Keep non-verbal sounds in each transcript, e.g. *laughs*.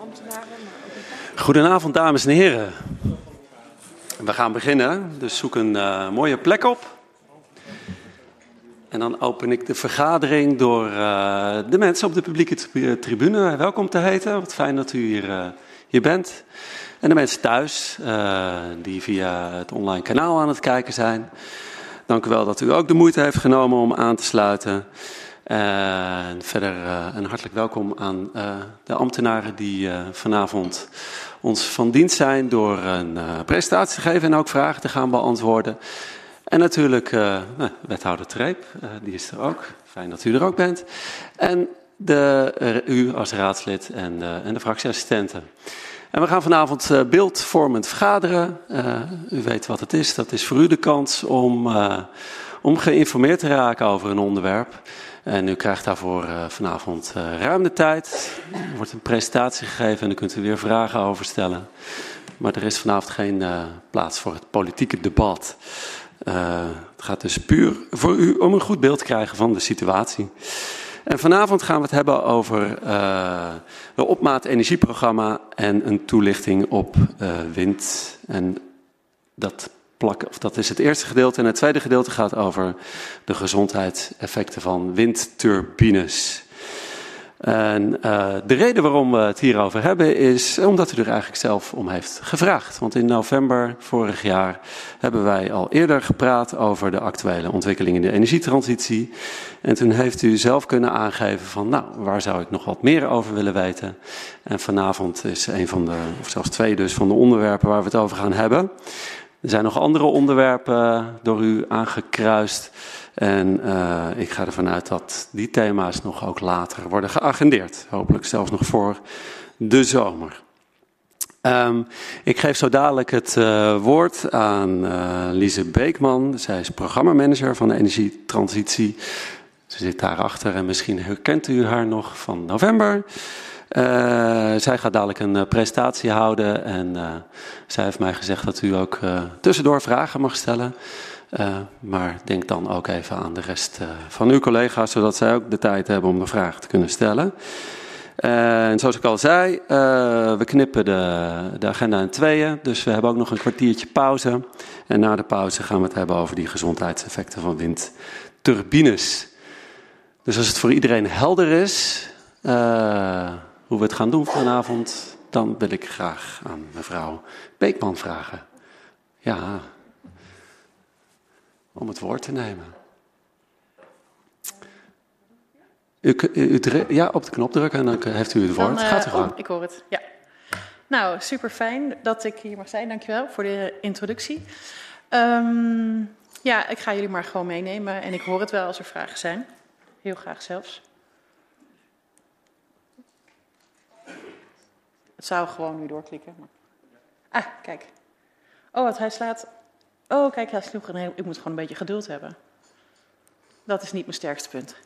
ambtenaren. Maar Goedenavond, dames en heren. We gaan beginnen, dus zoek een uh, mooie plek op. En dan open ik de vergadering door uh, de mensen op de publieke tribune welkom te heten. Wat fijn dat u hier, uh, hier bent. En de mensen thuis, die via het online kanaal aan het kijken zijn. Dank u wel dat u ook de moeite heeft genomen om aan te sluiten. En verder uh, een hartelijk welkom aan uh, de ambtenaren die vanavond ons van dienst zijn door een presentatie te geven en ook vragen te gaan beantwoorden. En natuurlijk nou, wethouder Treep, die is er ook. Fijn dat u er ook bent. En de, u als raadslid en, en de fractieassistenten. En we gaan vanavond beeldvormend vergaderen. u weet wat het is. Dat is voor u de kans om, om geïnformeerd te raken over een onderwerp. En u krijgt daarvoor uh, vanavond uh, ruim de tijd. Er wordt een presentatie gegeven en dan kunt u weer vragen over stellen. Maar er is vanavond geen uh, plaats voor het politieke debat. het gaat dus puur voor u om een goed beeld te krijgen van de situatie. En vanavond gaan we het hebben over de opmaat energieprogramma en een toelichting op wind. En dat Of dat is het eerste gedeelte. En het tweede gedeelte gaat over de gezondheidseffecten van windturbines. En uh, de reden waarom we het hierover hebben is omdat u er eigenlijk zelf om heeft gevraagd. Want in november vorig jaar hebben wij al eerder gepraat over de actuele ontwikkeling in de energietransitie. En toen heeft u zelf kunnen aangeven van nou, waar zou ik nog wat meer over willen weten. En vanavond is een van de, of zelfs twee dus, van de onderwerpen waar we het over gaan hebben. Er zijn nog andere onderwerpen door u aangekruist. En uh, ik ga ervan uit dat die thema's nog ook later worden geagendeerd. Hopelijk zelfs nog voor de zomer. Um, ik geef zo dadelijk het uh, woord aan uh, Lise Beekman. Zij is programmamanager van de energietransitie. Ze zit daarachter en misschien herkent u haar nog van november. Uh, zij gaat dadelijk een uh, presentatie houden en uh, zij heeft mij gezegd dat u ook tussendoor vragen mag stellen. maar denk dan ook even aan de rest van uw collega's, zodat zij ook de tijd hebben om de vraag te kunnen stellen. en zoals ik al zei, we knippen de, de, agenda in tweeën, dus we hebben ook nog een kwartiertje pauze. En na de pauze gaan we het hebben over die gezondheidseffecten van windturbines. Dus als het voor iedereen helder is, hoe we het gaan doen vanavond, dan wil ik graag aan mevrouw Beekman vragen. Ja, om het woord te nemen. U, u, u, ja, op de knop drukken en dan heeft u het woord. Dan, uh, Gaat u. Oh, ik hoor het, ja. Nou, super fijn dat ik hier mag zijn. Dankjewel voor de introductie. Um, ja, ik ga jullie maar gewoon meenemen en ik hoor het wel als er vragen zijn. Heel graag zelfs. Het zou gewoon nu doorklikken. Maar... Ah, kijk. Oh, wat hij slaat. Oh, kijk, hij sloeg een. Ik moet gewoon een beetje geduld hebben. Dat is niet mijn sterkste punt.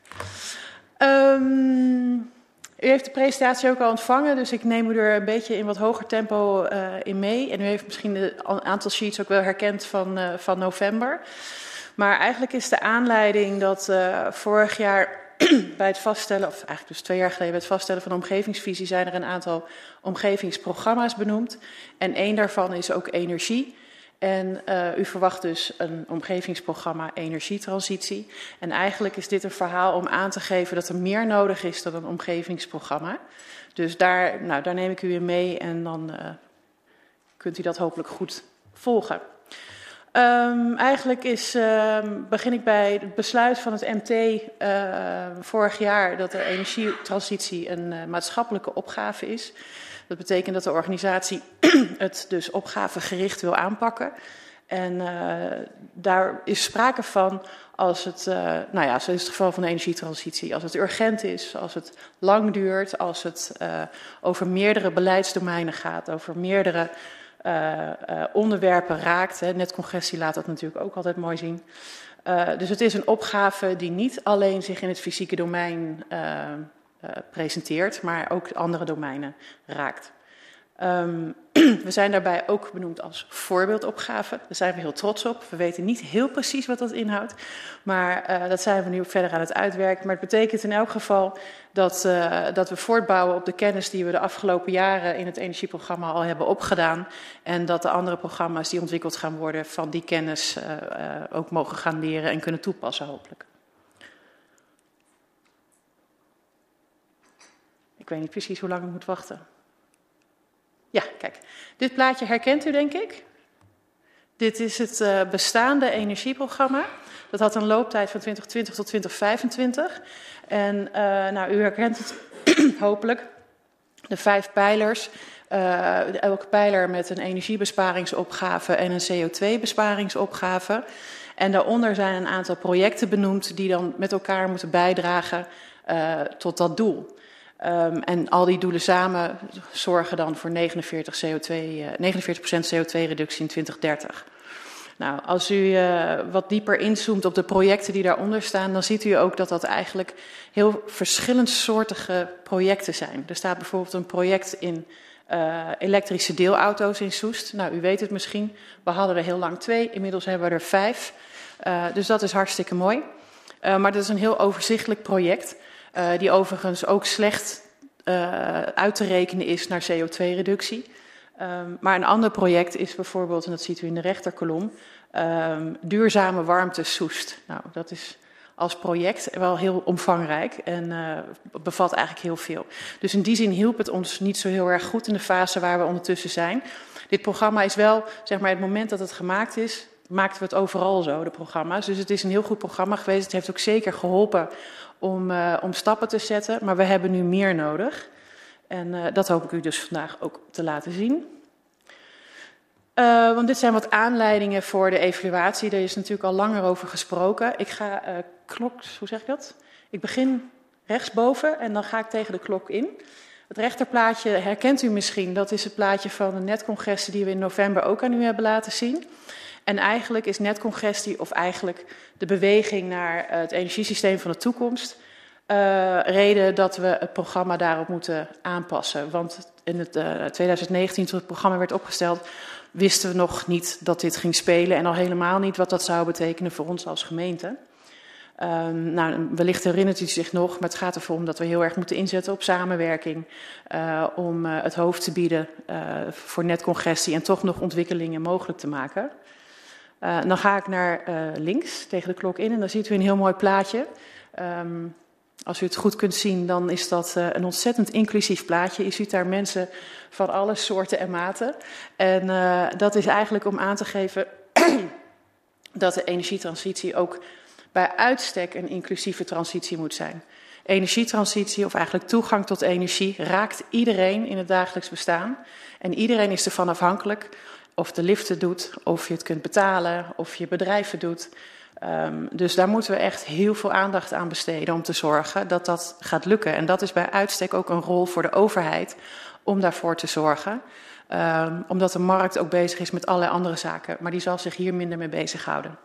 Um, u heeft de presentatie ook al ontvangen, dus ik neem u er een beetje in wat hoger tempo uh, in mee. En u heeft misschien een aantal sheets ook wel herkend van, uh, van november. Maar eigenlijk is de aanleiding dat uh, vorig jaar *clears throat* bij het vaststellen, of eigenlijk dus twee jaar geleden, bij het vaststellen van de omgevingsvisie zijn er een aantal omgevingsprogramma's benoemd. En één daarvan is ook energie. En uh, u verwacht dus een omgevingsprogramma energietransitie. En eigenlijk is dit een verhaal om aan te geven dat er meer nodig is dan een omgevingsprogramma. Dus daar, nou, daar neem ik u in mee en dan uh, kunt u dat hopelijk goed volgen. Um, eigenlijk is, um, begin ik bij het besluit van het MT uh, vorig jaar dat de energietransitie een uh, maatschappelijke opgave is. Dat betekent dat de organisatie *clears throat* het dus opgavegericht wil aanpakken. En uh, daar is sprake van als het, nou ja, zo het geval van de energietransitie, als het urgent is, als het lang duurt, als het over meerdere beleidsdomeinen gaat, over meerdere uh, uh, onderwerpen raakt. Hè. Netcongressie laat dat natuurlijk ook altijd mooi zien. Uh, dus het is een opgave die niet alleen zich in het fysieke domein presenteert, maar ook andere domeinen raakt. Um, *clears throat* we zijn daarbij ook benoemd als voorbeeldopgave. Daar zijn we heel trots op. We weten niet heel precies wat dat inhoudt, maar uh, dat zijn we nu verder aan het uitwerken. Maar het betekent in elk geval dat, uh, dat we voortbouwen op de kennis die we de afgelopen jaren in het energieprogramma al hebben opgedaan. En dat de andere programma's die ontwikkeld gaan worden van die kennis uh, ook mogen gaan leren en kunnen toepassen hopelijk. Ik weet niet precies hoe lang ik moet wachten. Ja, kijk. Dit plaatje herkent u, denk ik. Dit is het uh, bestaande energieprogramma. Dat had een looptijd van 2020 tot 2025. En uh, nou, u herkent het *clears throat* hopelijk. De vijf pijlers. Uh, elke pijler met een energiebesparingsopgave en een CO2-besparingsopgave. En daaronder zijn een aantal projecten benoemd die dan met elkaar moeten bijdragen tot dat doel. Um, en al die doelen samen zorgen dan voor 49, CO2, uh, 49 CO2-reductie in 2030. Nou, als u uh, wat dieper inzoomt op de projecten die daaronder staan, dan ziet u ook dat dat eigenlijk heel verschillendsoortige projecten zijn. Er staat bijvoorbeeld een project in uh, elektrische deelauto's in Soest. Nou, u weet het misschien, we hadden er heel lang twee, inmiddels hebben we er vijf. Uh, dus dat is hartstikke mooi. Maar dat is een heel overzichtelijk project. Uh, die overigens ook slecht uh, uit te rekenen is naar CO2-reductie. Um, maar een ander project is bijvoorbeeld, en dat ziet u in de rechterkolom, um, duurzame warmte Soest. Nou, dat is als project wel heel omvangrijk en uh, bevat eigenlijk heel veel. Dus in die zin hielp het ons niet zo heel erg goed in de fase waar we ondertussen zijn. Dit programma is wel, zeg maar, het moment dat het gemaakt is, maakten we het overal zo, de programma's. Dus het is een heel goed programma geweest. Het heeft ook zeker geholpen om, uh, om stappen te zetten. Maar we hebben nu meer nodig. En uh, dat hoop ik u dus vandaag ook te laten zien. Uh, want dit zijn wat aanleidingen voor de evaluatie. Daar is natuurlijk al langer over gesproken. Ik ga klok, hoe zeg ik dat? Ik begin rechtsboven en dan ga ik tegen de klok in. Het rechterplaatje herkent u misschien. Dat is het plaatje van de netcongressen die we in november ook aan u hebben laten zien. En eigenlijk is netcongestie, of eigenlijk de beweging naar het energiesysteem van de toekomst, uh, reden dat we het programma daarop moeten aanpassen. Want in het uh, 2019, toen het programma werd opgesteld, wisten we nog niet dat dit ging spelen en al helemaal niet wat dat zou betekenen voor ons als gemeente. Um, nou, wellicht herinnert u zich nog, maar het gaat ervoor om dat we heel erg moeten inzetten op samenwerking. Om het hoofd te bieden voor netcongestie en toch nog ontwikkelingen mogelijk te maken. Uh, dan ga ik naar uh, links tegen de klok in en dan ziet u een heel mooi plaatje. Um, als u het goed kunt zien, dan is dat uh, een ontzettend inclusief plaatje. Je ziet daar mensen van alle soorten en maten. En dat is eigenlijk om aan te geven *clears throat* dat de energietransitie ook bij uitstek een inclusieve transitie moet zijn. Energietransitie, of eigenlijk toegang tot energie, raakt iedereen in het dagelijks bestaan. En iedereen is ervan afhankelijk of de liften doet, of je het kunt betalen, of je bedrijven doet. Um, dus daar moeten we echt heel veel aandacht aan besteden om te zorgen dat dat gaat lukken. En dat is bij uitstek ook een rol voor de overheid om daarvoor te zorgen. Um, omdat de markt ook bezig is met allerlei andere zaken, maar die zal zich hier minder mee bezighouden.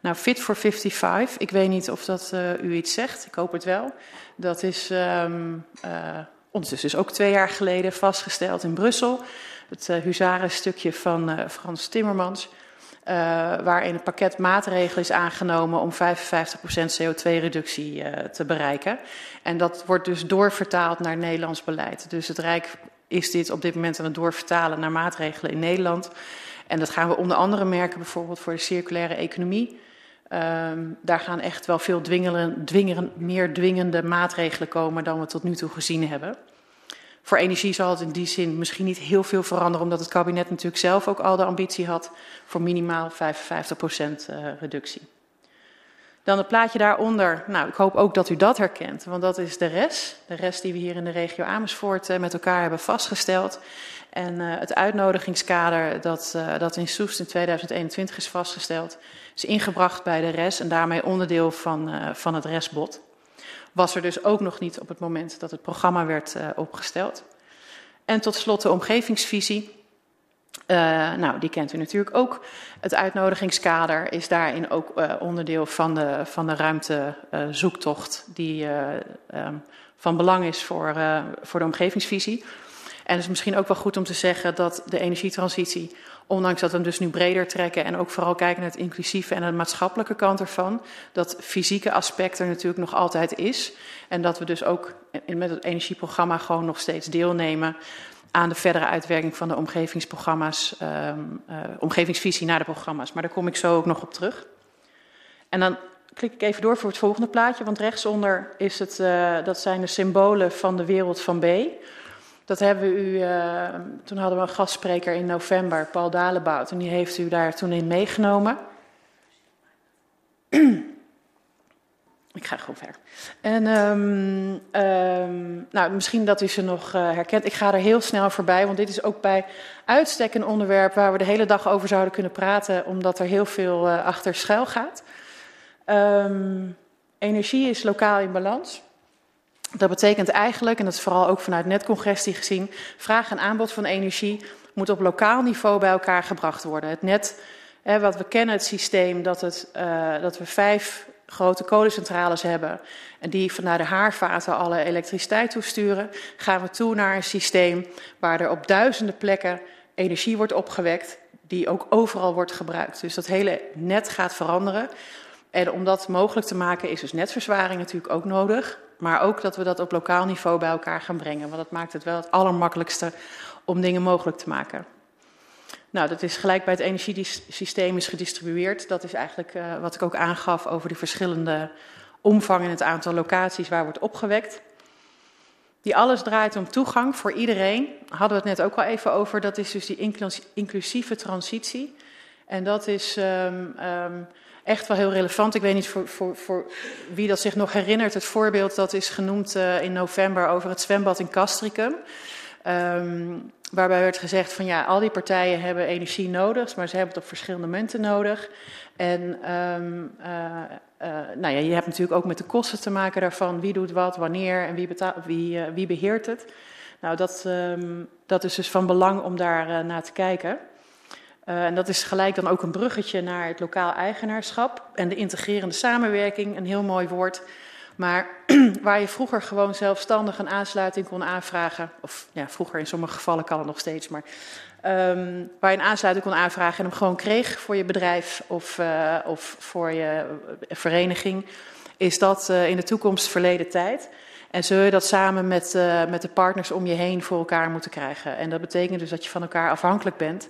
Nou, Fit for 55, ik weet niet of dat uh, u iets zegt, ik hoop het wel. Dat is um, uh, ondertussen is ook twee jaar geleden vastgesteld in Brussel. Het uh, huzarenstukje van uh, Frans Timmermans. Uh, waarin een pakket maatregelen is aangenomen om 55% CO2-reductie uh, te bereiken. En dat wordt dus doorvertaald naar Nederlands beleid. Dus het Rijk is dit op dit moment aan het doorvertalen naar maatregelen in Nederland. En dat gaan we onder andere merken bijvoorbeeld voor de circulaire economie. Um, daar gaan echt wel veel dwingeren, dwingeren, meer dwingende maatregelen komen dan we tot nu toe gezien hebben. Voor energie zal het in die zin misschien niet heel veel veranderen, omdat het kabinet natuurlijk zelf ook al de ambitie had voor minimaal 55% uh, reductie. Dan het plaatje daaronder. Nou, ik hoop ook dat u dat herkent, want dat is de rest. De rest die we hier in de regio Amersfoort uh, met elkaar hebben vastgesteld. En uh, het uitnodigingskader dat, dat in Soest in 2021 is vastgesteld, is ingebracht bij de RES en daarmee onderdeel van, van het RESbod was er dus ook nog niet op het moment dat het programma werd uh, opgesteld. En tot slot de omgevingsvisie. Uh, nou, die kent u natuurlijk ook. Het uitnodigingskader is daarin ook uh, onderdeel van de, van de ruimtezoektocht die um, van belang is voor, voor de omgevingsvisie. En het is misschien ook wel goed om te zeggen dat de energietransitie, ondanks dat we hem dus nu breder trekken en ook vooral kijken naar het inclusieve en de maatschappelijke kant ervan, dat fysieke aspect er natuurlijk nog altijd is. En dat we dus ook met het energieprogramma gewoon nog steeds deelnemen aan de verdere uitwerking van de omgevingsprogramma's, um, uh, omgevingsvisie naar de programma's. Maar daar kom ik zo ook nog op terug. En dan klik ik even door voor het volgende plaatje, want rechtsonder is het, uh, dat zijn de symbolen van de wereld van B. Dat hebben we u, uh, toen hadden we een gastspreker in november, Paul Dalebout, en die heeft u daar toen in meegenomen. Ik ga gewoon ver. En um, um, nou, misschien dat u ze nog uh, herkent. Ik ga er heel snel voorbij, want dit is ook bij uitstek een onderwerp waar we de hele dag over zouden kunnen praten, omdat er heel veel uh, achter schuil gaat. Um, energie is lokaal in balans. Dat betekent eigenlijk, en dat is vooral ook vanuit netcongestie gezien, vraag en aanbod van energie moet op lokaal niveau bij elkaar gebracht worden. Het net, hè, wat we kennen, het systeem dat, het, uh, dat we vijf grote kolencentrales hebben en die vanuit de haarvaten alle elektriciteit toesturen, gaan we toe naar een systeem waar er op duizenden plekken energie wordt opgewekt, die ook overal wordt gebruikt. Dus dat hele net gaat veranderen. En om dat mogelijk te maken is dus netverzwaring natuurlijk ook nodig. Maar ook dat we dat op lokaal niveau bij elkaar gaan brengen. Want dat maakt het wel het allermakkelijkste om dingen mogelijk te maken. Nou, dat is gelijk bij het energiesysteem is gedistribueerd. Dat is eigenlijk uh, wat ik ook aangaf over de verschillende omvang en het aantal locaties waar wordt opgewekt. Die alles draait om toegang voor iedereen. Hadden we het net ook al even over. Dat is dus die inclusieve transitie. En dat is um, um, echt wel heel relevant. Ik weet niet voor, voor, voor, wie dat zich nog herinnert. Het voorbeeld dat is genoemd uh, in november over het zwembad in Castricum. Um, waarbij werd gezegd van ja, al die partijen hebben energie nodig, maar ze hebben het op verschillende momenten nodig. En uh, uh, nou ja, je hebt natuurlijk ook met de kosten te maken daarvan. Wie doet wat, wanneer en wie, wie, wie beheert het. Nou, dat, dat is dus van belang om daar naar te kijken. En dat is gelijk dan ook een bruggetje naar het lokaal eigenaarschap en de integrerende samenwerking, een heel mooi woord. Maar *clears throat* waar je vroeger gewoon zelfstandig een aansluiting kon aanvragen, of ja, vroeger in sommige gevallen kan het nog steeds, maar um, waar je een aansluiting kon aanvragen en hem gewoon kreeg voor je bedrijf of, uh, of voor je vereniging, is dat in de toekomst verleden tijd. En zul je dat samen met, met de partners om je heen voor elkaar moeten krijgen. En dat betekent dus dat je van elkaar afhankelijk bent.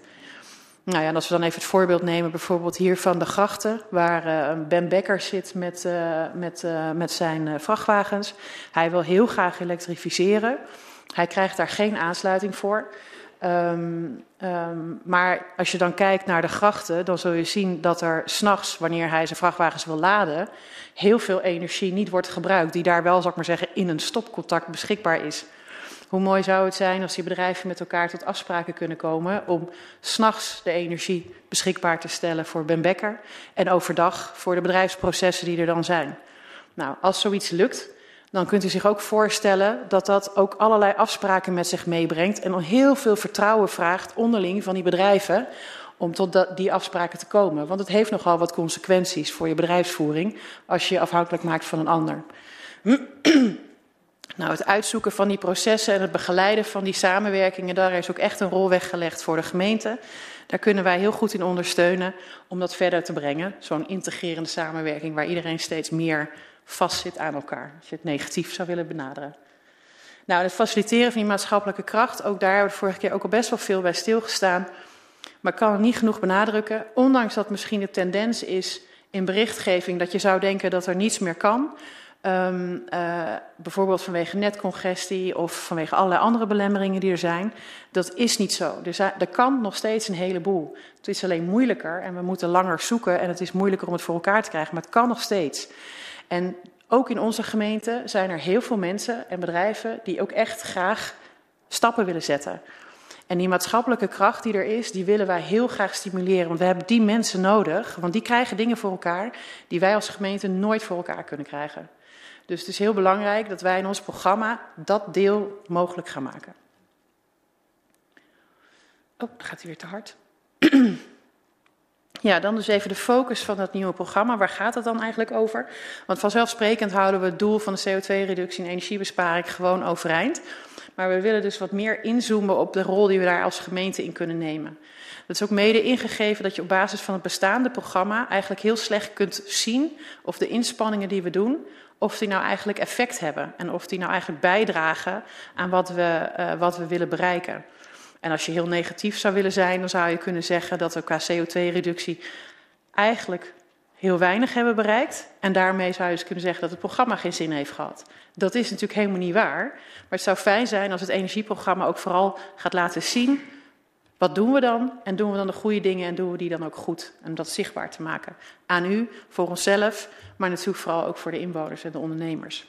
Nou ja, en als we dan even het voorbeeld nemen, bijvoorbeeld hier van de grachten, waar uh, Ben Becker zit met, uh, met, uh, met zijn vrachtwagens. Hij wil heel graag elektrificeren. Hij krijgt daar geen aansluiting voor. Um, um, maar als je dan kijkt naar de grachten, dan zul je zien dat er s'nachts, wanneer hij zijn vrachtwagens wil laden, heel veel energie niet wordt gebruikt, die daar wel, zal ik maar zeggen, in een stopcontact beschikbaar is. Hoe mooi zou het zijn als die bedrijven met elkaar tot afspraken kunnen komen om s'nachts de energie beschikbaar te stellen voor Ben Becker en overdag voor de bedrijfsprocessen die er dan zijn. Nou, als zoiets lukt, dan kunt u zich ook voorstellen dat dat ook allerlei afspraken met zich meebrengt en heel veel vertrouwen vraagt onderling van die bedrijven om tot die afspraken te komen. Want het heeft nogal wat consequenties voor je bedrijfsvoering als je je afhankelijk maakt van een ander. *clears throat* Nou, het uitzoeken van die processen en het begeleiden van die samenwerkingen, daar is ook echt een rol weggelegd voor de gemeente. Daar kunnen wij heel goed in ondersteunen om dat verder te brengen. Zo'n integrerende samenwerking waar iedereen steeds meer vastzit aan elkaar. Als je het negatief zou willen benaderen. Nou, het faciliteren van die maatschappelijke kracht, ook daar hebben we de vorige keer ook al best wel veel bij stilgestaan. Maar kan niet genoeg benadrukken, ondanks dat misschien de tendens is in berichtgeving dat je zou denken dat er niets meer kan. Um, uh, bijvoorbeeld vanwege netcongestie of vanwege allerlei andere belemmeringen die er zijn. Dat is niet zo. Er, er kan nog steeds een heleboel. Het is alleen moeilijker en we moeten langer zoeken en het is moeilijker om het voor elkaar te krijgen, maar het kan nog steeds. En ook in onze gemeente zijn er heel veel mensen en bedrijven die ook echt graag stappen willen zetten. En die maatschappelijke kracht die er is, die willen wij heel graag stimuleren. Want we hebben die mensen nodig, want die krijgen dingen voor elkaar die wij als gemeente nooit voor elkaar kunnen krijgen. Dus het is heel belangrijk dat wij in ons programma dat deel mogelijk gaan maken. Oh, dan gaat hij weer te hard. *clears throat* Ja, dan dus even de focus van het nieuwe programma. Waar gaat het dan eigenlijk over? Want vanzelfsprekend houden we het doel van de CO2-reductie en energiebesparing gewoon overeind. Maar we willen dus wat meer inzoomen op de rol die we daar als gemeente in kunnen nemen. Dat is ook mede ingegeven dat je op basis van het bestaande programma eigenlijk heel slecht kunt zien of de inspanningen die we doen, of die nou eigenlijk effect hebben. En of die nou eigenlijk bijdragen aan wat we, uh, wat we willen bereiken. En als je heel negatief zou willen zijn, dan zou je kunnen zeggen dat we qua CO2-reductie eigenlijk heel weinig hebben bereikt. En daarmee zou je dus kunnen zeggen dat het programma geen zin heeft gehad. Dat is natuurlijk helemaal niet waar. Maar het zou fijn zijn als het energieprogramma ook vooral gaat laten zien. Wat doen we dan? En doen we dan de goede dingen en doen we die dan ook goed? En dat zichtbaar te maken. Aan u, voor onszelf, maar natuurlijk vooral ook voor de inwoners en de ondernemers.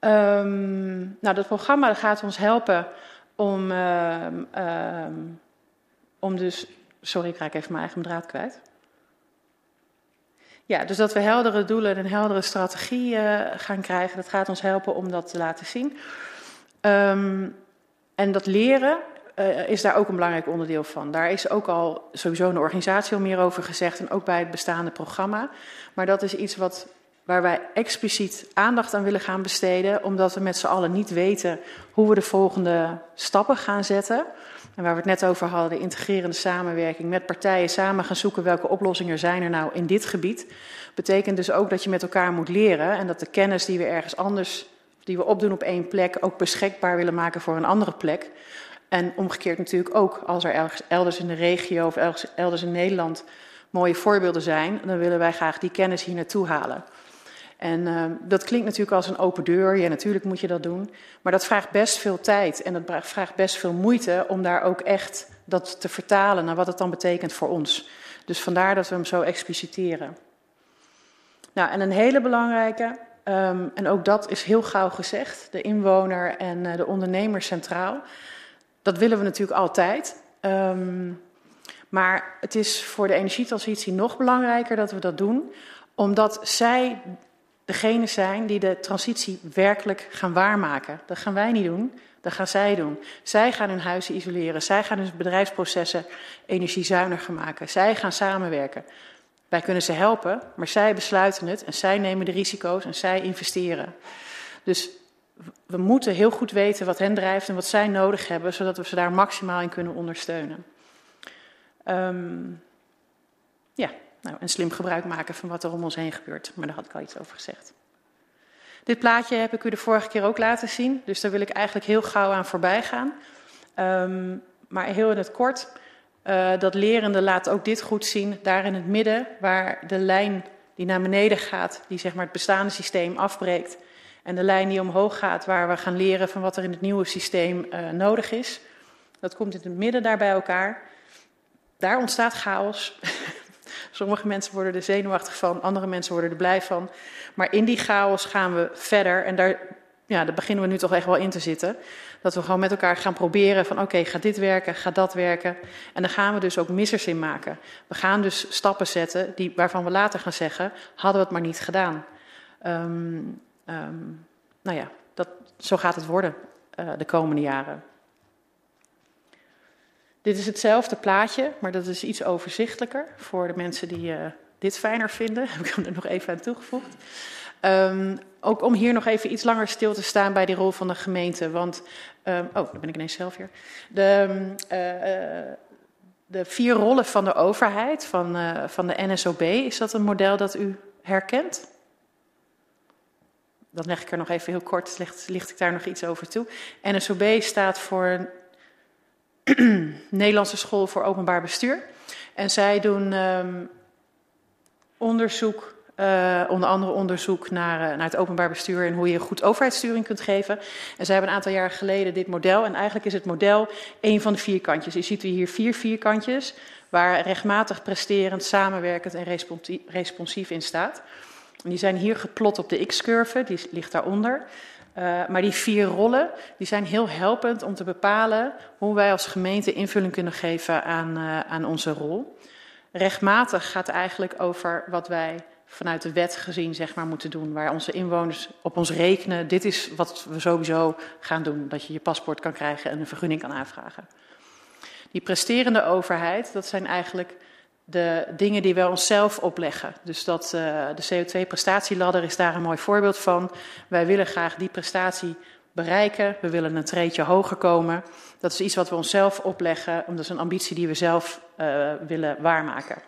Um, nou, dat programma gaat ons helpen om, uh, uh, om dus. Sorry, ik raak even mijn eigen draad kwijt. Ja, dus dat we heldere doelen en heldere strategie uh, gaan krijgen, dat gaat ons helpen om dat te laten zien. En dat leren uh, is daar ook een belangrijk onderdeel van. Daar is ook al sowieso een organisatie al meer over gezegd en ook bij het bestaande programma. Maar dat is iets wat, waar wij expliciet aandacht aan willen gaan besteden, omdat we met z'n allen niet weten hoe we de volgende stappen gaan zetten. En waar we het net over hadden, de integrerende samenwerking met partijen samen gaan zoeken welke oplossingen zijn er nou in dit gebied. Betekent dus ook dat je met elkaar moet leren en dat de kennis die we ergens anders, die we opdoen op één plek, ook beschikbaar willen maken voor een andere plek. En omgekeerd natuurlijk ook, als er elders in de regio of elders in Nederland mooie voorbeelden zijn, dan willen wij graag die kennis hier naartoe halen. En uh, dat klinkt natuurlijk als een open deur. Ja, natuurlijk moet je dat doen. Maar dat vraagt best veel tijd en dat vraagt best veel moeite om daar ook echt dat te vertalen naar wat het dan betekent voor ons. Dus vandaar dat we hem zo expliciteren. Nou, en een hele belangrijke, um, en ook dat is heel gauw gezegd, de inwoner en uh, de ondernemer centraal. Dat willen we natuurlijk altijd. Um, maar het is voor de energietransitie nog belangrijker dat we dat doen, omdat zij degene zijn die de transitie werkelijk gaan waarmaken. Dat gaan wij niet doen, dat gaan zij doen. Zij gaan hun huizen isoleren, zij gaan hun bedrijfsprocessen energiezuiniger maken, zij gaan samenwerken. Wij kunnen ze helpen, maar zij besluiten het en zij nemen de risico's en zij investeren. Dus we moeten heel goed weten wat hen drijft en wat zij nodig hebben, zodat we ze daar maximaal in kunnen ondersteunen. Um, ja, nou, en slim gebruik maken van wat er om ons heen gebeurt. Maar daar had ik al iets over gezegd. Dit plaatje heb ik u de vorige keer ook laten zien, dus daar wil ik eigenlijk heel gauw aan voorbij gaan. Um, maar heel in het kort, uh, dat lerende laat ook dit goed zien. Daar in het midden, waar de lijn die naar beneden gaat, die zeg maar het bestaande systeem afbreekt. En de lijn die omhoog gaat, waar we gaan leren van wat er in het nieuwe systeem uh, nodig is. Dat komt in het midden daar bij elkaar. Daar ontstaat chaos. *laughs* Sommige mensen worden er zenuwachtig van, andere mensen worden er blij van. Maar in die chaos gaan we verder en daar, ja, daar beginnen we nu toch echt wel in te zitten. Dat we gewoon met elkaar gaan proberen van oké, gaat dit werken, gaat dat werken. En dan gaan we dus ook missers in maken. We gaan dus stappen zetten die, waarvan we later gaan zeggen, hadden we het maar niet gedaan. Um, um, nou ja, dat, zo gaat het worden uh, de komende jaren. Dit is hetzelfde plaatje, maar dat is iets overzichtelijker voor de mensen die uh, dit fijner vinden. *laughs* Heb ik hem er nog even aan toegevoegd. Um, ook om hier nog even iets langer stil te staan bij die rol van de gemeente. Want, um, oh, daar ben ik ineens zelf weer. De, uh, de vier rollen van de overheid, van, van de NSOB, is dat een model dat u herkent? Dan leg ik er nog even heel kort, licht, licht ik daar nog iets over toe. NSOB staat voor *clears throat* Nederlandse School voor Openbaar Bestuur. En zij doen um, onderzoek, uh, onder andere onderzoek naar, uh, naar het openbaar bestuur en hoe je goed overheidssturing kunt geven. En zij hebben een aantal jaar geleden dit model. En eigenlijk is het model een van de vierkantjes. Je ziet hier vier vierkantjes waar rechtmatig presterend, samenwerkend en responsief in staat. Die zijn hier geplot op de x-curve, die ligt daaronder. Uh, maar die vier rollen die zijn heel helpend om te bepalen hoe wij als gemeente invulling kunnen geven aan, uh, aan onze rol. Rechtmatig gaat eigenlijk over wat wij vanuit de wet gezien zeg maar, moeten doen, waar onze inwoners op ons rekenen. Dit is wat we sowieso gaan doen, dat je je paspoort kan krijgen en een vergunning kan aanvragen. Die presterende overheid, dat zijn eigenlijk de dingen die we onszelf opleggen. Dus dat, uh, de CO2-prestatieladder is daar een mooi voorbeeld van. Wij willen graag die prestatie bereiken. We willen een treetje hoger komen. Dat is iets wat we onszelf opleggen, omdat dat is een ambitie die we zelf uh, willen waarmaken.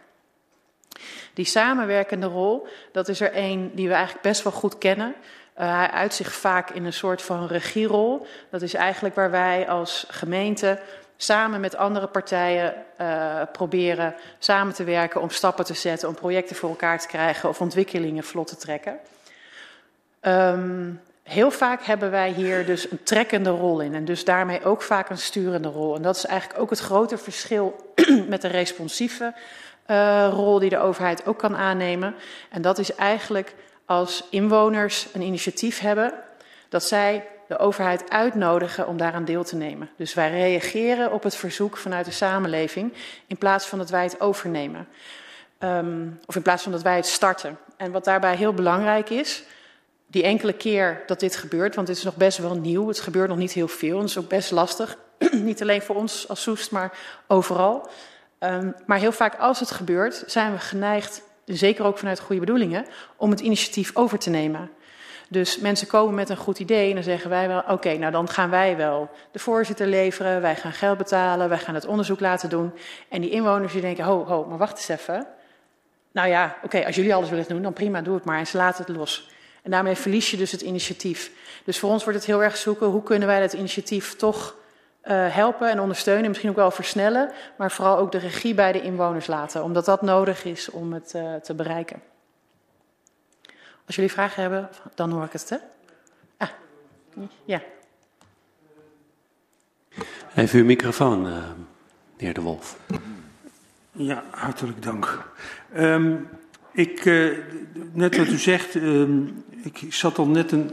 Die samenwerkende rol, dat is er één die we eigenlijk best wel goed kennen. Uh, hij uit zich vaak in een soort van regierol. Dat is eigenlijk waar wij als gemeente samen met andere partijen uh, proberen samen te werken om stappen te zetten, om projecten voor elkaar te krijgen of ontwikkelingen vlot te trekken. Um, heel vaak hebben wij hier dus een trekkende rol in en dus daarmee ook vaak een sturende rol. En dat is eigenlijk ook het grote verschil *clears throat* met de responsieve uh, rol die de overheid ook kan aannemen. En dat is eigenlijk als inwoners een initiatief hebben, dat zij de overheid uitnodigen om daaraan deel te nemen. Dus wij reageren op het verzoek vanuit de samenleving in plaats van dat wij het overnemen. Um, of in plaats van dat wij het starten. En wat daarbij heel belangrijk is, die enkele keer dat dit gebeurt, want dit is nog best wel nieuw, het gebeurt nog niet heel veel en het is ook best lastig. *clears throat* niet alleen voor ons als Soest, maar overal. Um, maar heel vaak als het gebeurt, zijn we geneigd, zeker ook vanuit goede bedoelingen, om het initiatief over te nemen. Dus mensen komen met een goed idee en dan zeggen wij wel, oké, nou dan gaan wij wel de voorzitter leveren, wij gaan geld betalen, wij gaan het onderzoek laten doen. En die inwoners die denken, ho, ho, maar wacht eens even. Nou ja, oké, als jullie alles willen doen, dan prima, doe het maar. En ze laten het los. En daarmee verlies je dus het initiatief. Dus voor ons wordt het heel erg zoeken, hoe kunnen wij dat initiatief toch uh, helpen en ondersteunen, misschien ook wel versnellen, maar vooral ook de regie bij de inwoners laten, omdat dat nodig is om het uh, te bereiken. Als jullie vragen hebben, dan hoor ik het. Hè? Ah, ja. Even uw microfoon, uh, meneer De Wolf. Ja, hartelijk dank. Um, ik, uh, net wat u zegt, um, ik zat al net een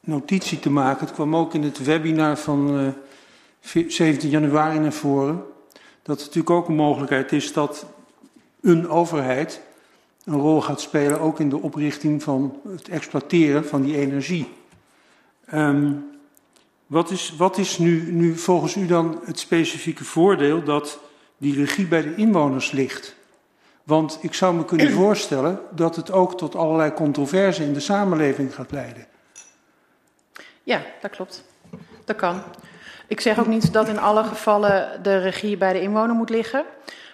notitie te maken. Het kwam ook in het webinar van uh, 17 januari naar voren. Dat het natuurlijk ook een mogelijkheid is dat een overheid een rol gaat spelen, ook in de oprichting van het exploiteren van die energie. Um, wat is, wat is nu, nu volgens u dan het specifieke voordeel dat die regie bij de inwoners ligt? Want ik zou me kunnen *clears throat* voorstellen dat het ook tot allerlei controverse in de samenleving gaat leiden. Ja, dat klopt. Dat kan. Ik zeg ook niet dat in alle gevallen de regie bij de inwoner moet liggen.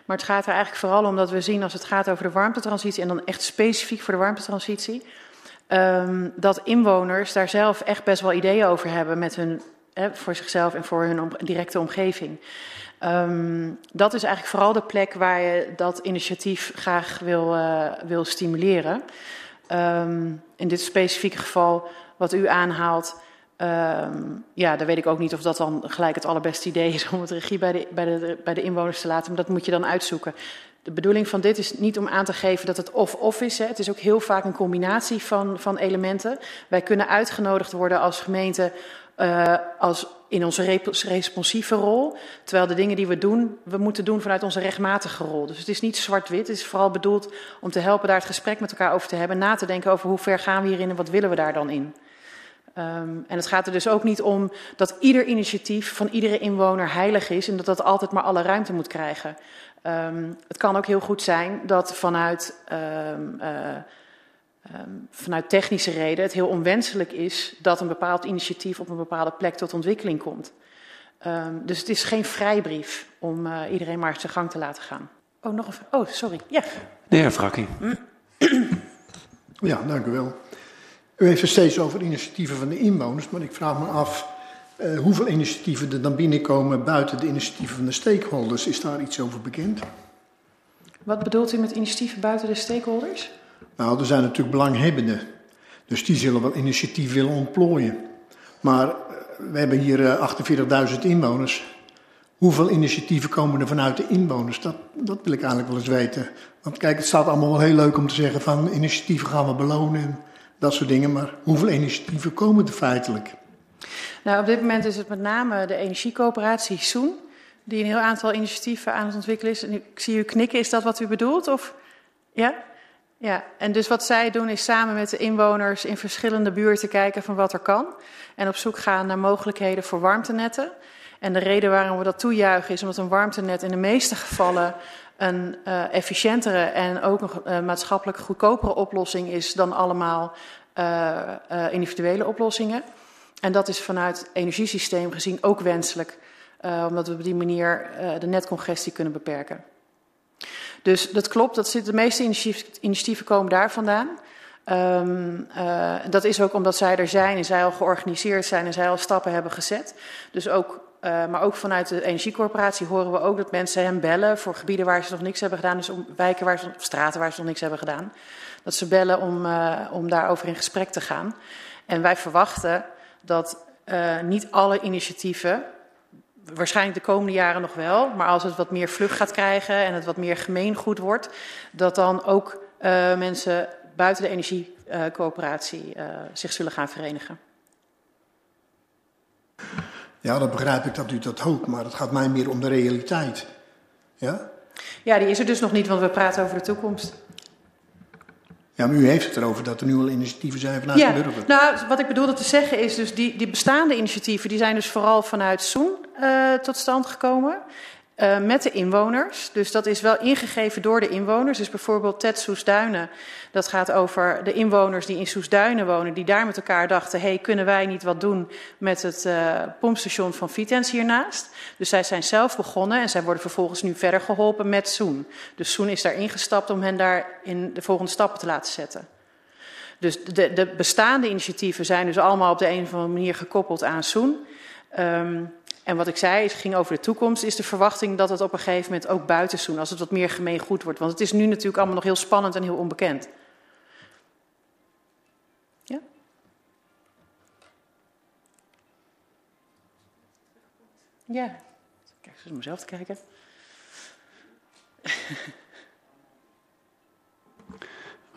Maar het gaat er eigenlijk vooral om dat we zien als het gaat over de warmtetransitie en dan echt specifiek voor de warmtetransitie. Um, dat inwoners daar zelf echt best wel ideeën over hebben met hun, voor zichzelf en voor hun directe omgeving. Um, dat is eigenlijk vooral de plek waar je dat initiatief graag wil, uh, wil stimuleren. Um, in dit specifieke geval, wat u aanhaalt, Um, ja, dan weet ik ook niet of dat dan gelijk het allerbeste idee is *laughs* om het regie bij de, bij, de, bij de inwoners te laten. Maar dat moet je dan uitzoeken. De bedoeling van dit is niet om aan te geven dat het of-of is. Hè. Het is ook heel vaak een combinatie van, van elementen. Wij kunnen uitgenodigd worden als gemeente uh, als in onze responsieve rol. Terwijl de dingen die we doen, we moeten doen vanuit onze rechtmatige rol. Dus het is niet zwart-wit. Het is vooral bedoeld om te helpen daar het gesprek met elkaar over te hebben. Na te denken over hoe ver gaan we hierin en wat willen we daar dan in. Um, en het gaat er dus ook niet om dat ieder initiatief van iedere inwoner heilig is en dat dat altijd maar alle ruimte moet krijgen. Um, het kan ook heel goed zijn dat vanuit, um, uh, vanuit technische reden het heel onwenselijk is dat een bepaald initiatief op een bepaalde plek tot ontwikkeling komt. dus het is geen vrijbrief om uh, iedereen maar zijn gang te laten gaan. Oh, nog een. Oh, sorry. Ja. De heer Frakking. Ja, dank u wel. U heeft het steeds over initiatieven van de inwoners, maar ik vraag me af uh, hoeveel initiatieven er dan binnenkomen buiten de initiatieven van de stakeholders. Is daar iets over bekend? Wat bedoelt u met initiatieven buiten de stakeholders? Nou, er zijn natuurlijk belanghebbenden. Dus die zullen wel initiatief willen ontplooien. Maar uh, we hebben hier uh, 48.000 inwoners. Hoeveel initiatieven komen er vanuit de inwoners? Dat, dat wil ik eigenlijk wel eens weten. Want kijk, het staat allemaal wel heel leuk om te zeggen van initiatieven gaan we belonen dat soort dingen. Maar hoeveel initiatieven komen er feitelijk? Nou, op dit moment is het met name de energiecoöperatie Soen, die een heel aantal initiatieven aan het ontwikkelen is. En ik zie u knikken, is dat wat u bedoelt? Of ja? Ja, en dus wat zij doen is samen met de inwoners in verschillende buurten kijken van wat er kan. En op zoek gaan naar mogelijkheden voor warmtenetten. En de reden waarom we dat toejuichen is omdat een warmtenet in de meeste gevallen een uh, efficiëntere en ook nog uh, maatschappelijk goedkopere oplossing is dan allemaal uh, individuele oplossingen. En dat is vanuit energiesysteem gezien ook wenselijk, omdat we op die manier de netcongestie kunnen beperken. Dus dat klopt, dat zit, de meeste initiatieven komen daar vandaan. Uh, dat is ook omdat zij er zijn en zij al georganiseerd zijn en zij al stappen hebben gezet. Dus ook, uh, maar ook vanuit de energiecorporatie horen we ook dat mensen hem bellen voor gebieden waar ze nog niks hebben gedaan. Dus om wijken waar ze, of straten waar ze nog niks hebben gedaan. Dat ze bellen om, uh, om daarover in gesprek te gaan. En wij verwachten dat niet alle initiatieven waarschijnlijk de komende jaren nog wel. Maar als het wat meer vlucht gaat krijgen en het wat meer gemeengoed wordt, dat dan ook mensen buiten de energiecoöperatie zich zullen gaan verenigen. Ja, dan begrijp ik dat u dat hoopt, maar het gaat mij meer om de realiteit. Ja? Ja, die is er dus nog niet, want we praten over de toekomst. Ja, maar u heeft het erover dat er nu al initiatieven zijn vanuit ja, de burger. Nou, wat ik bedoelde te zeggen is dus die, die bestaande initiatieven, die zijn dus vooral vanuit Soen uh, tot stand gekomen. Uh, met de inwoners. Dus dat is wel ingegeven door de inwoners. Dus bijvoorbeeld Ted Soesduinen. Dat gaat over de inwoners die in Soesduinen wonen. Die daar met elkaar dachten: hey, kunnen wij niet wat doen met het uh, pompstation van Vitens hiernaast? Dus zij zijn zelf begonnen en zij worden vervolgens nu verder geholpen met Soen. Dus Soen is daar ingestapt om hen daar in de volgende stappen te laten zetten. Dus de, de bestaande initiatieven zijn dus allemaal op de een of andere manier gekoppeld aan Soen. Um, en wat ik zei, het ging over de toekomst, is de verwachting dat het op een gegeven moment ook buiten als het wat meer gemeengoed wordt. Want het is nu natuurlijk allemaal nog heel spannend en heel onbekend. Ja? Ja. Kijk eens mezelf te kijken. *laughs*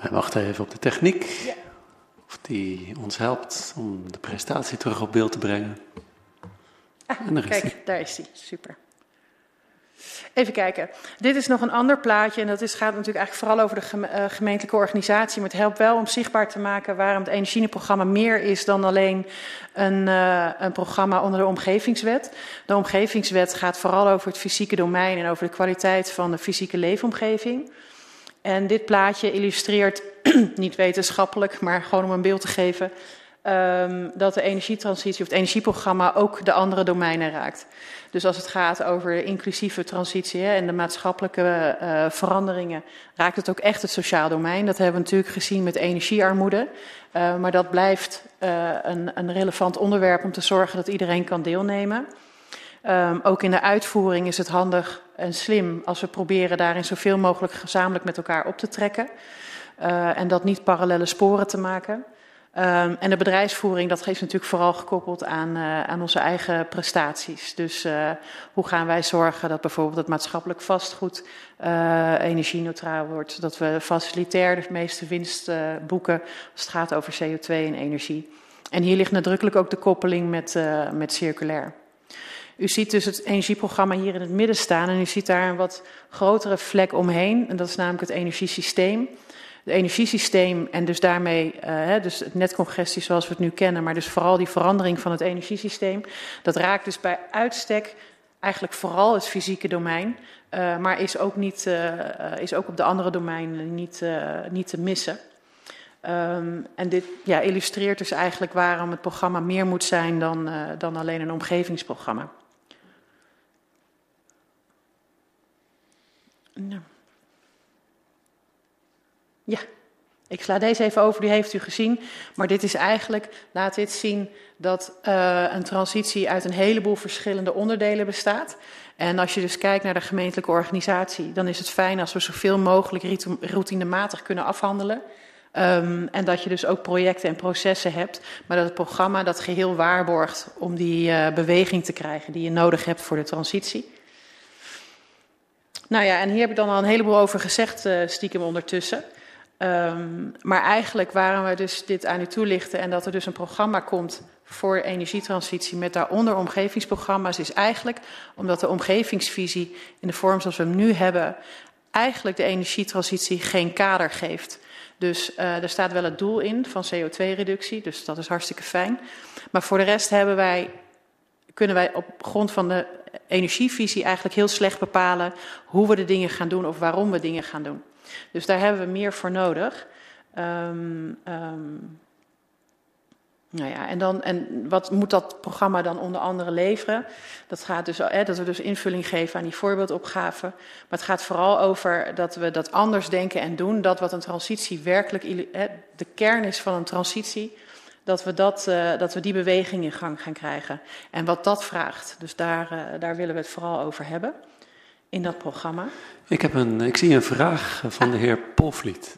Wij wachten even op de techniek. Ja. Of die ons helpt om de presentatie terug op beeld te brengen. Ah, kijk, daar is hij. Super. Even kijken. Dit is nog een ander plaatje en dat is, gaat natuurlijk eigenlijk vooral over de eh, gemeentelijke organisatie. Maar het helpt wel om zichtbaar te maken waarom het energieprogramma meer is dan alleen een, uh, een programma onder de omgevingswet. De omgevingswet gaat vooral over het fysieke domein en over de kwaliteit van de fysieke leefomgeving. En dit plaatje illustreert, *clears throat* niet wetenschappelijk, maar gewoon om een beeld te geven, um, dat de energietransitie of het energieprogramma ook de andere domeinen raakt. Dus als het gaat over de inclusieve transitie hè, en de maatschappelijke uh, veranderingen, raakt het ook echt het sociaal domein. Dat hebben we natuurlijk gezien met energiearmoede. Uh, maar dat blijft uh, een, een, relevant onderwerp om te zorgen dat iedereen kan deelnemen. Um, ook in de uitvoering is het handig en slim als we proberen daarin zoveel mogelijk gezamenlijk met elkaar op te trekken. en dat niet parallele sporen te maken. Um, en de bedrijfsvoering, dat geeft natuurlijk vooral gekoppeld aan, uh, aan onze eigen prestaties. Dus uh, hoe gaan wij zorgen dat bijvoorbeeld het maatschappelijk vastgoed uh, energie-neutraal wordt. Dat we facilitair de meeste winst boeken als het gaat over CO2 en energie. En hier ligt nadrukkelijk ook de koppeling met, met circulair. U ziet dus het energieprogramma hier in het midden staan en u ziet daar een wat grotere vlek omheen. En dat is namelijk het energiesysteem het energiesysteem en dus daarmee uh, dus het netcongestie zoals we het nu kennen, maar dus vooral die verandering van het energiesysteem, dat raakt dus bij uitstek eigenlijk vooral het fysieke domein, uh, maar is ook, niet, uh, is ook op de andere domeinen niet, niet te missen. Um, en dit ja, illustreert dus eigenlijk waarom het programma meer moet zijn dan, dan alleen een omgevingsprogramma. Nou. Ja, ik sla deze even over, die heeft u gezien. Maar dit is eigenlijk, laat dit zien dat uh, een transitie uit een heleboel verschillende onderdelen bestaat. En als je dus kijkt naar de gemeentelijke organisatie, dan is het fijn als we zoveel mogelijk routinematig kunnen afhandelen. Um, en dat je dus ook projecten en processen hebt, maar dat het programma dat geheel waarborgt om die uh, beweging te krijgen die je nodig hebt voor de transitie. Nou ja, en hier heb ik dan al een heleboel over gezegd, uh, stiekem ondertussen. Um, maar eigenlijk waarom we dus dit aan u toelichten en dat er dus een programma komt voor energietransitie met daaronder omgevingsprogramma's, is eigenlijk omdat de omgevingsvisie in de vorm zoals we hem nu hebben, eigenlijk de energietransitie geen kader geeft. Dus uh, er staat wel het doel in van CO2-reductie, dus dat is hartstikke fijn. Maar voor de rest hebben wij, kunnen wij op grond van de energievisie eigenlijk heel slecht bepalen hoe we de dingen gaan doen of waarom we dingen gaan doen. Dus daar hebben we meer voor nodig. Um, um, Nou ja, en, dan, en wat moet dat programma dan onder andere leveren? Dat gaat dus, hè, dat we dus invulling geven aan die voorbeeldopgaven. Maar het gaat vooral over dat we dat anders denken en doen. Dat wat een transitie werkelijk, hè, de kern is van een transitie. Dat we, dat, uh, dat we die beweging in gang gaan krijgen. En wat dat vraagt. Dus daar, uh, daar willen we het vooral over hebben. In dat programma. Ik, heb een, ik zie een vraag van de heer Polvliet.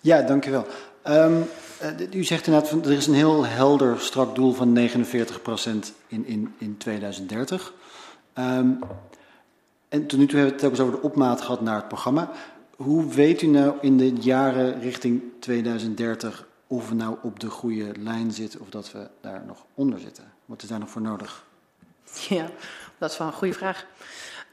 Ja, dank u wel. Um, uh, u zegt inderdaad, van, er is een heel helder strak doel van 49% in, in, in 2030. Um, en tot nu toe hebben we het telkens over de opmaat gehad naar het programma. Hoe weet u nou in de jaren richting 2030 of we nou op de goede lijn zitten of dat we daar nog onder zitten? Wat is daar nog voor nodig? Ja, dat is wel een goede vraag.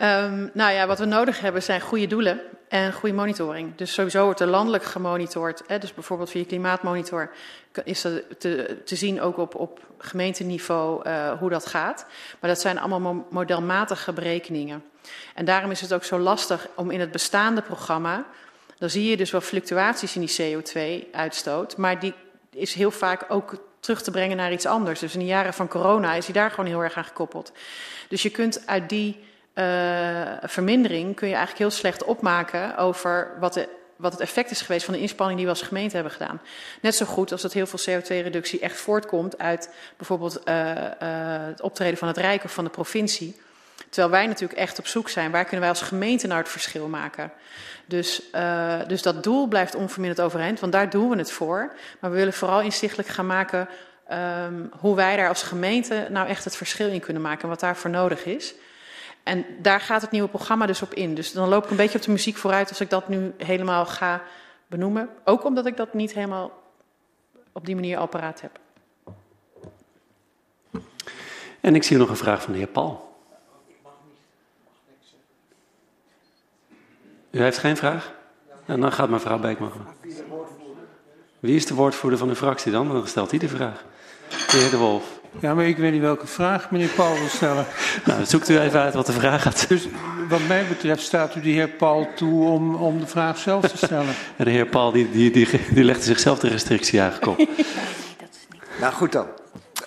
Um, nou ja, wat we nodig hebben zijn goede doelen en goede monitoring. Dus sowieso wordt er landelijk gemonitord. Hè, dus bijvoorbeeld via Klimaatmonitor is dat te, te zien ook op, op gemeenteniveau uh, hoe dat gaat. Maar dat zijn allemaal modelmatige berekeningen. En daarom is het ook zo lastig om in het bestaande programma... dan zie je dus wel fluctuaties in die CO2-uitstoot... maar die is heel vaak ook terug te brengen naar iets anders. Dus in de jaren van corona is hij daar gewoon heel erg aan gekoppeld. Dus je kunt uit die uh, vermindering kun je eigenlijk heel slecht opmaken over wat, de, wat het effect is geweest van de inspanning die we als gemeente hebben gedaan. Net zo goed als dat heel veel CO2-reductie echt voortkomt uit bijvoorbeeld uh, uh, het optreden van het Rijk of van de provincie. Terwijl wij natuurlijk echt op zoek zijn, waar kunnen wij als gemeente nou het verschil maken? Dus, dus dat doel blijft onverminderd overeind, want daar doen we het voor. Maar we willen vooral inzichtelijk gaan maken um, hoe wij daar als gemeente nou echt het verschil in kunnen maken en wat daarvoor nodig is. En daar gaat het nieuwe programma dus op in. Dus dan loop ik een beetje op de muziek vooruit als ik dat nu helemaal ga benoemen. Ook omdat ik dat niet helemaal op die manier al paraat heb. En ik zie nog een vraag van de heer Paul. U heeft geen vraag? En dan gaat mevrouw Beekman. Wie is de woordvoerder van de fractie dan? Dan stelt hij de vraag. De heer De Wolf. Ja, maar ik weet niet welke vraag meneer Paul wil stellen. Nou, zoekt u even uit wat de vraag gaat. Dus wat mij betreft staat u de heer Paul toe om, om de vraag zelf te stellen. En *laughs* de heer Paul die, die, die, die legde zichzelf de restrictie aangekomen. *laughs* Nee, dat is niet. Nou goed dan.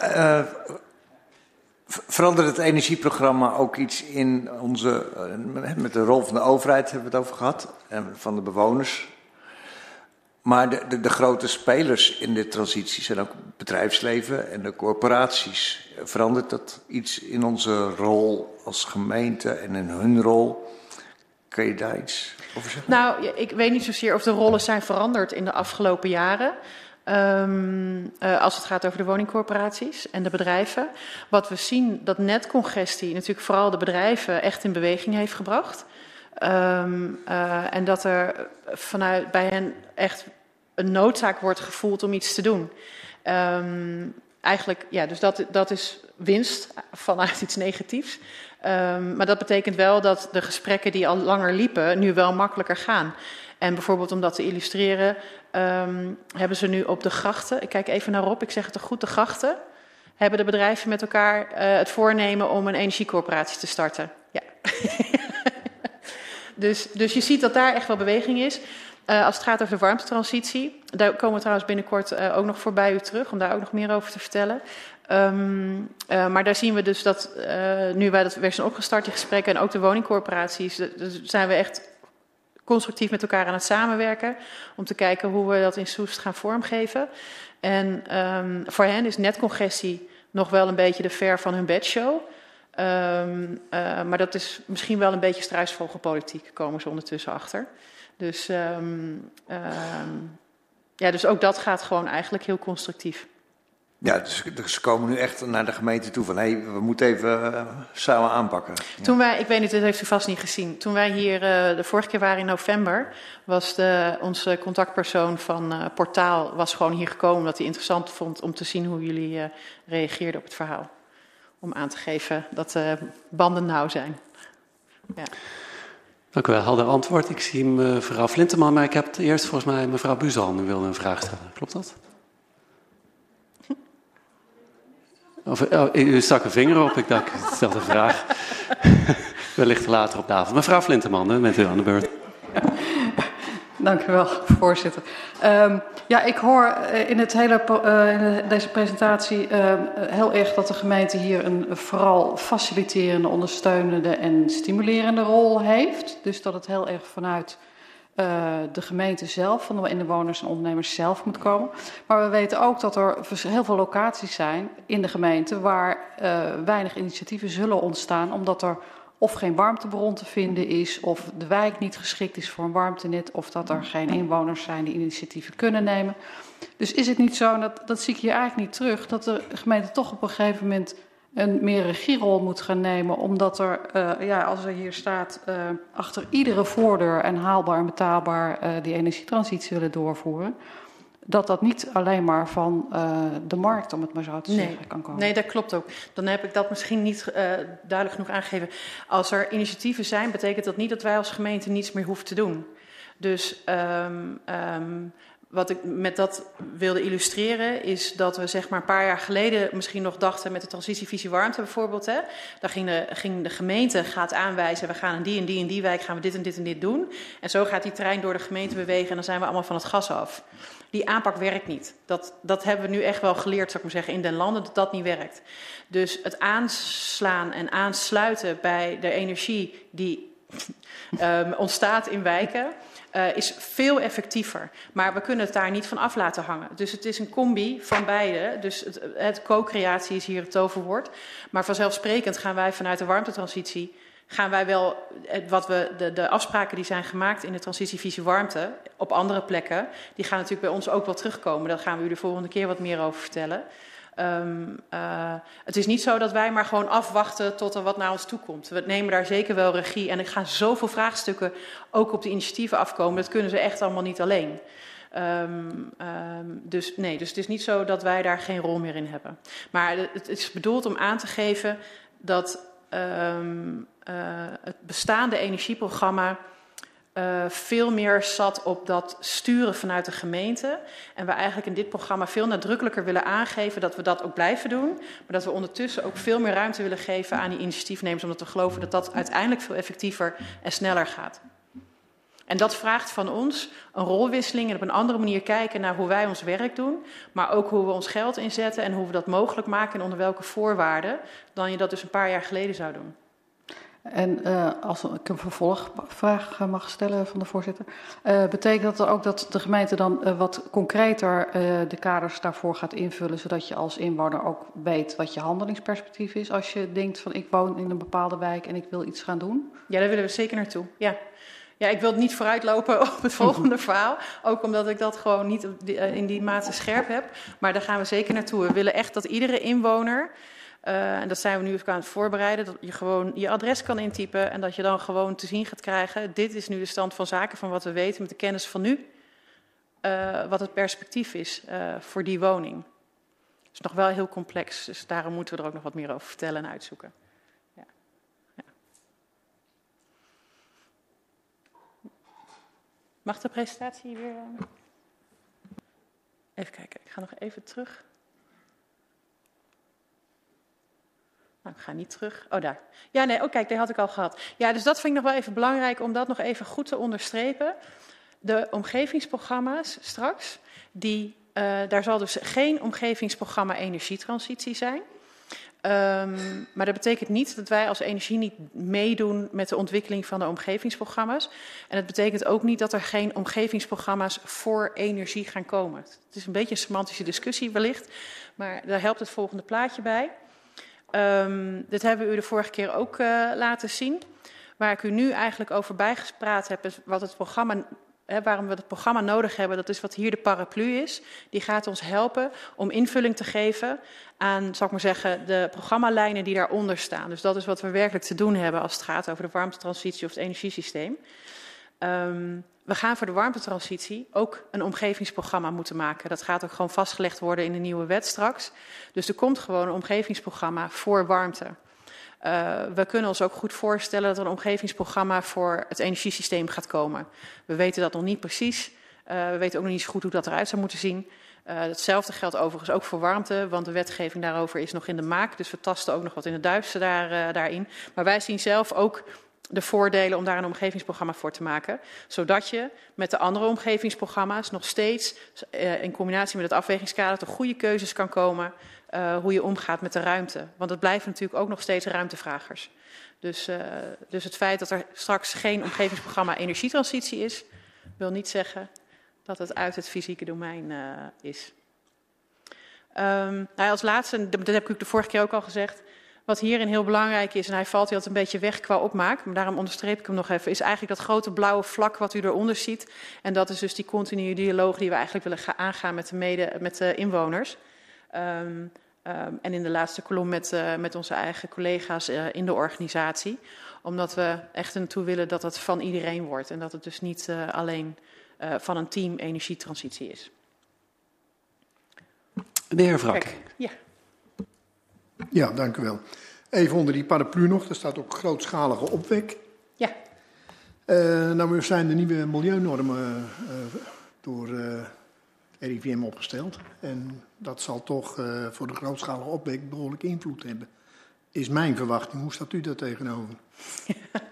Uh, verandert het energieprogramma ook iets in onze, uh, met de rol van de overheid hebben we het over gehad, en van de bewoners. Maar de, de, grote spelers in de transitie zijn ook bedrijfsleven en de corporaties. Verandert dat iets in onze rol als gemeente en in hun rol? Kun je daar iets over zeggen? Nou, ik weet niet zozeer of de rollen zijn veranderd in de afgelopen jaren. Um, uh, als het gaat over de woningcorporaties en de bedrijven. Wat we zien dat netcongestie natuurlijk vooral de bedrijven echt in beweging heeft gebracht. Um, uh, en dat er vanuit bij hen echt een noodzaak wordt gevoeld om iets te doen. Um, eigenlijk, ja, dus dat, dat is winst vanuit iets negatiefs. Um, maar dat betekent wel dat de gesprekken die al langer liepen, nu wel makkelijker gaan. En bijvoorbeeld om dat te illustreren, hebben ze nu op de grachten, ik kijk even naar Rob, ik zeg het toch goed, de grachten, hebben de bedrijven met elkaar uh, het voornemen om een energiecorporatie te starten. Ja. *laughs* dus, dus je ziet dat daar echt wel beweging is. Uh, als het gaat over de warmtetransitie, daar komen we trouwens binnenkort uh, ook nog voorbij u terug om daar ook nog meer over te vertellen. Um, uh, maar daar zien we dus dat nu wij dat weer zijn opgestart, die gesprekken en ook de woningcorporaties, zijn we echt constructief met elkaar aan het samenwerken om te kijken hoe we dat in Soest gaan vormgeven. En um, voor hen is netcongestie nog wel een beetje de ver van hun bedshow. Um, maar dat is misschien wel een beetje struisvogelpolitiek, komen ze ondertussen achter. Dus, um, um, ja, dus ook dat gaat gewoon eigenlijk heel constructief. Ja, dus, dus ze komen nu echt naar de gemeente toe van hé, hey, we moeten even uh, samen aanpakken. Ja. Toen wij, ik weet niet, dat heeft u vast niet gezien. Toen wij hier uh, de vorige keer waren in november, was de, onze contactpersoon van uh, Portaal was gewoon hier gekomen omdat hij interessant vond om te zien hoe jullie reageerden op het verhaal. Om aan te geven dat de banden nauw zijn. Ja. Dank u wel, helder antwoord. Ik zie mevrouw Flinteman, maar ik heb eerst volgens mij mevrouw Buzal nu wilde een vraag stellen. Klopt dat? Of, oh, u stak een vinger op, ik dacht, ik stel de vraag. *laughs* Wellicht later op tafel. Mevrouw Flinteman, bent u aan de beurt. Dank u wel, voorzitter. Um, Ja, ik hoor eh, in, het hele, in deze presentatie uh, heel erg dat de gemeente hier een vooral faciliterende, ondersteunende en stimulerende rol heeft. Dus dat het heel erg vanuit de gemeente zelf, van de inwoners en ondernemers zelf moet komen. Maar we weten ook dat er heel veel locaties zijn in de gemeente waar weinig initiatieven zullen ontstaan, omdat er of geen warmtebron te vinden is, of de wijk niet geschikt is voor een warmtenet, of dat er geen inwoners zijn die initiatieven kunnen nemen. Dus is het niet zo, dat, dat zie ik hier eigenlijk niet terug, dat de gemeente toch op een gegeven moment een meer regierol moet gaan nemen, omdat er, uh, ja, als er hier staat, uh, achter iedere voordeur en haalbaar en betaalbaar uh, die energietransitie willen doorvoeren dat dat niet alleen maar van uh, de markt, om het maar zo te nee, zeggen, kan komen. Nee, dat klopt ook. Dan heb ik dat misschien niet uh, duidelijk genoeg aangegeven. Als er initiatieven zijn, betekent dat niet dat wij als gemeente niets meer hoeven te doen. Dus um, um, wat ik met dat wilde illustreren is dat we zeg maar een paar jaar geleden misschien nog dachten met de transitievisie warmte bijvoorbeeld. Hè, daar ging de, ging de gemeente gaat aanwijzen, we gaan in die en die en die wijk gaan we dit en dit en dit doen. En zo gaat die trein door de gemeente bewegen en dan zijn we allemaal van het gas af. Die aanpak werkt niet. Dat, dat hebben we nu echt wel geleerd, zou ik maar zeggen, in den landen, dat dat niet werkt. Dus het aanslaan en aansluiten bij de energie die um, *laughs* ontstaat in wijken uh, is veel effectiever. Maar we kunnen het daar niet van af laten hangen. Dus het is een combi van beide. Dus het, het co-creatie is hier het toverwoord. Maar vanzelfsprekend gaan wij vanuit de warmtetransitie gaan wij wel, wat we, de, de afspraken die zijn gemaakt in de transitievisie warmte op andere plekken, die gaan natuurlijk bij ons ook wel terugkomen. Daar gaan we u de volgende keer wat meer over vertellen. Um, uh, het is niet zo dat wij maar gewoon afwachten tot er wat naar ons toe komt. We nemen daar zeker wel regie. En er gaan zoveel vraagstukken ook op de initiatieven afkomen. Dat kunnen ze echt allemaal niet alleen. Um, um, dus nee, dus het is niet zo dat wij daar geen rol meer in hebben. Maar het is bedoeld om aan te geven dat het bestaande energieprogramma uh, veel meer zat op dat sturen vanuit de gemeente. En we eigenlijk in dit programma veel nadrukkelijker willen aangeven dat we dat ook blijven doen. Maar dat we ondertussen ook veel meer ruimte willen geven aan die initiatiefnemers. Omdat we geloven dat dat uiteindelijk veel effectiever en sneller gaat. En dat vraagt van ons een rolwisseling en op een andere manier kijken naar hoe wij ons werk doen. Maar ook hoe we ons geld inzetten en hoe we dat mogelijk maken en onder welke voorwaarden. Dan je dat dus een paar jaar geleden zou doen. En uh, als ik een vervolgvraag mag stellen van de voorzitter. Uh, betekent dat ook dat de gemeente dan uh, wat concreter de kaders daarvoor gaat invullen, zodat je als inwoner ook weet wat je handelingsperspectief is als je denkt van ik woon in een bepaalde wijk en ik wil iets gaan doen? Ja, daar willen we zeker naartoe. Ja. Ja, ik wil niet vooruitlopen *laughs* op het volgende *laughs* verhaal. Ook omdat ik dat gewoon niet in die mate scherp heb. Maar daar gaan we zeker naartoe. We willen echt dat iedere inwoner uh, en dat zijn we nu even aan het voorbereiden. Dat je gewoon je adres kan intypen en dat je dan gewoon te zien gaat krijgen. Dit is nu de stand van zaken van wat we weten met de kennis van nu. Uh, wat het perspectief is uh, voor die woning. Het is nog wel heel complex, dus daarom moeten we er ook nog wat meer over vertellen en uitzoeken. Mag de presentatie weer. Even kijken, ik ga nog even terug. Nou, ik ga niet terug. Oh, daar. Ja, nee, oh kijk, die had ik al gehad. Ja, dus dat vind ik nog wel even belangrijk om dat nog even goed te onderstrepen. De omgevingsprogramma's straks, die, uh, daar zal dus geen omgevingsprogramma energietransitie zijn. Um, maar dat betekent niet dat wij als energie niet meedoen met de ontwikkeling van de omgevingsprogramma's. En het betekent ook niet dat er geen omgevingsprogramma's voor energie gaan komen. Het is een beetje een semantische discussie wellicht, maar daar helpt het volgende plaatje bij. Um, dit hebben we u de vorige keer ook uh, laten zien. Waar ik u nu eigenlijk over bijgespraat heb, wat het programma, hè, waarom we het programma nodig hebben. Dat is wat hier de paraplu is. Die gaat ons helpen om invulling te geven aan, zal ik maar zeggen, de programmalijnen die daaronder staan. Dus dat is wat we werkelijk te doen hebben als het gaat over de warmtetransitie of het energiesysteem. Um, we gaan voor de warmtetransitie ook een omgevingsprogramma moeten maken. Dat gaat ook gewoon vastgelegd worden in de nieuwe wet straks. Dus er komt gewoon een omgevingsprogramma voor warmte. Uh, we kunnen ons ook goed voorstellen dat er een omgevingsprogramma voor het energiesysteem gaat komen. We weten dat nog niet precies. Uh, we weten ook nog niet zo goed hoe dat eruit zou moeten zien. Uh, hetzelfde geldt overigens ook voor warmte, want de wetgeving daarover is nog in de maak. Dus we tasten ook nog wat in het duister daar, daarin. Maar wij zien zelf ook de voordelen om daar een omgevingsprogramma voor te maken. Zodat je met de andere omgevingsprogramma's nog steeds uh, in combinatie met het afwegingskader tot goede keuzes kan komen uh, hoe je omgaat met de ruimte. Want het blijven natuurlijk ook nog steeds ruimtevragers. Dus, uh, dus het feit dat er straks geen omgevingsprogramma energietransitie is, wil niet zeggen dat het uit het fysieke domein is. Um, nou, als laatste, dat heb ik de vorige keer ook al gezegd, wat hierin heel belangrijk is, en hij valt hier altijd een beetje weg qua opmaak, maar daarom onderstreep ik hem nog even, is eigenlijk dat grote blauwe vlak wat u eronder ziet. En dat is dus die continue dialoog die we eigenlijk willen gaan aangaan met de, mede, met de inwoners. Um, um, en in de laatste kolom met, uh, met onze eigen collega's uh, in de organisatie. Omdat we echt ertoe willen dat het van iedereen wordt. En dat het dus niet uh, alleen van een team energietransitie is. De heer Wrak. Ja. Ja, dank u wel. Even onder die paraplu nog, daar staat ook grootschalige opwek. Ja. Uh, nou zijn de nieuwe milieunormen uh, door uh, RIVM opgesteld. En dat zal toch voor de grootschalige opwek behoorlijk invloed hebben. Is mijn verwachting. Hoe staat u daar tegenover?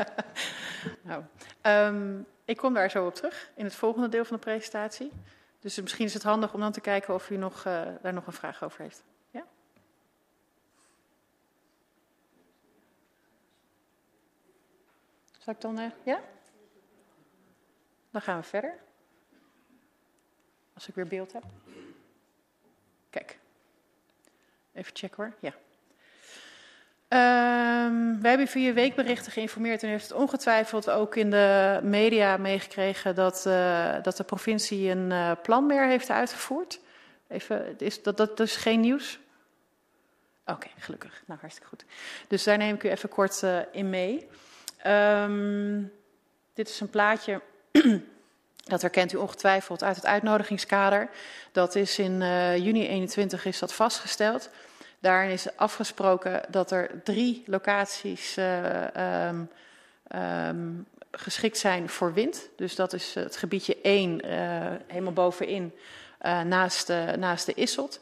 *laughs* nou, um, ik kom daar zo op terug in het volgende deel van de presentatie. Dus misschien is het handig om dan te kijken of u nog, daar nog een vraag over heeft. Dan, uh, ja? Dan gaan we verder. Als ik weer beeld heb. Kijk. Even checken hoor. Ja. Um, wij hebben via weekberichten geïnformeerd en u heeft het ongetwijfeld ook in de media meegekregen dat, uh, dat de provincie een uh, plan meer heeft uitgevoerd. Even, is, dat, dat is geen nieuws? Oké, gelukkig. Nou, hartstikke goed. Dus daar neem ik u even kort in mee. Um, dit is een plaatje, *clears throat* dat herkent u ongetwijfeld uit het uitnodigingskader. Dat is in uh, juni 21 is dat vastgesteld. Daarin is afgesproken dat er drie locaties uh, um, um, geschikt zijn voor wind. Dus dat is het gebiedje 1, uh, helemaal bovenin, naast, naast de Isselt.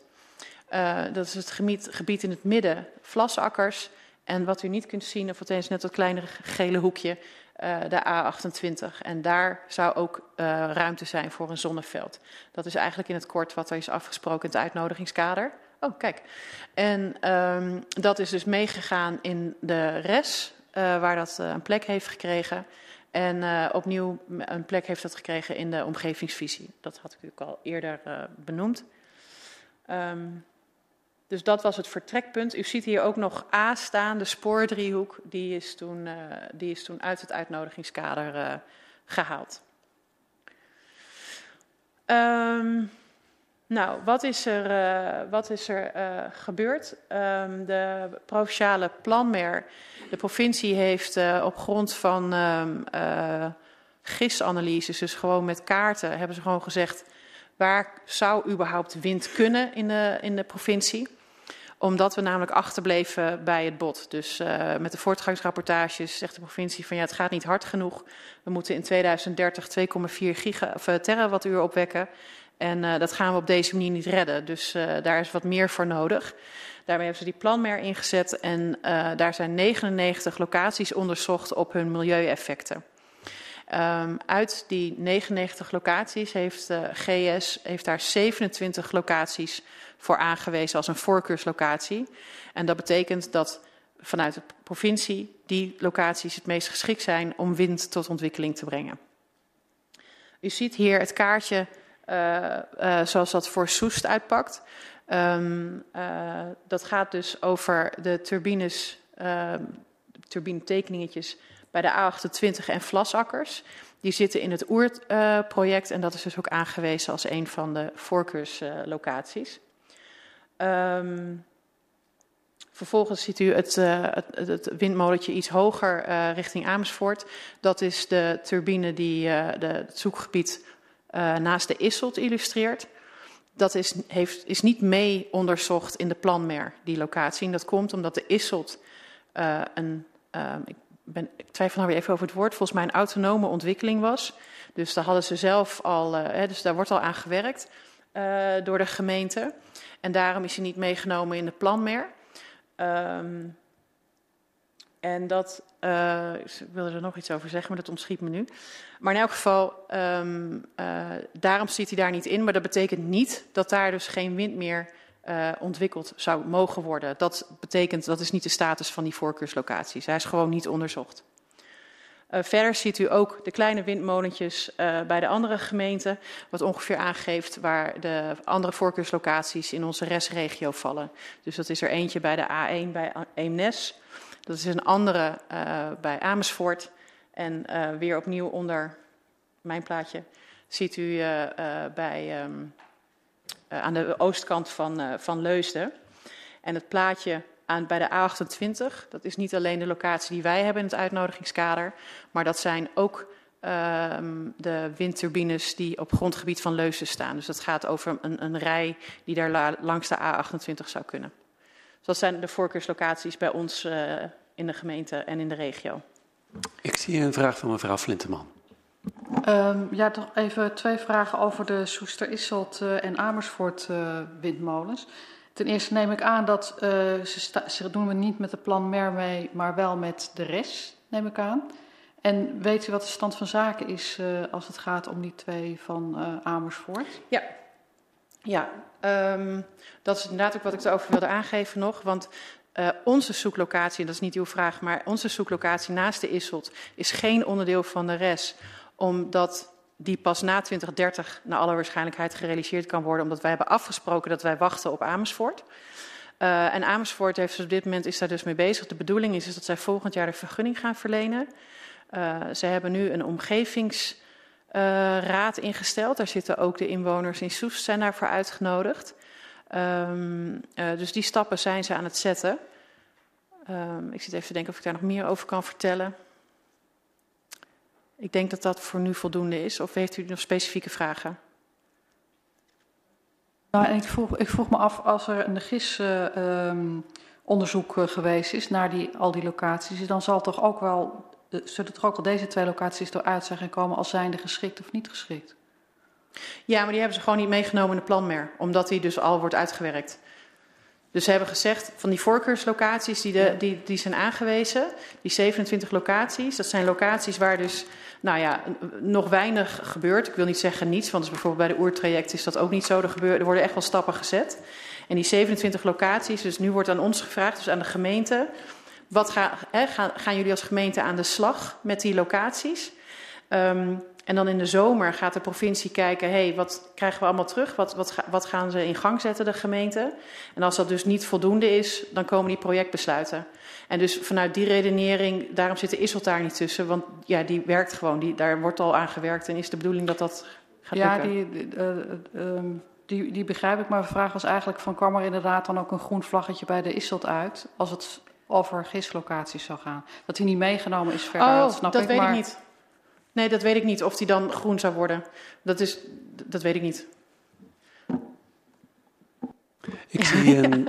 Dat is het gebied, gebied in het midden, vlasakkers. En wat u niet kunt zien, of althans net dat kleinere gele hoekje, uh, de A28. En daar zou ook uh, ruimte zijn voor een zonneveld. Dat is eigenlijk in het kort wat er is afgesproken in het uitnodigingskader. Oh, kijk. En um, dat is dus meegegaan in de RES, uh, waar dat een plek heeft gekregen. En opnieuw een plek heeft dat gekregen in de omgevingsvisie. Dat had ik u al eerder benoemd. Um, dus dat was het vertrekpunt. U ziet hier ook nog A staan, de spoordriehoek. Die is toen, uh, die is toen uit het uitnodigingskader uh, gehaald. Um, nou, wat is er, uh, wat is er gebeurd? Um, de provinciale planmer, de provincie heeft op grond van um, GIS-analyses, dus gewoon met kaarten, hebben ze gewoon gezegd... waar zou überhaupt wind kunnen in de, in de provincie omdat we namelijk achterbleven bij het bod. Dus uh, met de voortgangsrapportages zegt de provincie van ja, het gaat niet hard genoeg. We moeten in 2030 2,4 giga of, uh, terawattuur opwekken. En uh, dat gaan we op deze manier niet redden. Dus daar is wat meer voor nodig. Daarmee hebben ze die planmer ingezet en daar zijn 99 locaties onderzocht op hun milieueffecten. Um, uit die 99 locaties heeft uh, GS heeft daar 27 locaties voor aangewezen als een voorkeurslocatie. En dat betekent dat vanuit de provincie die locaties het meest geschikt zijn om wind tot ontwikkeling te brengen. U ziet hier het kaartje uh, uh, zoals dat voor Soest uitpakt. Um, uh, dat gaat dus over de turbines, turbinetekeningetjes bij de A28 en Vlasakkers. Die zitten in het Oert-project en dat is dus ook aangewezen als een van de voorkeurslocaties. Um, vervolgens ziet u het, uh, het, het iets hoger uh, richting Amersfoort. Dat is de turbine die uh, de, het zoekgebied naast de Isselt illustreert. Dat is, heeft, is niet mee onderzocht in de planmer, die locatie. En dat komt omdat de Isselt een, ik, ben, ik twijfel nou weer even over het woord, volgens mij een autonome ontwikkeling was. Dus daar hadden ze zelf al, hè, dus daar wordt al aan gewerkt door de gemeente. En daarom is hij niet meegenomen in de planmer. Um, en dat, uh, ik wilde er nog iets over zeggen, maar dat ontschiet me nu. Maar in elk geval, um, uh, daarom zit hij daar niet in. Maar dat betekent niet dat daar dus geen wind meer uh, ontwikkeld zou mogen worden. Dat betekent, dat is niet de status van die voorkeurslocaties. Hij is gewoon niet onderzocht. Uh, verder ziet u ook de kleine windmolentjes uh, bij de andere gemeenten, wat ongeveer aangeeft waar de andere voorkeurslocaties in onze restregio vallen. Dus dat is er eentje bij de A1 bij Eemnes, dat is een andere uh, bij Amersfoort en weer opnieuw onder mijn plaatje ziet u bij, um, aan de oostkant van, van Leusden. En het plaatje aan, bij de A28. Dat is niet alleen de locatie die wij hebben in het uitnodigingskader, maar dat zijn ook uh, de windturbines die op grondgebied van Leuzen staan. Dus dat gaat over een, een rij die daar la, langs de A28 zou kunnen. Dus dat zijn de voorkeurslocaties bij ons uh, in de gemeente en in de regio. Ik zie een vraag van mevrouw Flinteman. Um, ja, toch even twee vragen over de Soester Isselt uh, en Amersfoort uh, windmolens. Ten eerste neem ik aan dat uh, ze, doen we niet met de plan MER mee, maar wel met de rest, neem ik aan. En weet u wat de stand van zaken is uh, als het gaat om die twee van uh, Amersfoort? Ja, ja um, dat is inderdaad ook wat ik erover wilde aangeven nog. Want uh, onze zoeklocatie, en dat is niet uw vraag, maar onze zoeklocatie naast de Isselt is geen onderdeel van de rest. Omdat die pas na 2030 naar alle waarschijnlijkheid gerealiseerd kan worden, omdat wij hebben afgesproken dat wij wachten op Amersfoort. Uh, en Amersfoort heeft op dit moment is daar dus mee bezig. De bedoeling is, is dat zij volgend jaar de vergunning gaan verlenen. Uh, ze hebben nu een omgevingsraad uh, ingesteld. Daar zitten ook de inwoners in Soest zijn daarvoor uitgenodigd. Um, dus die stappen zijn ze aan het zetten. Um, ik zit even te denken of ik daar nog meer over kan vertellen. Ik denk dat dat voor nu voldoende is. Of heeft u nog specifieke vragen? Nou, ik, vroeg, ik vroeg me af, als er een GIS-onderzoek uh, um, geweest is naar die, al die locaties, dan zal toch ook wel, uh, zullen er ook al deze twee locaties eruit zijn gekomen als zijnde geschikt of niet geschikt? Ja, maar die hebben ze gewoon niet meegenomen in de planmer, omdat die dus al wordt uitgewerkt. Dus ze hebben gezegd van die voorkeurslocaties die, de, die, die zijn aangewezen, die 27 locaties, dat zijn locaties waar dus nou ja, nog weinig gebeurt. Ik wil niet zeggen niets, want dus bijvoorbeeld bij de oertraject is dat ook niet zo. Er, er worden echt wel stappen gezet. En die 27 locaties, dus nu wordt aan ons gevraagd, dus aan de gemeente, wat ga, hè, gaan, gaan jullie als gemeente aan de slag met die locaties? Um, en dan in de zomer gaat de provincie kijken, hé, hey, wat krijgen we allemaal terug? Wat, wat, wat gaan ze in gang zetten, de gemeente? En als dat dus niet voldoende is, dan komen die projectbesluiten. En dus vanuit die redenering, daarom zit de Isselt daar niet tussen, want ja, die werkt gewoon, die, daar wordt al aan gewerkt en is de bedoeling dat dat gaat ja, lukken. Ja, die, uh, uh, die, die begrijp ik, maar de vraag was eigenlijk van, kwam er inderdaad dan ook een groen vlaggetje bij de Isselt uit, als het over gistlocaties zou gaan? Dat die niet meegenomen is verder, oh, dat snap dat ik, weet maar... ik niet. Nee, dat weet ik niet. Of die dan groen zou worden. Dat, is, dat weet ik niet. Ik zie *laughs* een.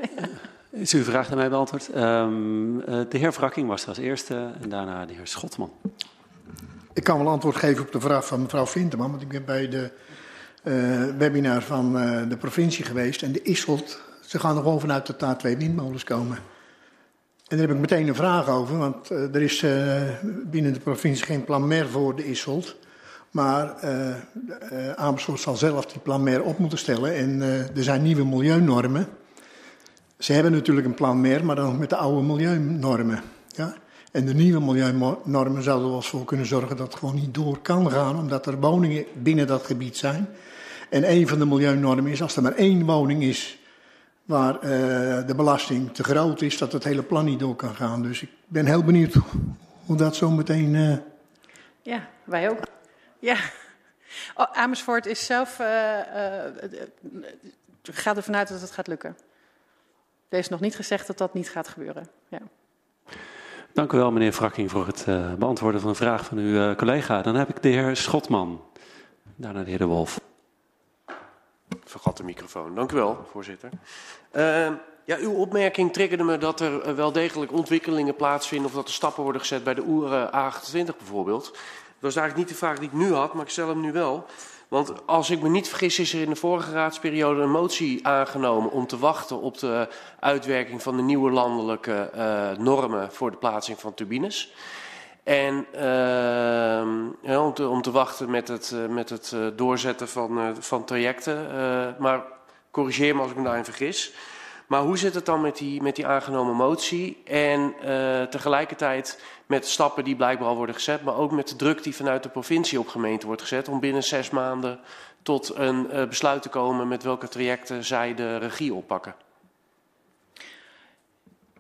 Is uw vraag naar mij beantwoord? Um, de heer Wrakking was er als eerste en daarna de heer Schotman. Ik kan wel antwoord geven op de vraag van mevrouw Vinterman, want ik ben bij de uh, webinar van uh, de provincie geweest en de Isselt, ze gaan er gewoon vanuit dat daar twee windmolens komen. En daar heb ik meteen een vraag over, want uh, er is uh, binnen de provincie geen plan meer voor de Isselt. Maar uh, Amersfoort zal zelf die plan meer op moeten stellen. En er zijn nieuwe milieunormen. Ze hebben natuurlijk een plan meer, maar dan nog met de oude milieunormen. Ja? En de nieuwe milieunormen zouden er wel eens voor kunnen zorgen dat het gewoon niet door kan gaan, omdat er woningen binnen dat gebied zijn. En een van de milieunormen is, als er maar één woning is waar uh, de belasting te groot is, dat het hele plan niet door kan gaan. Dus ik ben heel benieuwd hoe dat zo meteen. Uh... Ja, wij ook. Ja. Oh, Amersfoort is zelf. Uh, gaat ervan uit dat het gaat lukken. Er is nog niet gezegd dat dat niet gaat gebeuren. Ja. Dank u wel, meneer Wrakking, voor het beantwoorden van een vraag van uw collega. Dan heb ik de heer Schotman. Daarna de heer De Wolf. Vergat de microfoon. Dank u wel, voorzitter. Uh, ja, uw opmerking triggerde me dat er uh, wel degelijk ontwikkelingen plaatsvinden of dat er stappen worden gezet bij de Oer A28 bijvoorbeeld. Dat was eigenlijk niet de vraag die ik nu had, maar ik stel hem nu wel. Want als ik me niet vergis, is er in de vorige raadsperiode een motie aangenomen om te wachten op de uitwerking van de nieuwe landelijke uh, normen voor de plaatsing van turbines. En ja, om, te, om, te, wachten met het, met het doorzetten van, van trajecten. maar corrigeer me als ik me daarin vergis. Maar hoe zit het dan met die, met die aangenomen motie? En uh, tegelijkertijd met stappen die blijkbaar al worden gezet, maar ook met de druk die vanuit de provincie op gemeente wordt gezet om binnen zes maanden tot een uh, besluit te komen met welke trajecten zij de regie oppakken.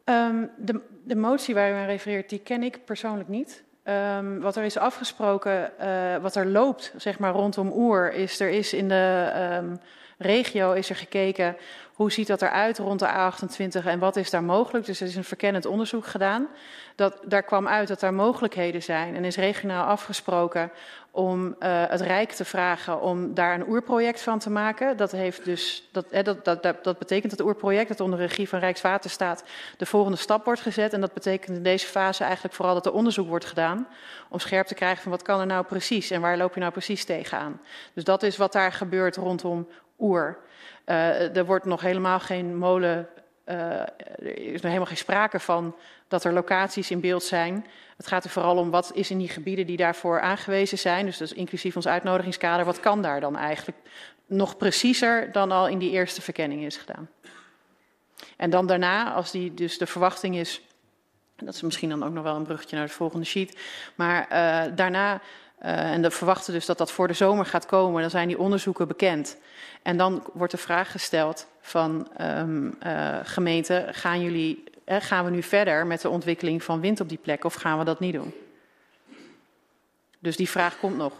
Um, de, de, motie waar u aan refereert, die ken ik persoonlijk niet. Um, wat er is afgesproken, uh, wat er loopt, zeg maar rondom Oer, is er is in de um, regio is er gekeken hoe ziet dat eruit rond de A28 en wat is daar mogelijk. Dus er is een verkennend onderzoek gedaan. Dat, daar kwam uit dat er mogelijkheden zijn en is regionaal afgesproken om uh, het Rijk te vragen om daar een oerproject van te maken. Dat, heeft dus, dat, eh, dat, dat, dat, betekent dat het oerproject, dat onder regie van Rijkswaterstaat, de volgende stap wordt gezet. En dat betekent in deze fase eigenlijk vooral dat er onderzoek wordt gedaan om scherp te krijgen van wat kan er nou precies en waar loop je nou precies tegenaan. Dus dat is wat daar gebeurt rondom oer. Uh, er wordt nog helemaal geen molen, uh, er is nog helemaal geen sprake van dat er locaties in beeld zijn. Het gaat er vooral om wat is in die gebieden die daarvoor aangewezen zijn. Dus dat is inclusief ons uitnodigingskader. Wat kan daar dan eigenlijk nog preciezer dan al in die eerste verkenning is gedaan? En dan daarna, als die, dus de verwachting is, dat is misschien dan ook nog wel een bruggetje naar de volgende sheet, maar uh, daarna en we verwachten dus dat dat voor de zomer gaat komen. Dan zijn die onderzoeken bekend. En dan wordt de vraag gesteld van um, gemeenten, gaan, jullie, eh, gaan we nu verder met de ontwikkeling van wind op die plek of gaan we dat niet doen? Dus die vraag komt nog.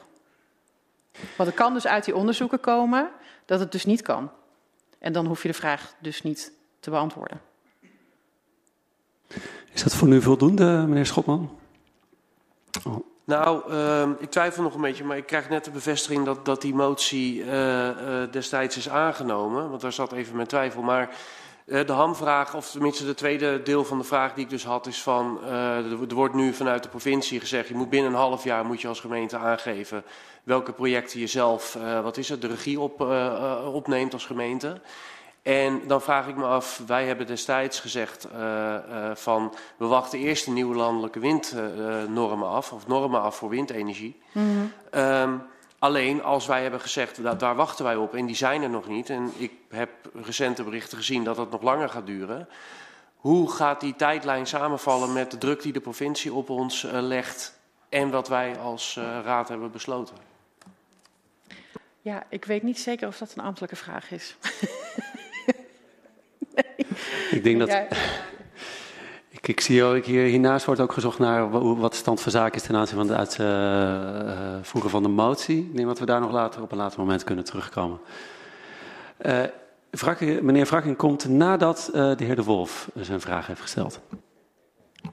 Want het kan dus uit die onderzoeken komen dat het dus niet kan. En dan hoef je de vraag dus niet te beantwoorden. Is dat voor nu voldoende, meneer Schotman? Oh. Nou, uh, ik twijfel nog een beetje, maar ik krijg net de bevestiging dat, dat die motie uh, uh, destijds is aangenomen. Want daar zat even mijn twijfel. Maar uh, de hamvraag, of tenminste de tweede deel van de vraag die ik dus had, is van... er wordt nu vanuit de provincie gezegd, je moet binnen een half jaar moet je als gemeente aangeven welke projecten je zelf, wat is het, de regie op, opneemt als gemeente. En dan vraag ik me af, wij hebben destijds gezegd uh, uh, van we wachten eerst de nieuwe landelijke windnormen af, of normen af voor windenergie. Mm -hmm. um, alleen als wij hebben gezegd, dat, daar wachten wij op en die zijn er nog niet. En ik heb recente berichten gezien dat dat nog langer gaat duren. Hoe gaat die tijdlijn samenvallen met de druk die de provincie op ons legt en wat wij als raad hebben besloten? Ja, ik weet niet zeker of dat een ambtelijke vraag is. *laughs* *laughs* Ik denk dat. Ja. Ik, ik, zie ook hier, hiernaast wordt ook gezocht naar wat de stand van zaken is ten aanzien van het uitvoeren uh, van de motie. Ik denk dat we daar nog later op een later moment kunnen terugkomen. Uh, meneer Vrakking komt nadat uh, de heer De Wolf zijn vraag heeft gesteld.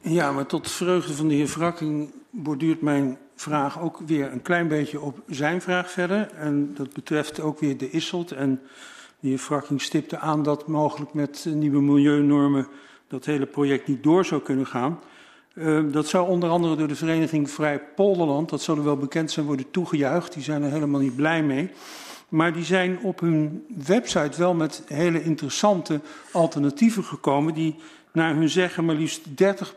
Ja, maar tot vreugde van de heer Vrakking borduurt mijn vraag ook weer een klein beetje op zijn vraag verder. En dat betreft ook weer de Isselt en de heer Frakking stipte aan dat mogelijk met nieuwe milieunormen dat hele project niet door zou kunnen gaan. Uh, dat zou onder andere door de vereniging Vrij Polderland, dat zullen wel bekend zijn, worden toegejuicht. Die zijn er helemaal niet blij mee. Maar die zijn op hun website wel met hele interessante alternatieven gekomen. Die naar hun zeggen maar liefst 30,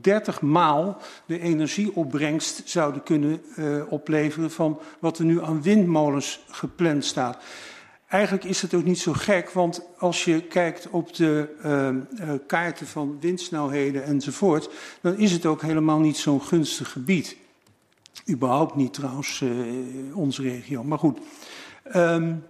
30 maal de energieopbrengst zouden kunnen uh, opleveren van wat er nu aan windmolens gepland staat. Eigenlijk is het ook niet zo gek, want als je kijkt op de uh, uh, kaarten van windsnelheden enzovoort, dan is het ook helemaal niet zo'n gunstig gebied. Überhaupt niet trouwens, uh, onze regio. Maar goed. Um,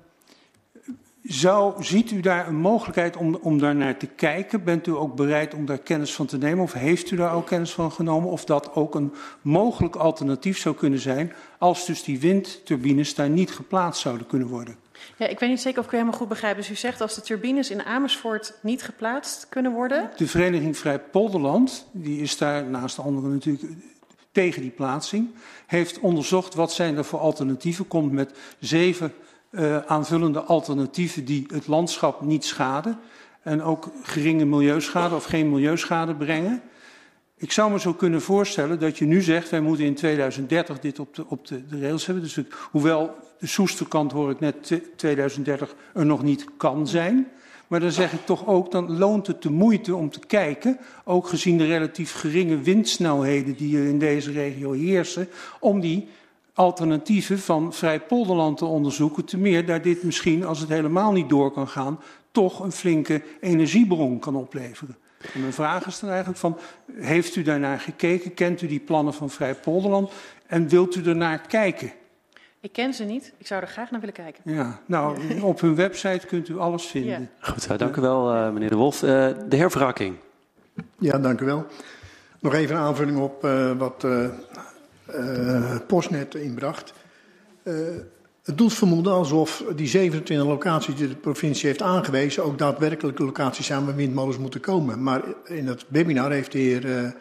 zou, ziet u daar een mogelijkheid om, om daar naar te kijken? Bent u ook bereid om daar kennis van te nemen? Of heeft u daar ook kennis van genomen? Of dat ook een mogelijk alternatief zou kunnen zijn als dus die windturbines daar niet geplaatst zouden kunnen worden? Ja, ik weet niet zeker of ik u helemaal goed begrijp. Dus u zegt als de turbines in Amersfoort niet geplaatst kunnen worden? De Vereniging Vrij Polderland, die is daar naast anderen natuurlijk tegen die plaatsing, heeft onderzocht wat zijn er voor alternatieven, komt met zeven uh, aanvullende alternatieven die het landschap niet schaden en ook geringe milieuschade of geen milieuschade brengen. Ik zou me zo kunnen voorstellen dat je nu zegt, wij moeten in 2030 dit op de, op de, de rails hebben. Dus hoewel de Soesterkant, hoor ik net, 2030 er nog niet kan zijn. Maar dan zeg ik toch ook, dan loont het de moeite om te kijken, ook gezien de relatief geringe windsnelheden die er in deze regio heersen, om die alternatieven van Vrij Polderland te onderzoeken. Te meer daar dit misschien, als het helemaal niet door kan gaan, toch een flinke energiebron kan opleveren. En mijn vraag is dan eigenlijk van, heeft u daarnaar gekeken? Kent u die plannen van Vrij Polderland? En wilt u ernaar kijken? Ik ken ze niet. Ik zou er graag naar willen kijken. Ja, nou, *laughs* op hun website kunt u alles vinden. Ja. Goed, dank u wel, uh, meneer De Wolf. Uh, de heer Verrakking. Ja, dank u wel. Nog even een aanvulling op uh, wat Postnet inbracht. Het doet vermoeden alsof die 27 locaties die de provincie heeft aangewezen ook daadwerkelijke locaties zijn waar windmolens moeten komen. Maar in het webinar heeft de heer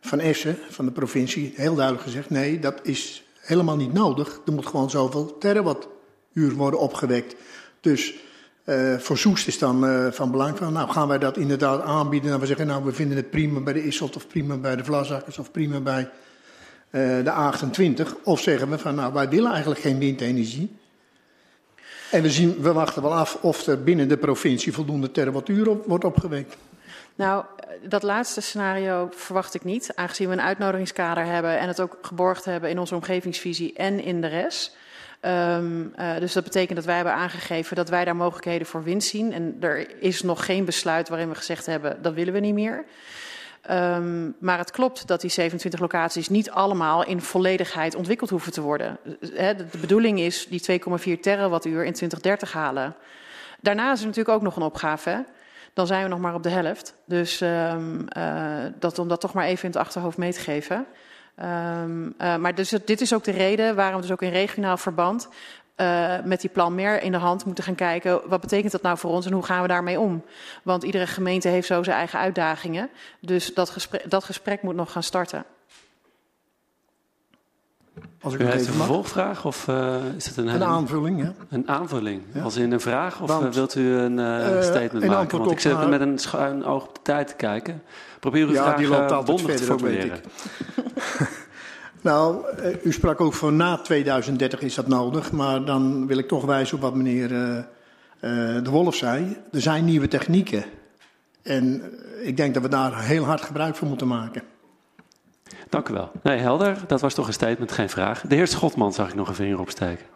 Van Essen van de provincie heel duidelijk gezegd: nee, dat is helemaal niet nodig. Er moet gewoon zoveel terawattuur worden opgewekt. Dus uh, voor Soest is dan uh, van belang van, nou gaan wij dat inderdaad aanbieden. En we zeggen, nou we vinden het prima bij de Isselt of prima bij de Vlazakkers of prima bij de A28. Of zeggen we van nou, wij willen eigenlijk geen windenergie. En we, zien, we wachten wel af of er binnen de provincie voldoende terawattuur wordt opgewekt. Nou, dat laatste scenario verwacht ik niet, aangezien we een uitnodigingskader hebben en het ook geborgd hebben in onze omgevingsvisie en in de rest. Um, uh, dus dat betekent dat wij hebben aangegeven dat wij daar mogelijkheden voor winst zien. En er is nog geen besluit waarin we gezegd hebben dat willen we niet meer. Um, maar het klopt dat die 27 locaties niet allemaal in volledigheid ontwikkeld hoeven te worden. De, bedoeling is die 2,4 terawattuur in 2030 halen. Daarna is er natuurlijk ook nog een opgave. Dan zijn we nog maar op de helft. Dus um, uh, dat, om dat toch maar even in het achterhoofd mee te geven. Um, uh, maar dus, dit is ook de reden waarom we dus ook in regionaal verband uh, met die plan meer in de hand moeten gaan kijken. Wat betekent dat nou voor ons en hoe gaan we daarmee om? Want iedere gemeente heeft zo zijn eigen uitdagingen. Dus dat gesprek, dat gesprek moet nog gaan starten. Als ik U heeft een vervolgvraag of uh, is het een, een aanvulling? Ja. Een aanvulling, ja. als in een vraag of Want, wilt u een uh, statement maken? Want ik zit met een schuin oog op de tijd te kijken. Probeer uw ja, vraag die loopt altijd verder, te formuleren. *laughs* Nou, u sprak ook van na 2030 is dat nodig, maar dan wil ik toch wijzen op wat meneer De Wolf zei. Er zijn nieuwe technieken en ik denk dat we daar heel hard gebruik van moeten maken. Dank u wel. Nee, helder. Dat was toch een statement, geen vraag. De heer Schotman zag ik nog een vinger opsteken.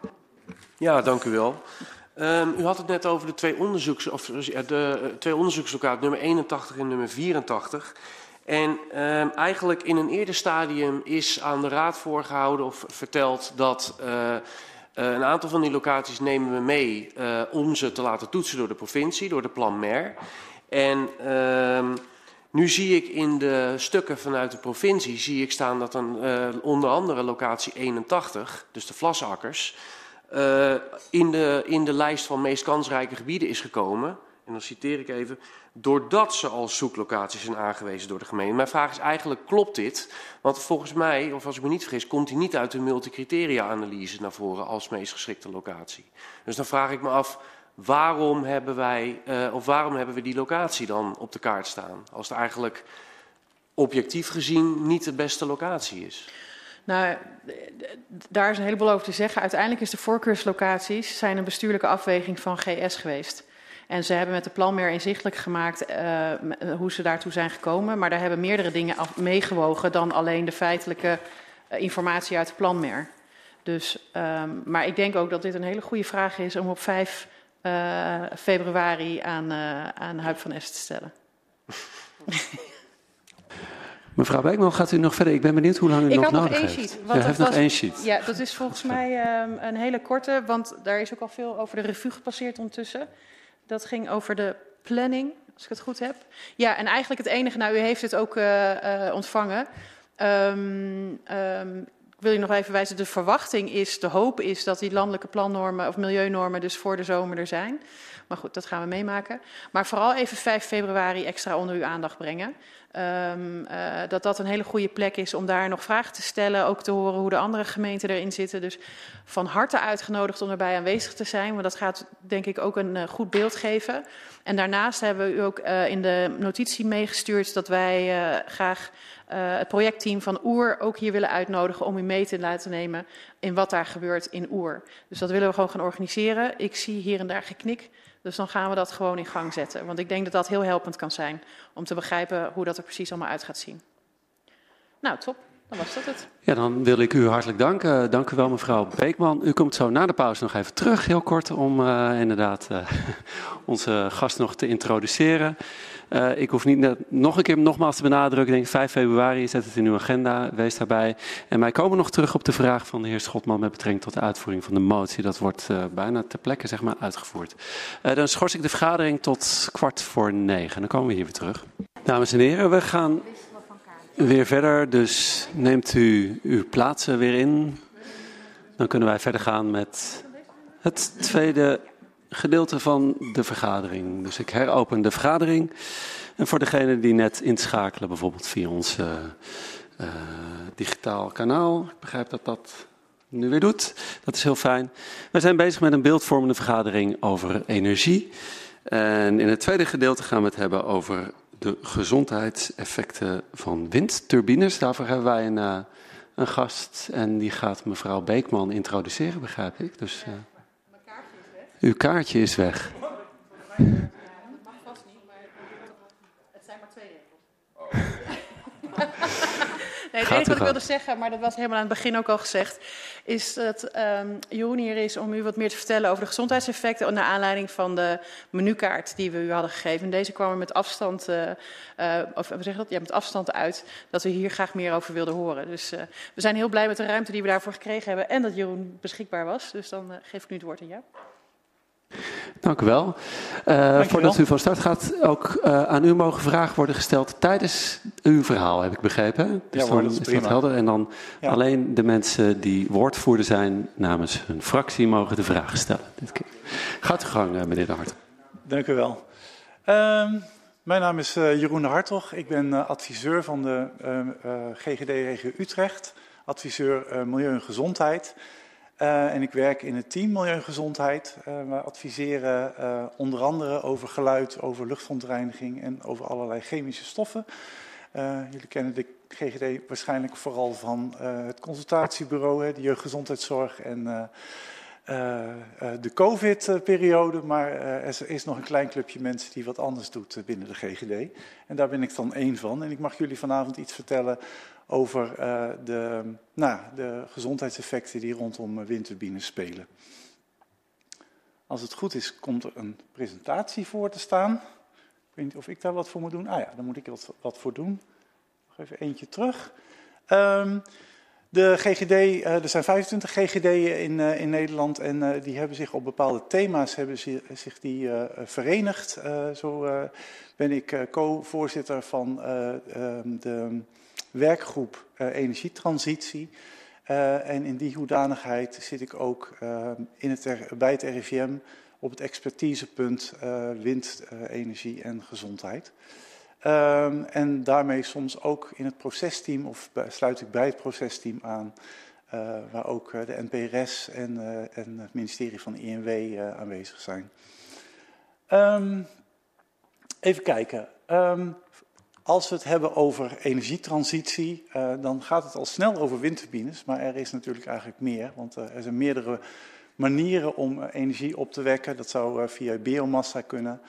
Ja, dank u wel. Um, u had het net over de twee, onderzoeks, of, de, uh, twee nummer 81 en nummer 84. En uh, eigenlijk in een eerder stadium is aan de raad voorgehouden of verteld dat uh, uh, een aantal van die locaties nemen we mee uh, om ze te laten toetsen door de provincie, door de plan MER. En uh, nu zie ik in de stukken vanuit de provincie zie ik staan dat een, onder andere locatie 81, dus de Vlasakkers, in, de, in de lijst van meest kansrijke gebieden is gekomen. En dan citeer ik even doordat ze als zoeklocaties zijn aangewezen door de gemeente. Mijn vraag is eigenlijk, klopt dit? Want volgens mij, of als ik me niet vergis, komt hij niet uit de multicriteria-analyse naar voren als meest geschikte locatie. Dus dan vraag ik me af, waarom hebben wij, uh, of waarom hebben we die locatie dan op de kaart staan? Als het eigenlijk objectief gezien niet de beste locatie is. Nou, daar is een heleboel over te zeggen. Uiteindelijk is de voorkeurslocaties zijn een bestuurlijke afweging van GS geweest. En ze hebben met de plan meer inzichtelijk gemaakt uh, hoe ze daartoe zijn gekomen. Maar daar hebben meerdere dingen meegewogen dan alleen de feitelijke uh, informatie uit de planmer. Dus, um, maar ik denk ook dat dit een hele goede vraag is om op 5 uh, februari aan, aan Huip van Es te stellen. *laughs* Mevrouw Beekman, gaat u nog verder? Ik ben benieuwd hoe lang u ik nog nodig heeft. Ik had nog één sheet. U heeft nog één sheet. Ja, dat is volgens mij um, een hele korte, want daar is ook al veel over de revue gepasseerd ondertussen. Dat ging over de planning, als ik het goed heb. Ja, en eigenlijk het enige, nou u heeft het ook uh, uh, ontvangen. Um, um, ik wil je nog even wijzen, de verwachting is, de hoop is dat die landelijke plannormen of milieunormen dus voor de zomer er zijn. Maar goed, dat gaan we meemaken. Maar vooral even 5 februari extra onder uw aandacht brengen. Um, uh, dat dat een hele goede plek is om daar nog vragen te stellen. Ook te horen hoe de andere gemeenten erin zitten. Dus van harte uitgenodigd om erbij aanwezig te zijn. Want dat gaat denk ik ook een uh, goed beeld geven. En daarnaast hebben we u ook uh, in de notitie meegestuurd dat wij graag het projectteam van Oer ook hier willen uitnodigen om u mee te laten nemen in wat daar gebeurt in Oer. Dus dat willen we gewoon gaan organiseren. Ik zie hier en daar geknik. Dus dan gaan we dat gewoon in gang zetten. Want ik denk dat dat heel helpend kan zijn om te begrijpen hoe dat er precies allemaal uit gaat zien. Nou, top. Dan was dat het. Ja, dan wil ik u hartelijk danken. Dank u wel, mevrouw Beekman. U komt zo na de pauze nog even terug, heel kort, om uh, inderdaad uh, *laughs* onze gast nog te introduceren. Uh, ik hoef niet nog een keer nogmaals te benadrukken. Ik denk 5 februari, zet het in uw agenda, wees daarbij. En wij komen nog terug op de vraag van de heer Schotman met betrekking tot de uitvoering van de motie. Dat wordt uh, bijna ter plekke zeg maar, uitgevoerd. Uh, dan schors ik de vergadering tot kwart voor negen. Dan komen we hier weer terug. Dames en heren, we gaan weer verder. Dus neemt u uw plaatsen weer in. Dan kunnen wij verder gaan met het tweede gedeelte van de vergadering. Dus ik heropen de vergadering. En voor degenen die net inschakelen, bijvoorbeeld via ons uh, uh, digitaal kanaal. Ik begrijp dat dat nu weer doet. Dat is heel fijn. We zijn bezig met een beeldvormende vergadering over energie. En in het tweede gedeelte gaan we het hebben over de gezondheidseffecten van windturbines. Daarvoor hebben wij een, uh, een gast en die gaat mevrouw Beekman introduceren, begrijp ik. Dus, uw kaartje is weg. Ja, dat mag vast niet, maar het zijn maar twee Nee, het enige wat ik wilde zeggen, maar dat was helemaal aan het begin ook al gezegd, is dat um, Jeroen hier is om u wat meer te vertellen over de gezondheidseffecten naar aanleiding van de menukaart die we u hadden gegeven. Deze kwam er met afstand, uh, uh, of we zeggen dat? Ja, met afstand uit, dat we hier graag meer over wilden horen. Dus uh, we zijn heel blij met de ruimte die we daarvoor gekregen hebben en dat Jeroen beschikbaar was. Dus dan geef ik nu het woord aan jou. Dank u wel. Uh, voordat u van start gaat, ook uh, aan u mogen vragen worden gesteld tijdens uw verhaal, heb ik begrepen. Dus ja, hoor, dat is, is dat helder. En dan ja. alleen de mensen die woordvoerder zijn namens hun fractie mogen de vragen stellen. Dit keer. Gaat uw gang, uh, meneer De Hart. Dank u wel. Uh, mijn naam is Jeroen de Hartog. Ik ben adviseur van de GGD-regio Utrecht, adviseur Milieu en Gezondheid. Uh, en ik werk in het team Milieugezondheid. Uh, we adviseren uh, onder andere over geluid, over luchtverontreiniging en over allerlei chemische stoffen. jullie kennen de GGD waarschijnlijk vooral van het consultatiebureau, hè, de jeugdgezondheidszorg en de COVID-periode. Maar er is nog een klein clubje mensen die wat anders doet binnen de GGD. En daar ben ik dan één van. En ik mag jullie vanavond iets vertellen over uh, de, nou, de gezondheidseffecten die rondom windturbines spelen. Als het goed is, komt er een presentatie voor te staan. Ik weet niet of ik daar wat voor moet doen. Ah ja, daar moet ik wat, wat voor doen. Nog even eentje terug. Um, de GGD, uh, er zijn 25 GGD'en in, in Nederland en die hebben zich op bepaalde thema's hebben zich die, verenigd. zo ben ik co-voorzitter van ehm, de werkgroep uh, energietransitie. Uh, en in die hoedanigheid zit ik ook uh, in het bij het RIVM op het expertisepunt windenergie en gezondheid. Ehm, en daarmee soms ook in het procesteam, of sluit ik bij het procesteam aan, waar ook de NPRS en, en, het ministerie van INW aanwezig zijn. Um, even kijken. Um, als we het hebben over energietransitie, uh, dan gaat het al snel over windturbines. Maar er is natuurlijk eigenlijk meer, want uh, er zijn meerdere manieren om uh, energie op te wekken. Dat zou via biomassa kunnen,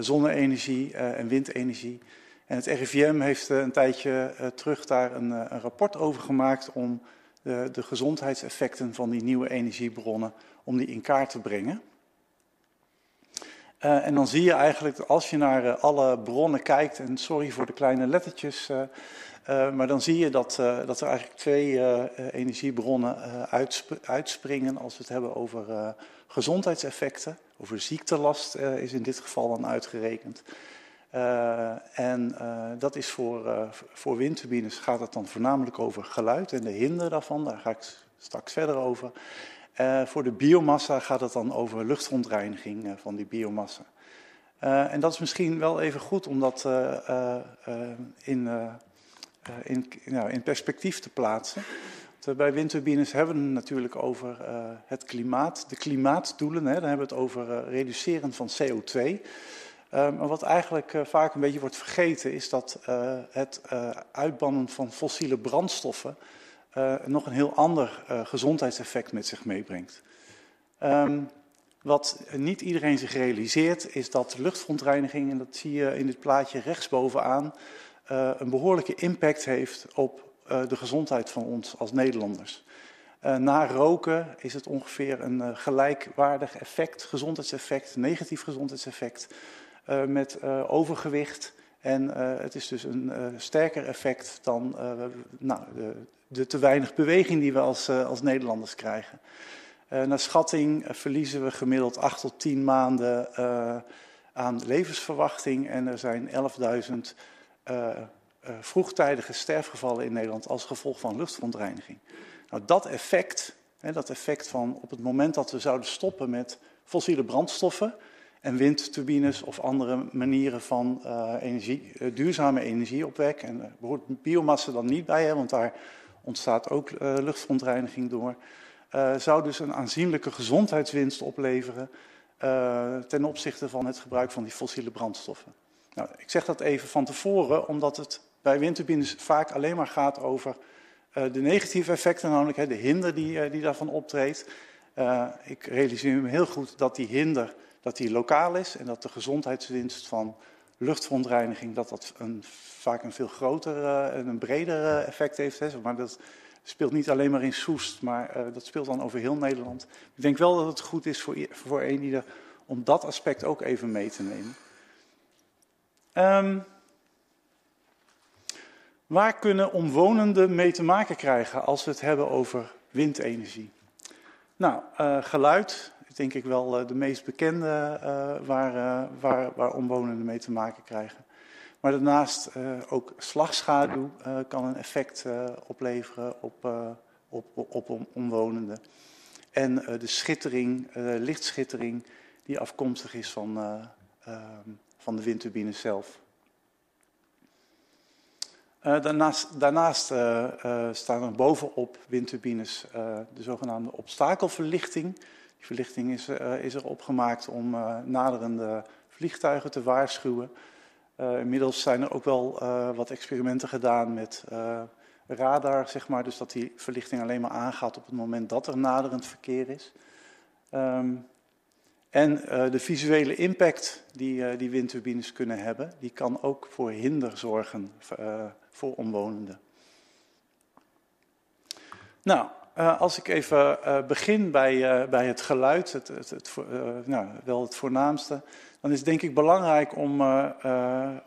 zonne-energie en windenergie. En het RIVM heeft een tijdje terug daar een, een, rapport over gemaakt om de, de gezondheidseffecten van die nieuwe energiebronnen, om die in kaart te brengen. Uh, en dan zie je eigenlijk, als je naar uh, alle bronnen kijkt, en sorry voor de kleine lettertjes, uh, maar dan zie je dat, dat er eigenlijk twee energiebronnen uitsp uitspringen als we het hebben over gezondheidseffecten. Over ziektelast is in dit geval dan uitgerekend. en dat is voor, voor windturbines gaat het dan voornamelijk over geluid en de hinder daarvan, daar ga ik straks verder over. Uh, voor de biomassa gaat het dan over luchtverontreiniging uh, van die biomassa. en dat is misschien wel even goed om dat in, in, nou, in perspectief te plaatsen. bij windturbines hebben we het natuurlijk over het klimaat, de klimaatdoelen. Hè, dan hebben we het over reduceren van CO2. maar wat eigenlijk vaak een beetje wordt vergeten is dat het uitbannen van fossiele brandstoffen nog een heel ander gezondheidseffect met zich meebrengt. Um, wat niet iedereen zich realiseert, is dat luchtverontreiniging, en dat zie je in dit plaatje rechtsbovenaan, uh, een behoorlijke impact heeft op de gezondheid van ons als Nederlanders. Na roken is het ongeveer een gelijkwaardig effect, gezondheidseffect, negatief gezondheidseffect, met overgewicht. En het is dus een sterker effect dan nou, de, de, te weinig beweging die we als, als Nederlanders krijgen. Uh, naar schatting eh, verliezen we gemiddeld 8 tot 10 maanden uh, aan levensverwachting en er zijn 11.000 uh, vroegtijdige sterfgevallen in Nederland als gevolg van luchtverontreiniging. Nou, dat effect, hè, dat effect van op het moment dat we zouden stoppen met fossiele brandstoffen en windturbines of andere manieren van energie, duurzame energieopwek, en er behoort biomassa dan niet bij, want daar ontstaat ook luchtverontreiniging door. Uh, zou dus een aanzienlijke gezondheidswinst opleveren uh, ten opzichte van het gebruik van die fossiele brandstoffen. Nou, ik zeg dat even van tevoren, omdat het bij windturbines vaak alleen maar gaat over de negatieve effecten, namelijk de hinder die, die daarvan optreedt. ik realiseer me heel goed dat die hinder dat die lokaal is en dat de gezondheidswinst van luchtverontreiniging dat dat een, vaak een veel groter en een breder effect heeft. Hè, maar dat speelt niet alleen maar in Soest, maar uh, dat speelt dan over heel Nederland. Ik denk wel dat het goed is voor, voor een om dat aspect ook even mee te nemen. Um, waar kunnen omwonenden mee te maken krijgen als we het hebben over windenergie? Nou, geluid denk ik wel uh, de meest bekende waar, waar, waar omwonenden mee te maken krijgen. Maar daarnaast ook slagschaduw kan een effect opleveren op, op, op omwonenden. En de schittering, lichtschittering, die afkomstig is van, ehm, van de windturbine zelf. daarnaast daarnaast staan er bovenop windturbines de zogenaamde obstakelverlichting. Verlichting is, is er opgemaakt om naderende vliegtuigen te waarschuwen. Uh, inmiddels zijn er ook wel wat experimenten gedaan met radar, zeg maar. Dus dat die verlichting alleen maar aangaat op het moment dat er naderend verkeer is. Um, en de visuele impact die, die windturbines kunnen hebben, die kan ook voor hinder zorgen voor omwonenden. Nou, als ik even begin bij, bij het geluid, het, het, nou, wel het voornaamste dan is het denk ik belangrijk om,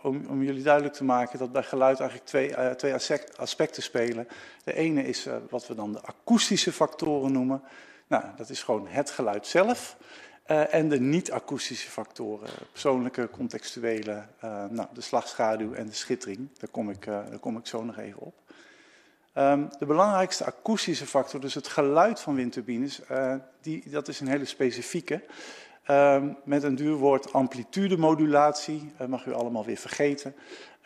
om, om, jullie duidelijk te maken dat bij geluid eigenlijk twee, twee aspecten spelen. De ene is wat we dan de akoestische factoren noemen. Nou, dat is gewoon het geluid zelf. en de niet-akoestische factoren, persoonlijke, contextuele, nou, de slagschaduw en de schittering. Daar kom ik, daar kom ik zo nog even op. Um, de belangrijkste akoestische factor, dus het geluid van windturbines, die, dat is een hele specifieke. Uh, met een duur woord amplitudemodulatie, dat mag u allemaal weer vergeten.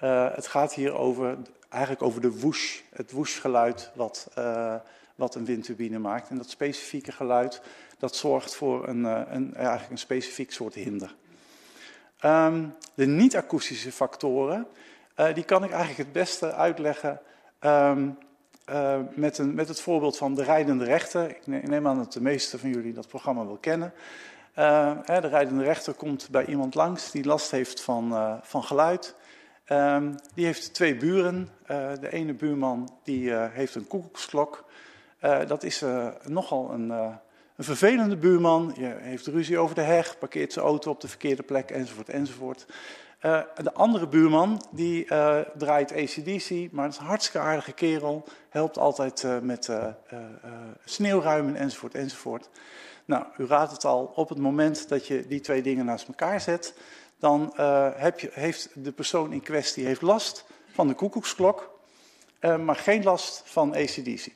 Uh, het gaat hier over, eigenlijk over de whoosh, het whooshgeluid wat, uh, wat een windturbine maakt. En dat specifieke geluid, dat zorgt voor een, uh, een eigenlijk een specifiek soort hinder. Um, de niet-akoestische factoren, die kan ik eigenlijk het beste uitleggen met, een, met het voorbeeld van de rijdende rechter. Ik neem aan dat de meesten van jullie dat programma wel kennen. Uh, de rijdende rechter komt bij iemand langs die last heeft van, uh, van geluid. Uh, die heeft twee buren. De ene buurman die, heeft een koekoeksklok. dat is nogal een, een, vervelende buurman. Je heeft ruzie over de heg, parkeert zijn auto op de verkeerde plek, enzovoort, enzovoort. De andere buurman die draait ACDC, maar dat is een hartstikke aardige kerel. Helpt altijd met sneeuwruimen, enzovoort, enzovoort. Nou, u raadt het al, op het moment dat je die twee dingen naast elkaar zet, dan heb je, heeft de persoon in kwestie heeft last van de koekoeksklok, maar geen last van ACDC.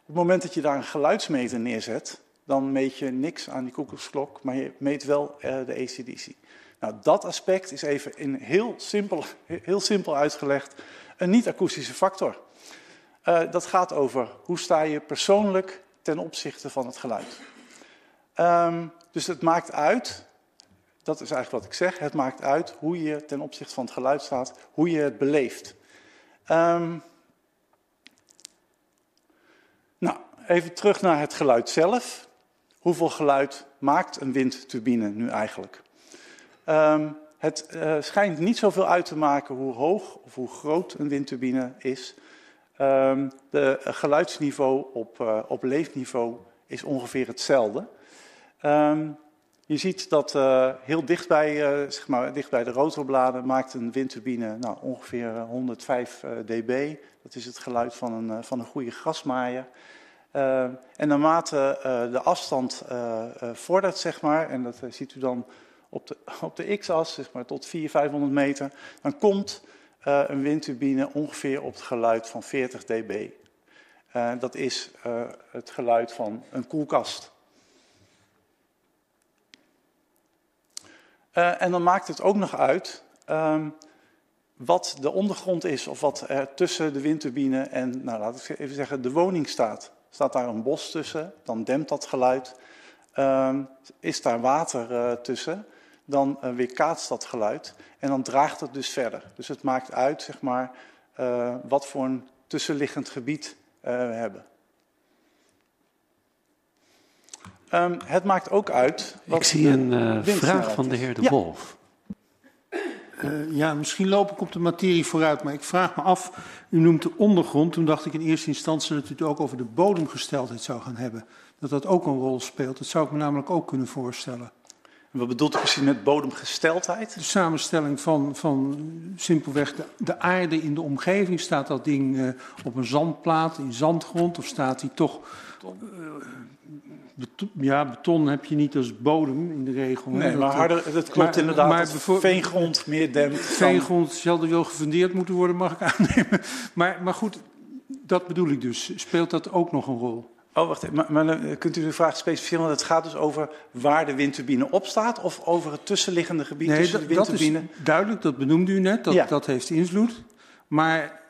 Op het moment dat je daar een geluidsmeter neerzet, dan meet je niks aan die koekoeksklok, maar je meet wel de ACDC. Nou, dat aspect is even in heel simpel, heel simpel uitgelegd een niet-akoestische factor. Uh, dat gaat over hoe sta je persoonlijk ten opzichte van het geluid. Um, dus het maakt uit, dat is eigenlijk wat ik zeg, het maakt uit hoe je ten opzichte van het geluid staat, hoe je het beleeft. Um, nou, even terug naar het geluid zelf. Hoeveel geluid maakt een windturbine nu eigenlijk? Um, het uh, schijnt niet zoveel uit te maken hoe hoog of hoe groot een windturbine is. Um, de geluidsniveau op, uh, op leefniveau is ongeveer hetzelfde. Um, je ziet dat uh, heel dichtbij, uh, zeg maar, dichtbij de rotorbladen maakt een windturbine nou, ongeveer 105 dB. Dat is het geluid van een, van een goede grasmaaier. En naarmate de afstand vordert, zeg maar, en dat ziet u dan op de, op de x-as, zeg maar tot 400, 500 meter, dan komt uh, een windturbine ongeveer op het geluid van 40 dB. Uh, dat is uh, het geluid van een koelkast. en dan maakt het ook nog uit um, wat de ondergrond is of wat er tussen de windturbine en, nou laat ik even zeggen, de woning staat. Staat daar een bos tussen, dan dempt dat geluid. Um, is daar water tussen, dan uh, weerkaatst dat geluid en dan draagt het dus verder. Dus het maakt uit, zeg maar, uh, wat voor een tussenliggend gebied uh, we hebben. Um, het maakt ook uit. Ik zie een vraag van de heer De ja. Wolf. ja, misschien loop ik op de materie vooruit, maar ik vraag me af. U noemt de ondergrond. Toen dacht ik in eerste instantie dat u het ook over de bodemgesteldheid zou gaan hebben. Dat dat ook een rol speelt. Dat zou ik me namelijk ook kunnen voorstellen. Wat bedoelt u precies met bodemgesteldheid? De samenstelling van, van simpelweg de, de, aarde in de omgeving. Staat dat ding uh, op een zandplaat, in zandgrond? Of staat die toch... Uh, beton, ja, beton heb je niet als bodem in de regel. Nee, dat, maar harder, dat klopt maar, inderdaad. Maar veengrond meer dempt. Veengrond zal wel gefundeerd moeten worden, mag ik aannemen. *laughs* Maar, maar goed, dat bedoel ik dus. Speelt dat ook nog een rol? Oh, wacht even. Maar, maar, dan kunt u de vraag specificeren? Want het gaat dus over waar de windturbine op staat of over het tussenliggende gebied nee, tussen de windturbine? Dat is duidelijk, dat benoemde u net, dat, ja. dat heeft invloed. Maar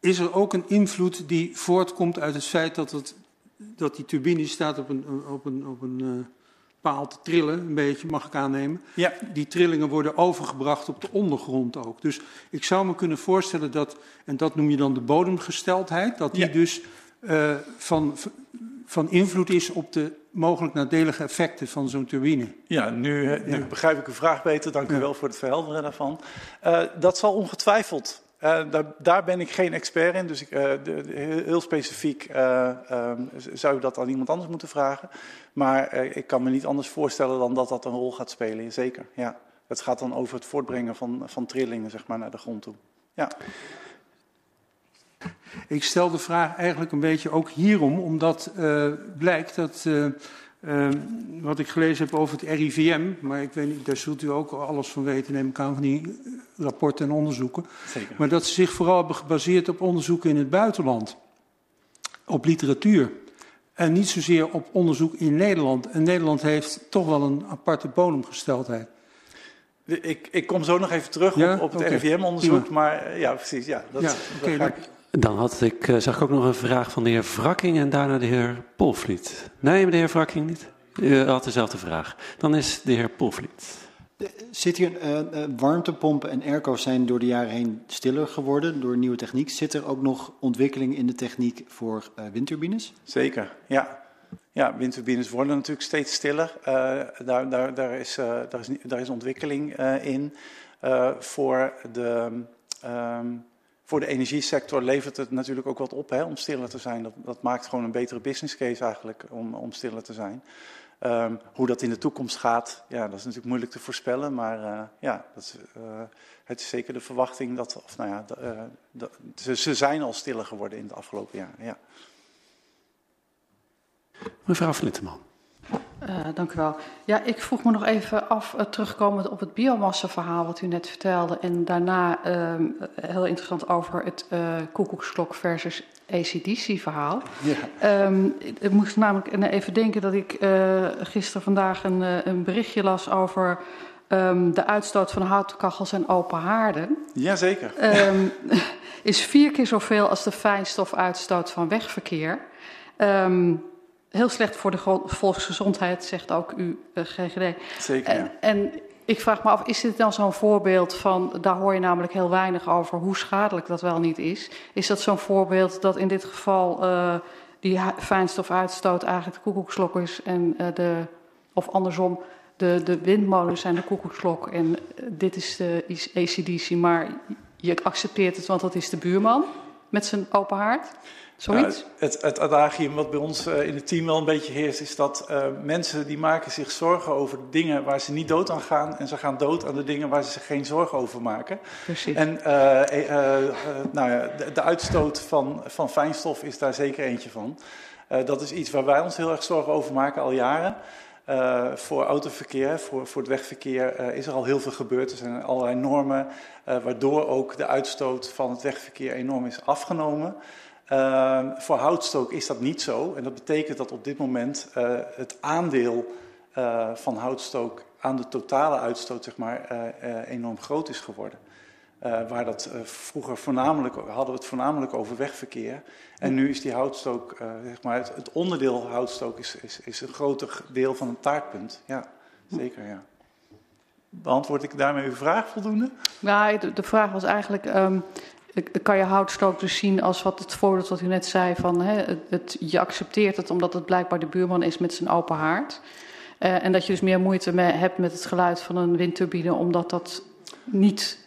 is er ook een invloed die voortkomt uit het feit dat, het, dat die turbine staat op een, op een, op een uh, paal te trillen, een beetje, mag ik aannemen. Ja. Die trillingen worden overgebracht op de ondergrond ook. Dus ik zou me kunnen voorstellen dat, en dat noem je dan de bodemgesteldheid, dat die ja. dus uh, van, van invloed is op de mogelijk nadelige effecten van zo'n turbine. Ja, nu, nu ja. begrijp ik uw vraag beter. Dank u ja. wel voor het verhelderen daarvan. Uh, dat zal ongetwijfeld. Uh, daar, daar, ben ik geen expert in, dus ik, de, de, heel specifiek um, zou ik dat aan iemand anders moeten vragen. Maar ik kan me niet anders voorstellen dan dat dat een rol gaat spelen, zeker. Ja. Het gaat dan over het voortbrengen van, van trillingen zeg maar, naar de grond toe. Ja. Ik stel de vraag eigenlijk een beetje ook hierom, omdat uh, blijkt dat uh, uh, wat ik gelezen heb over het RIVM, maar ik weet niet, daar zult u ook alles van weten, neem ik aan, van die rapporten en onderzoeken. Zeker. Maar dat ze zich vooral hebben gebaseerd op onderzoeken in het buitenland, op literatuur. En niet zozeer op onderzoek in Nederland. En Nederland heeft toch wel een aparte bodemgesteldheid. Ik, ik kom zo nog even terug ja? op, op, het okay. RIVM-onderzoek, maar ja, precies. Ja, dat, ja, okay, dat dan had ik, uh, zag ik ook nog een vraag van de heer Wrakking en daarna de heer Polvliet. Nee, de heer Wrakking niet. U had dezelfde vraag. Dan is de heer Polvliet. Zit hier, uh, uh, warmtepompen en airco's zijn door de jaren heen stiller geworden door nieuwe techniek. Zit er ook nog ontwikkeling in de techniek voor windturbines? Zeker, ja. Ja, windturbines worden natuurlijk steeds stiller. daar, daar, daar, is, daar, is, daar is ontwikkeling in. voor de... Um, voor de energiesector levert het natuurlijk ook wat op hè, om stiller te zijn. Dat, dat, maakt gewoon een betere business case eigenlijk om, stiller te zijn. Um, hoe dat in de toekomst gaat, ja, dat is natuurlijk moeilijk te voorspellen. Maar uh, ja, dat is, uh, het is zeker de verwachting dat, of nou ja, de, ze, zijn al stiller geworden in het afgelopen jaar. Ja. Mevrouw Flitteman. Uh, dank u wel. Ja, ik vroeg me nog even af, uh, terugkomend op het biomassa-verhaal wat u net vertelde. En daarna uh, heel interessant over het uh, koekoeksklok versus ACDC-verhaal. Ja. Um, ik moest namelijk even denken dat ik gisteren vandaag een, een berichtje las over um, de uitstoot van houtkachels en open haarden. Jazeker. Um, *laughs* is vier keer zoveel als de fijnstofuitstoot van wegverkeer. Um, heel slecht voor de volksgezondheid, zegt ook uw uh, GGD. Zeker. En, en, ik vraag me af, is dit dan zo'n voorbeeld van, daar hoor je namelijk heel weinig over, hoe schadelijk dat wel niet is. Is dat zo'n voorbeeld dat in dit geval uh, die fijnstofuitstoot eigenlijk de koekoeksklok is en uh, de, of andersom, de, de windmolens zijn de koekoeksklok en dit is de ACDC, maar je accepteert het, want dat is de buurman met zijn open haard? Zoiets? Nou, het, het adagium wat bij ons uh, in het team wel een beetje heerst, is dat uh, mensen die maken zich zorgen over dingen waar ze niet dood aan gaan. En ze gaan dood aan de dingen waar ze zich geen zorgen over maken. Precies. En uh, nou ja, de, de, uitstoot van, van fijnstof is daar zeker eentje van. dat is iets waar wij ons heel erg zorgen over maken al jaren. Uh, voor autoverkeer, voor, voor het wegverkeer uh, is er al heel veel gebeurd. Er zijn allerlei normen uh, waardoor ook de uitstoot van het wegverkeer enorm is afgenomen. Voor houtstook is dat niet zo. En dat betekent dat op dit moment het aandeel van houtstook aan de totale uitstoot zeg maar, enorm groot is geworden. Waar dat vroeger voornamelijk, hadden we het voornamelijk over wegverkeer. En nu is die houtstook, zeg maar, het, onderdeel houtstook is, is, is een groter deel van het taartpunt. Ja, zeker, ja. Beantwoord ik daarmee uw vraag voldoende? Nou, de, vraag was eigenlijk, um, kan je houtstook dus zien als wat het voorbeeld wat u net zei, van hè, het, het, je accepteert het omdat het blijkbaar de buurman is met zijn open haard. en dat je dus meer moeite mee hebt met het geluid van een windturbine, omdat dat niet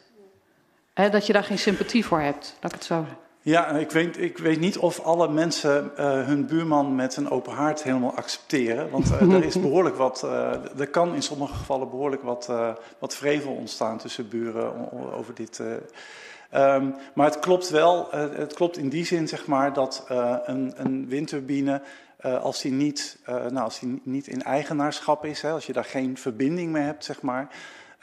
He, dat je daar geen sympathie voor hebt, dat ik het zo. Ja, ik weet, ik weet niet of alle mensen uh, hun buurman met een open haard helemaal accepteren. Want uh, er is *laughs* behoorlijk wat, uh, er kan in sommige gevallen behoorlijk wat, wat vrevel ontstaan tussen buren over dit. Um, maar het klopt wel, het klopt in die zin zeg maar dat een, een windturbine als die, niet, nou, als die niet in eigenaarschap is, hè, als je daar geen verbinding mee hebt, zeg maar,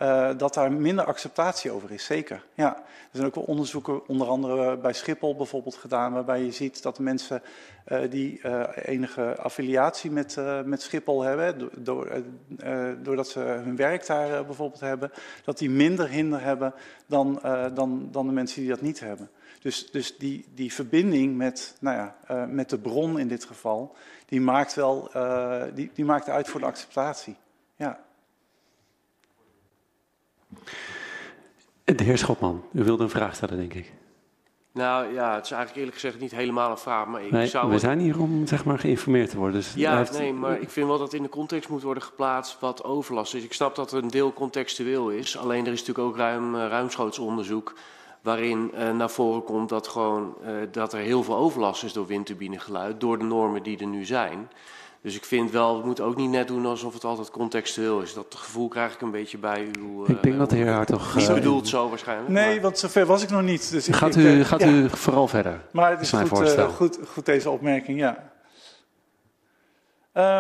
uh, dat daar minder acceptatie over is, zeker. Ja. Er zijn ook wel onderzoeken, onder andere bij Schiphol bijvoorbeeld, gedaan, waarbij je ziet dat mensen uh, die enige affiliatie met, met Schiphol hebben, door, doordat ze hun werk daar bijvoorbeeld hebben, dat die minder hinder hebben dan, dan, dan de mensen die dat niet hebben. Dus, dus die, die verbinding met, nou ja, met de bron in dit geval, die maakt wel die, die maakt uit voor de acceptatie. Ja. De heer Schopman, u wilde een vraag stellen, denk ik. Nou ja, het is eigenlijk eerlijk gezegd niet helemaal een vraag. Maar ik nee, zou we zijn hier om zeg maar, geïnformeerd te worden. Dus ja, heeft... nee, maar ik vind wel dat in de context moet worden geplaatst wat overlast is. Ik snap dat er een deel contextueel is. Alleen er is natuurlijk ook ruim, uh, ruimschoots onderzoek waarin uh, naar voren komt dat, gewoon, uh, dat er heel veel overlast is door windturbinegeluid, door de normen die er nu zijn. Dus ik vind wel, we moeten ook niet net doen alsof het altijd contextueel is. Dat gevoel krijg ik een beetje bij uw... ik denk uh, dat de heer Hartog... Niet uh, bedoeld zo waarschijnlijk. Nee, maar... want zover was ik nog niet. Dus ik, gaat ik, u, gaat ja. u vooral verder? Maar het is, is goed, uh, goed, goed, deze opmerking, ja.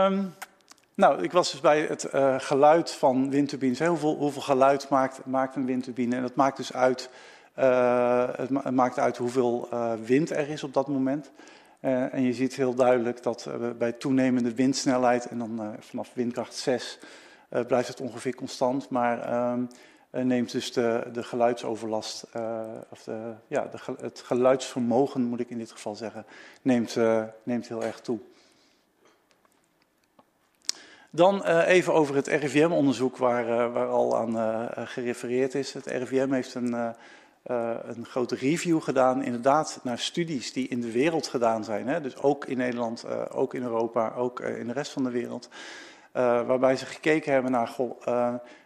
Um, nou, ik was dus bij het uh, geluid van windturbines. Hè, hoeveel, hoeveel geluid maakt, maakt een windturbine? En dat maakt dus uit, uh, het, ma het, maakt uit hoeveel uh, wind er is op dat moment. Uh, en je ziet heel duidelijk dat uh, bij toenemende windsnelheid, en dan uh, vanaf windkracht 6, blijft het ongeveer constant, maar neemt dus de, de geluidsoverlast, of de, ja, de, het geluidsvermogen moet ik in dit geval zeggen, neemt, neemt heel erg toe. Dan even over het RIVM-onderzoek waar, waar al aan gerefereerd is. Het RIVM heeft een uh, een grote review gedaan, inderdaad, naar studies die in de wereld gedaan zijn. Hè? Dus ook in Nederland, uh, ook in Europa, ook uh, in de rest van de wereld. waarbij ze gekeken hebben naar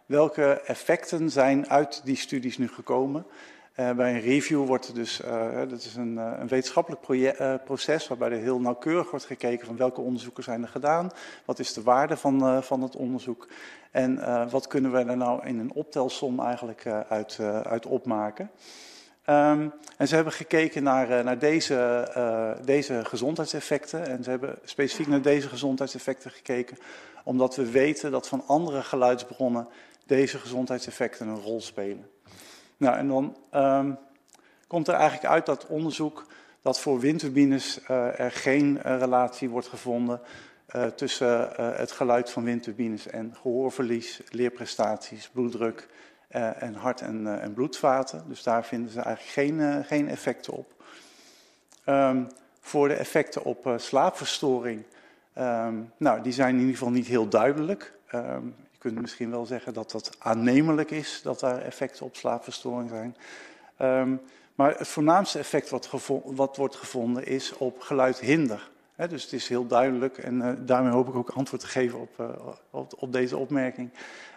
welke effecten zijn uit die studies nu gekomen. Bij een review wordt dus, dat is een, een wetenschappelijk proces waarbij er heel nauwkeurig wordt gekeken van welke onderzoeken zijn er gedaan, wat is de waarde van, van het onderzoek en wat kunnen we er nou in een optelsom eigenlijk uit, uit opmaken. Um, en ze hebben gekeken naar, naar deze, deze gezondheidseffecten. En ze hebben specifiek naar deze gezondheidseffecten gekeken, omdat we weten dat van andere geluidsbronnen deze gezondheidseffecten een rol spelen. Nou, en dan um, komt er eigenlijk uit dat onderzoek dat voor windturbines er geen relatie wordt gevonden uh, tussen het geluid van windturbines en gehoorverlies, leerprestaties, bloeddruk en hart- en, en, bloedvaten. Dus daar vinden ze eigenlijk geen, geen effecten op. Um, voor de effecten op slaapverstoring, um, nou, die zijn in ieder geval niet heel duidelijk. Kunt misschien wel zeggen dat dat aannemelijk is, dat daar effecten op slaapverstoring zijn. maar het voornaamste effect wat, wat wordt gevonden is op geluidhinder dus het is heel duidelijk, en uh, daarmee hoop ik ook antwoord te geven op, uh, op, deze opmerking,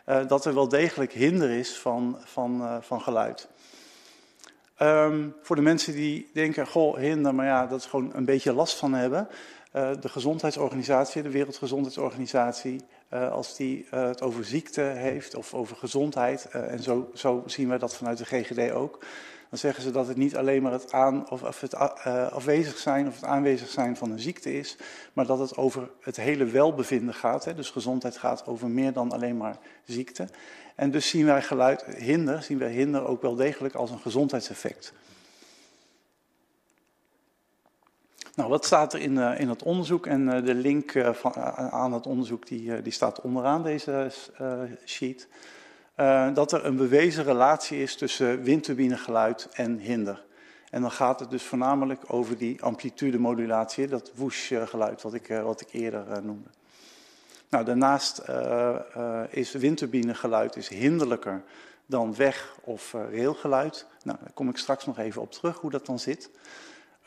uh, dat er wel degelijk hinder is van, van, van geluid. Um, voor de mensen die denken, goh, hinder, maar ja, dat is gewoon een beetje last van hebben. de gezondheidsorganisatie, de Wereldgezondheidsorganisatie, als die het over ziekte heeft of over gezondheid, en zo, zo zien wij dat vanuit de GGD ook, dan zeggen ze dat het niet alleen maar het, aan, of, of het afwezig zijn of het aanwezig zijn van een ziekte is, maar dat het over het hele welbevinden gaat. Hè. Dus gezondheid gaat over meer dan alleen maar ziekte. En dus zien wij geluid hinder, zien wij hinder ook wel degelijk als een gezondheidseffect. Nou, wat staat er in, uh, in het onderzoek? En uh, de link uh, van, aan het onderzoek die, die staat onderaan deze sheet. Dat er een bewezen relatie is tussen windturbinegeluid en hinder. En dan gaat het dus voornamelijk over die amplitudemodulatie, dat whoosh-geluid wat ik, wat ik eerder noemde. Nou, daarnaast is windturbinegeluid is hinderlijker dan weg- of railgeluid. Nou, daar kom ik straks nog even op terug hoe dat dan zit.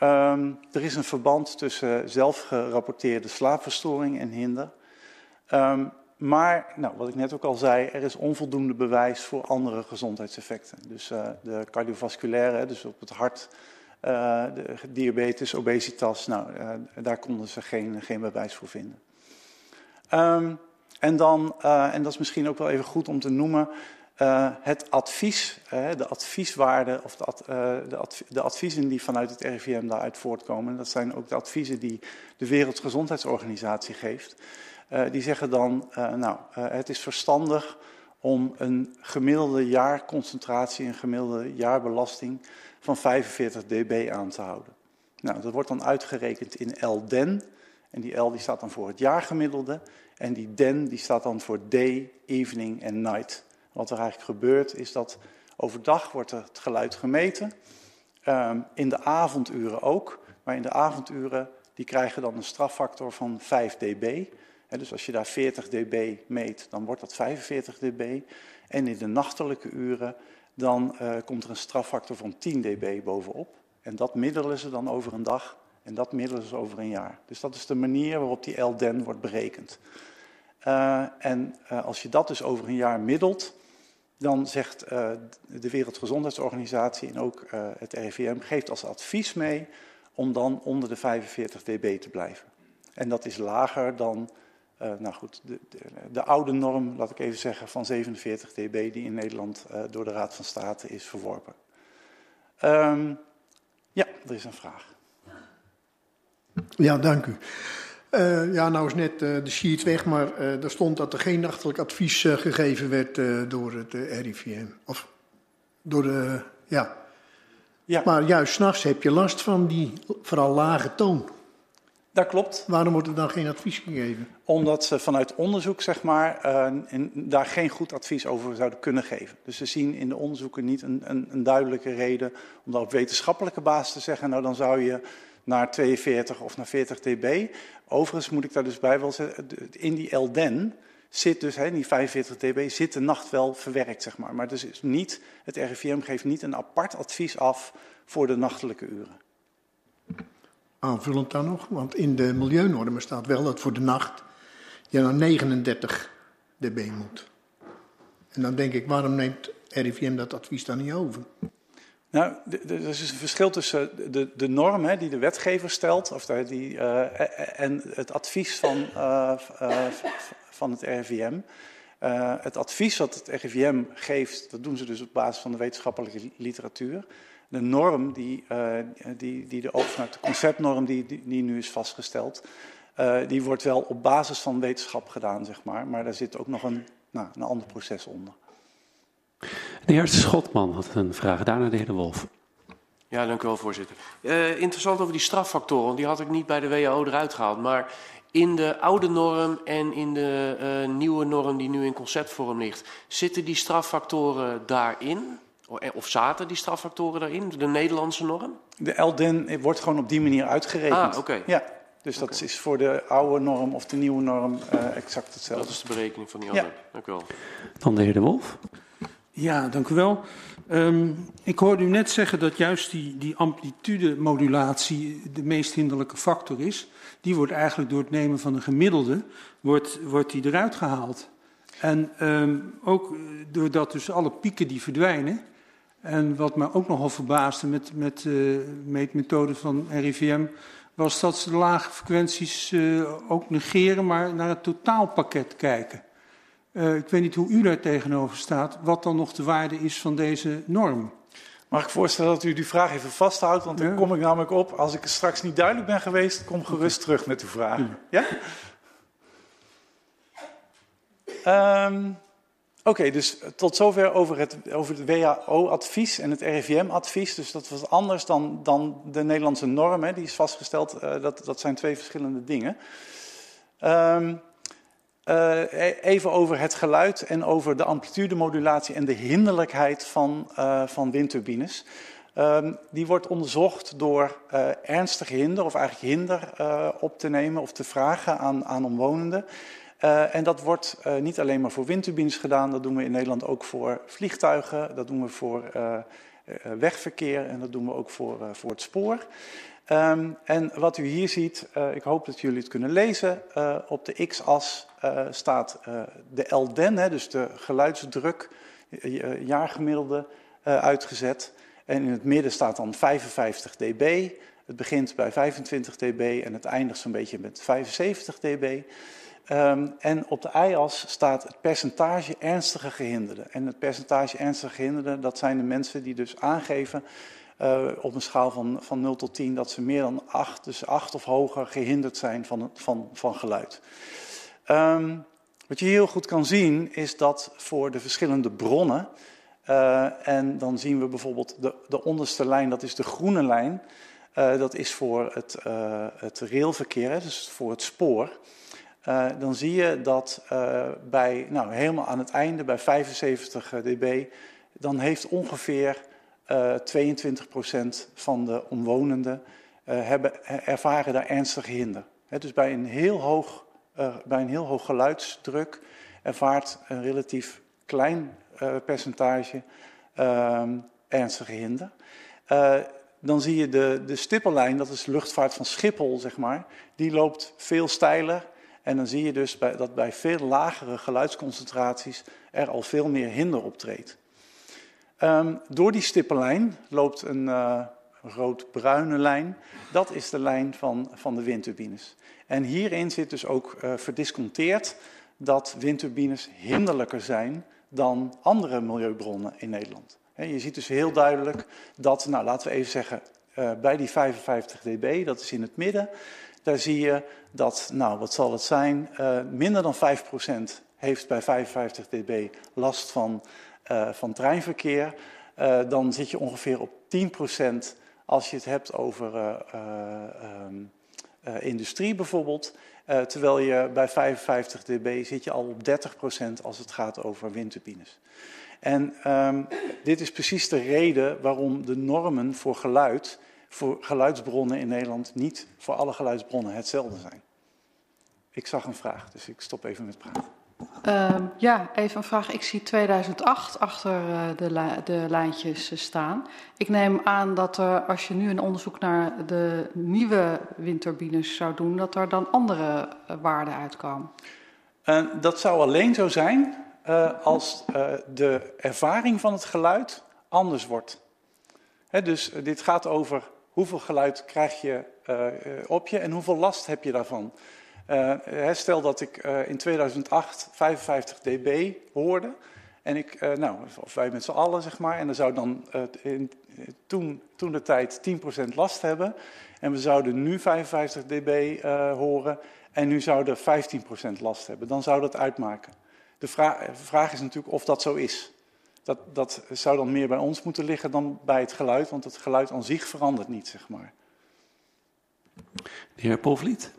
Um, er is een verband tussen zelfgerapporteerde slaapverstoring en hinder. Um, maar, nou, wat ik net ook al zei, er is onvoldoende bewijs voor andere gezondheidseffecten. Dus uh, de cardiovasculaire, dus op het hart, de diabetes, obesitas, nou, uh, daar konden ze geen, geen bewijs voor vinden. Um, en dan, en dat is misschien ook wel even goed om te noemen, het advies, de advieswaarden of de, ad, de, adv de, adviezen die vanuit het RIVM daaruit voortkomen, dat zijn ook de adviezen die de Wereldgezondheidsorganisatie geeft. Uh, die zeggen dan, uh, nou, uh, het is verstandig om een gemiddelde jaarconcentratie, een gemiddelde jaarbelasting van 45 dB aan te houden. Nou, dat wordt dan uitgerekend in L-den. En die L die staat dan voor het jaargemiddelde. En die den die staat dan voor day, evening en night. Wat er eigenlijk gebeurt is dat overdag wordt het geluid gemeten. Um, in de avonduren ook. Maar in de avonduren die krijgen dan een straffactor van 5 dB dus als je daar 40 dB meet, dan wordt dat 45 dB. En in de nachtelijke uren, dan uh, komt er een straffactor van 10 dB bovenop. En dat middelen ze dan over een dag en dat middelen ze over een jaar. Dus dat is de manier waarop die LDEN wordt berekend. Uh, en uh, als je dat dus over een jaar middelt, dan zegt de Wereldgezondheidsorganisatie en ook het RIVM geeft als advies mee om dan onder de 45 dB te blijven. En dat is lager dan uh, nou goed, de, de, de, oude norm, laat ik even zeggen, van 47 dB die in Nederland door de Raad van State is verworpen. Um, ja, er is een vraag. Ja, dank u. Uh, ja, nou is net de sheet weg, maar er stond dat er geen nachtelijk advies gegeven werd door het RIVM. Of door de, ja. ja. Maar juist s'nachts heb je last van die vooral lage toon. Dat klopt. Waarom wordt er dan geen advies gegeven? Omdat ze vanuit onderzoek zeg maar, uh, in, daar geen goed advies over zouden kunnen geven. Dus ze zien in de onderzoeken niet een, een, een duidelijke reden om dat op wetenschappelijke basis te zeggen. Nou, dan zou je naar 42 of naar 40 dB. Overigens moet ik daar dus bij wel zeggen, in die LDEN zit dus, hè, die 45 dB, zit de nacht wel verwerkt, zeg maar. Maar dus is niet, het RIVM geeft niet een apart advies af voor de nachtelijke uren aanvullend dan nog, want in de milieunormen staat wel dat voor de nacht je naar 39 dB moet. En dan denk ik, waarom neemt RIVM dat advies dan niet over? Nou, er is een verschil tussen de, de norm hè, die de wetgever stelt of die, uh, en het advies van, uh, uh, van het RIVM. het advies wat het RIVM geeft, dat doen ze dus op basis van de wetenschappelijke literatuur de norm die, die, die de, de conceptnorm die, die, die, nu is vastgesteld, die wordt wel op basis van wetenschap gedaan, zeg maar. Maar daar zit ook nog een, nou, een ander proces onder. De heer Schotman had een vraag, daarna de heer De Wolf. Ja, dank u wel, voorzitter. Uh, interessant over die straffactoren, die had ik niet bij de WHO eruit gehaald. Maar in de oude norm en in de uh, nieuwe norm die nu in conceptvorm ligt, zitten die straffactoren daarin? Of zaten die straffactoren daarin, de Nederlandse norm? De LDEN wordt gewoon op die manier uitgerekend. Ah, oké. Ja, dus dat is voor de oude norm of de nieuwe norm uh, exact hetzelfde. Dat is de berekening van die. Ja. Dank u wel. Dan de heer De Wolf. Ja, dank u wel. Um, ik hoorde u net zeggen dat juist die, die amplitude-modulatie de meest hinderlijke factor is. Die wordt eigenlijk door het nemen van een gemiddelde, wordt, wordt die eruit gehaald. En um, ook doordat dus alle pieken die verdwijnen. En wat me ook nogal verbaasde met, met uh, van RIVM, was dat ze de lage frequenties uh, ook negeren, maar naar het totaalpakket kijken. Uh, ik weet niet hoe u daar tegenover staat, wat dan nog de waarde is van deze norm. Mag ik voorstellen dat u die vraag even vasthoudt, want ja. dan kom ik namelijk op. Als ik straks niet duidelijk ben geweest, kom gerust terug met uw vraag. Ja? Um, Oké, okay, dus tot zover over het, over het WHO-advies en het RIVM-advies. Dus dat was anders dan, dan de Nederlandse norm, hè, die is vastgesteld. Uh, dat, dat zijn twee verschillende dingen. Um, uh, even over het geluid en over de amplitudemodulatie en de hinderlijkheid van, uh, van windturbines. Um, die wordt onderzocht door uh, ernstig hinder, of eigenlijk hinder op te nemen of te vragen aan, aan omwonenden. en dat wordt niet alleen maar voor windturbines gedaan, dat doen we in Nederland ook voor vliegtuigen, dat doen we voor wegverkeer en dat doen we ook voor, voor het spoor. Um, en wat u hier ziet, uh, ik hoop dat jullie het kunnen lezen, uh, op de x-as uh, staat de LDEN, hè, dus de geluidsdruk, jaargemiddelde, uitgezet. En in het midden staat dan 55 dB. Het begint bij 25 dB en het eindigt zo'n beetje met 75 dB. Um, en op de y-as staat het percentage ernstige gehinderden. En het percentage ernstige gehinderden, dat zijn de mensen die dus aangeven uh, op een schaal van, van 0 tot 10 dat ze meer dan 8, dus 8 of hoger gehinderd zijn van, van, van geluid. Um, wat je heel goed kan zien is dat voor de verschillende bronnen, uh, en dan zien we bijvoorbeeld de, de onderste lijn, dat is de groene lijn, uh, dat is voor het, het railverkeer, dus voor het spoor. dan zie je dat bij, nou, helemaal aan het einde, bij 75 dB, dan heeft ongeveer 22% van de omwonenden uh, hebben, ervaren daar ernstige hinder. Dus bij een, heel hoog, bij een heel hoog geluidsdruk ervaart een relatief klein percentage ernstige hinder. dan zie je de, de stippellijn, dat is luchtvaart van Schiphol, zeg maar, die loopt veel steiler. En dan zie je dus bij, dat bij veel lagere geluidsconcentraties er al veel meer hinder optreedt. Um, door die stippellijn loopt een uh, rood-bruine lijn. Dat is de lijn van, van de windturbines. En hierin zit dus ook uh, verdisconteerd dat windturbines hinderlijker zijn dan andere milieubronnen in Nederland. Je ziet dus heel duidelijk dat, nou laten we even zeggen, uh, bij die 55 dB, dat is in het midden, daar zie je dat, nou wat zal het zijn, minder dan 5% heeft bij 55 dB last van van treinverkeer, uh, dan zit je ongeveer op 10% als je het hebt over uh, industrie bijvoorbeeld. terwijl je bij 55 dB zit je al op 30% als het gaat over windturbines. En um, dit is precies de reden waarom de normen voor geluid, voor geluidsbronnen in Nederland, niet voor alle geluidsbronnen hetzelfde zijn. Ik zag een vraag, dus ik stop even met praten. Uh, ja, even een vraag. Ik zie 2008 achter uh, de, de, lijntjes uh, staan. Ik neem aan dat als je nu een onderzoek naar de nieuwe windturbines zou doen, dat er dan andere uh, waarden uitkomen. dat zou alleen zo zijn als de ervaring van het geluid anders wordt. Hè, dus dit gaat over hoeveel geluid krijg je op je en hoeveel last heb je daarvan. Uh, stel dat ik uh, in 2008 55 dB hoorde. En ik, uh, nou, of wij met z'n allen, zeg maar. En dan zou dan in, toen, toen de tijd 10% last hebben. En we zouden nu 55 dB horen. En nu zouden 15% last hebben. Dan zou dat uitmaken. De vraag, vraag is natuurlijk of dat zo is. dat, dat zou dan meer bij ons moeten liggen dan bij het geluid, want het geluid aan zich verandert niet, zeg maar. De heer Polvliet.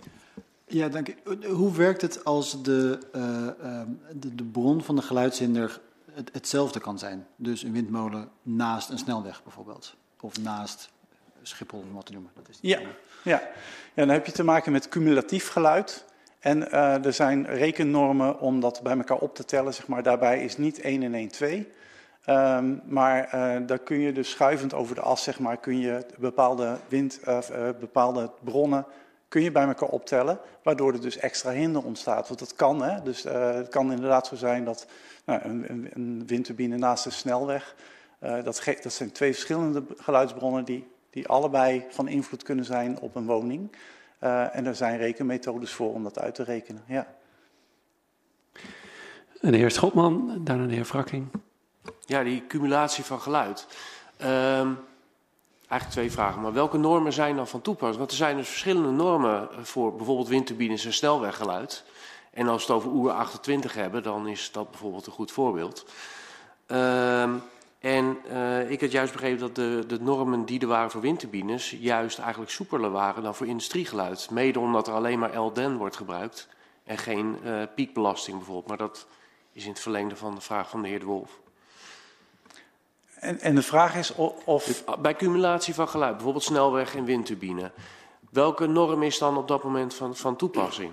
Ja, dank u. Hoe werkt het als de, uh, de, de, bron van de geluidshinder het, hetzelfde kan zijn? Dus een windmolen naast een snelweg bijvoorbeeld? Of naast Schiphol, om wat te noemen. Dat is ja, ja. ja, dan heb je te maken met cumulatief geluid. En uh, er zijn rekennormen om dat bij elkaar op te tellen. Zeg maar. Daarbij is niet 1 en 1 2. Um, maar uh, daar kun je dus schuivend over de as, zeg maar, kun je bepaalde, wind, uh, bepaalde bronnen kun je bij elkaar optellen, waardoor er dus extra hinder ontstaat. Want dat kan, hè? Dus het kan inderdaad zo zijn dat nou, een, een, een, windturbine naast een snelweg, dat, dat zijn twee verschillende geluidsbronnen die, die allebei van invloed kunnen zijn op een woning. Uh, en er zijn rekenmethodes voor om dat uit te rekenen. Ja. En de heer Schotman, daarna de heer Frakking. Ja, die cumulatie van geluid. Um, eigenlijk twee vragen. Maar welke normen zijn dan van toepassing? Want er zijn dus verschillende normen voor bijvoorbeeld windturbines en snelweggeluid. En als we het over oer 28 hebben, dan is dat bijvoorbeeld een goed voorbeeld. Um, en uh, ik had juist begrepen dat de, de, normen die er waren voor windturbines juist eigenlijk soepeler waren dan voor industriegeluid. Mede omdat er alleen maar LDEN wordt gebruikt en geen uh, piekbelasting bijvoorbeeld. Maar dat is in het verlengde van de vraag van de heer De Wolf. En, en de vraag is of... Dus bij cumulatie van geluid, bijvoorbeeld snelweg en windturbine. Welke norm is dan op dat moment van, van toepassing?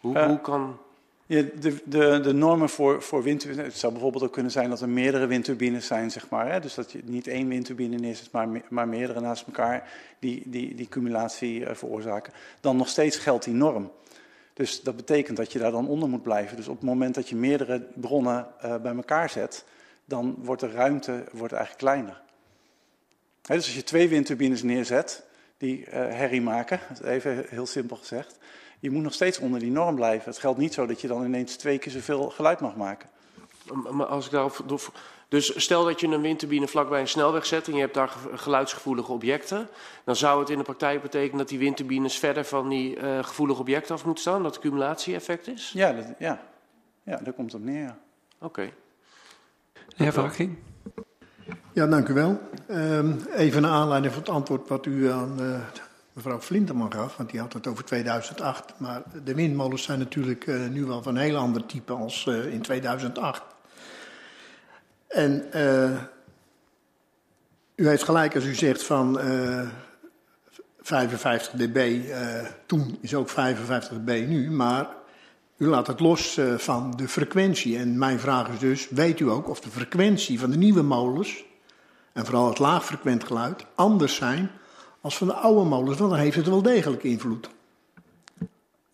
Hoe, uh, hoe kan... Ja, de, de, de, normen voor, voor windturbines, het zou bijvoorbeeld ook kunnen zijn dat er meerdere windturbines zijn, zeg maar. Hè? Dus dat je niet één windturbine neerzet, maar, maar meerdere naast elkaar die, die, die cumulatie uh, veroorzaken. Dan nog steeds geldt die norm. Dus dat betekent dat je daar dan onder moet blijven. Dus op het moment dat je meerdere bronnen uh, bij elkaar zet, dan wordt de ruimte wordt eigenlijk kleiner. Dus als je twee windturbines neerzet, die uh, herrie maken, *laughs* even heel simpel gezegd, je moet nog steeds onder die norm blijven. Het geldt niet zo dat je dan ineens twee keer zoveel geluid mag maken. Maar als ik daarop. Dus stel dat je een windturbine vlakbij een snelweg zet en je hebt daar geluidsgevoelige objecten. Dan zou het in de praktijk betekenen dat die windturbines verder van die uh, gevoelige objecten af moeten staan. Dat het cumulatie-effect is? Ja, dat, ja. ja, daar komt het op neer. Oké. Okay. De. Ja, dank u wel. Um, even een aanleiding voor het antwoord wat u aan uh, mevrouw Flinterman gaf, want die had het over 2008. Maar de windmolens zijn natuurlijk uh, nu wel van een heel ander type als uh, in 2008. En uh, u heeft gelijk als u zegt van 55 dB, toen is ook 55 dB nu, maar u laat het los van de frequentie. En mijn vraag is dus, weet u ook of de frequentie van de nieuwe molens, en vooral het laagfrequent geluid, anders zijn als van de oude molens, want dan heeft het wel degelijk invloed.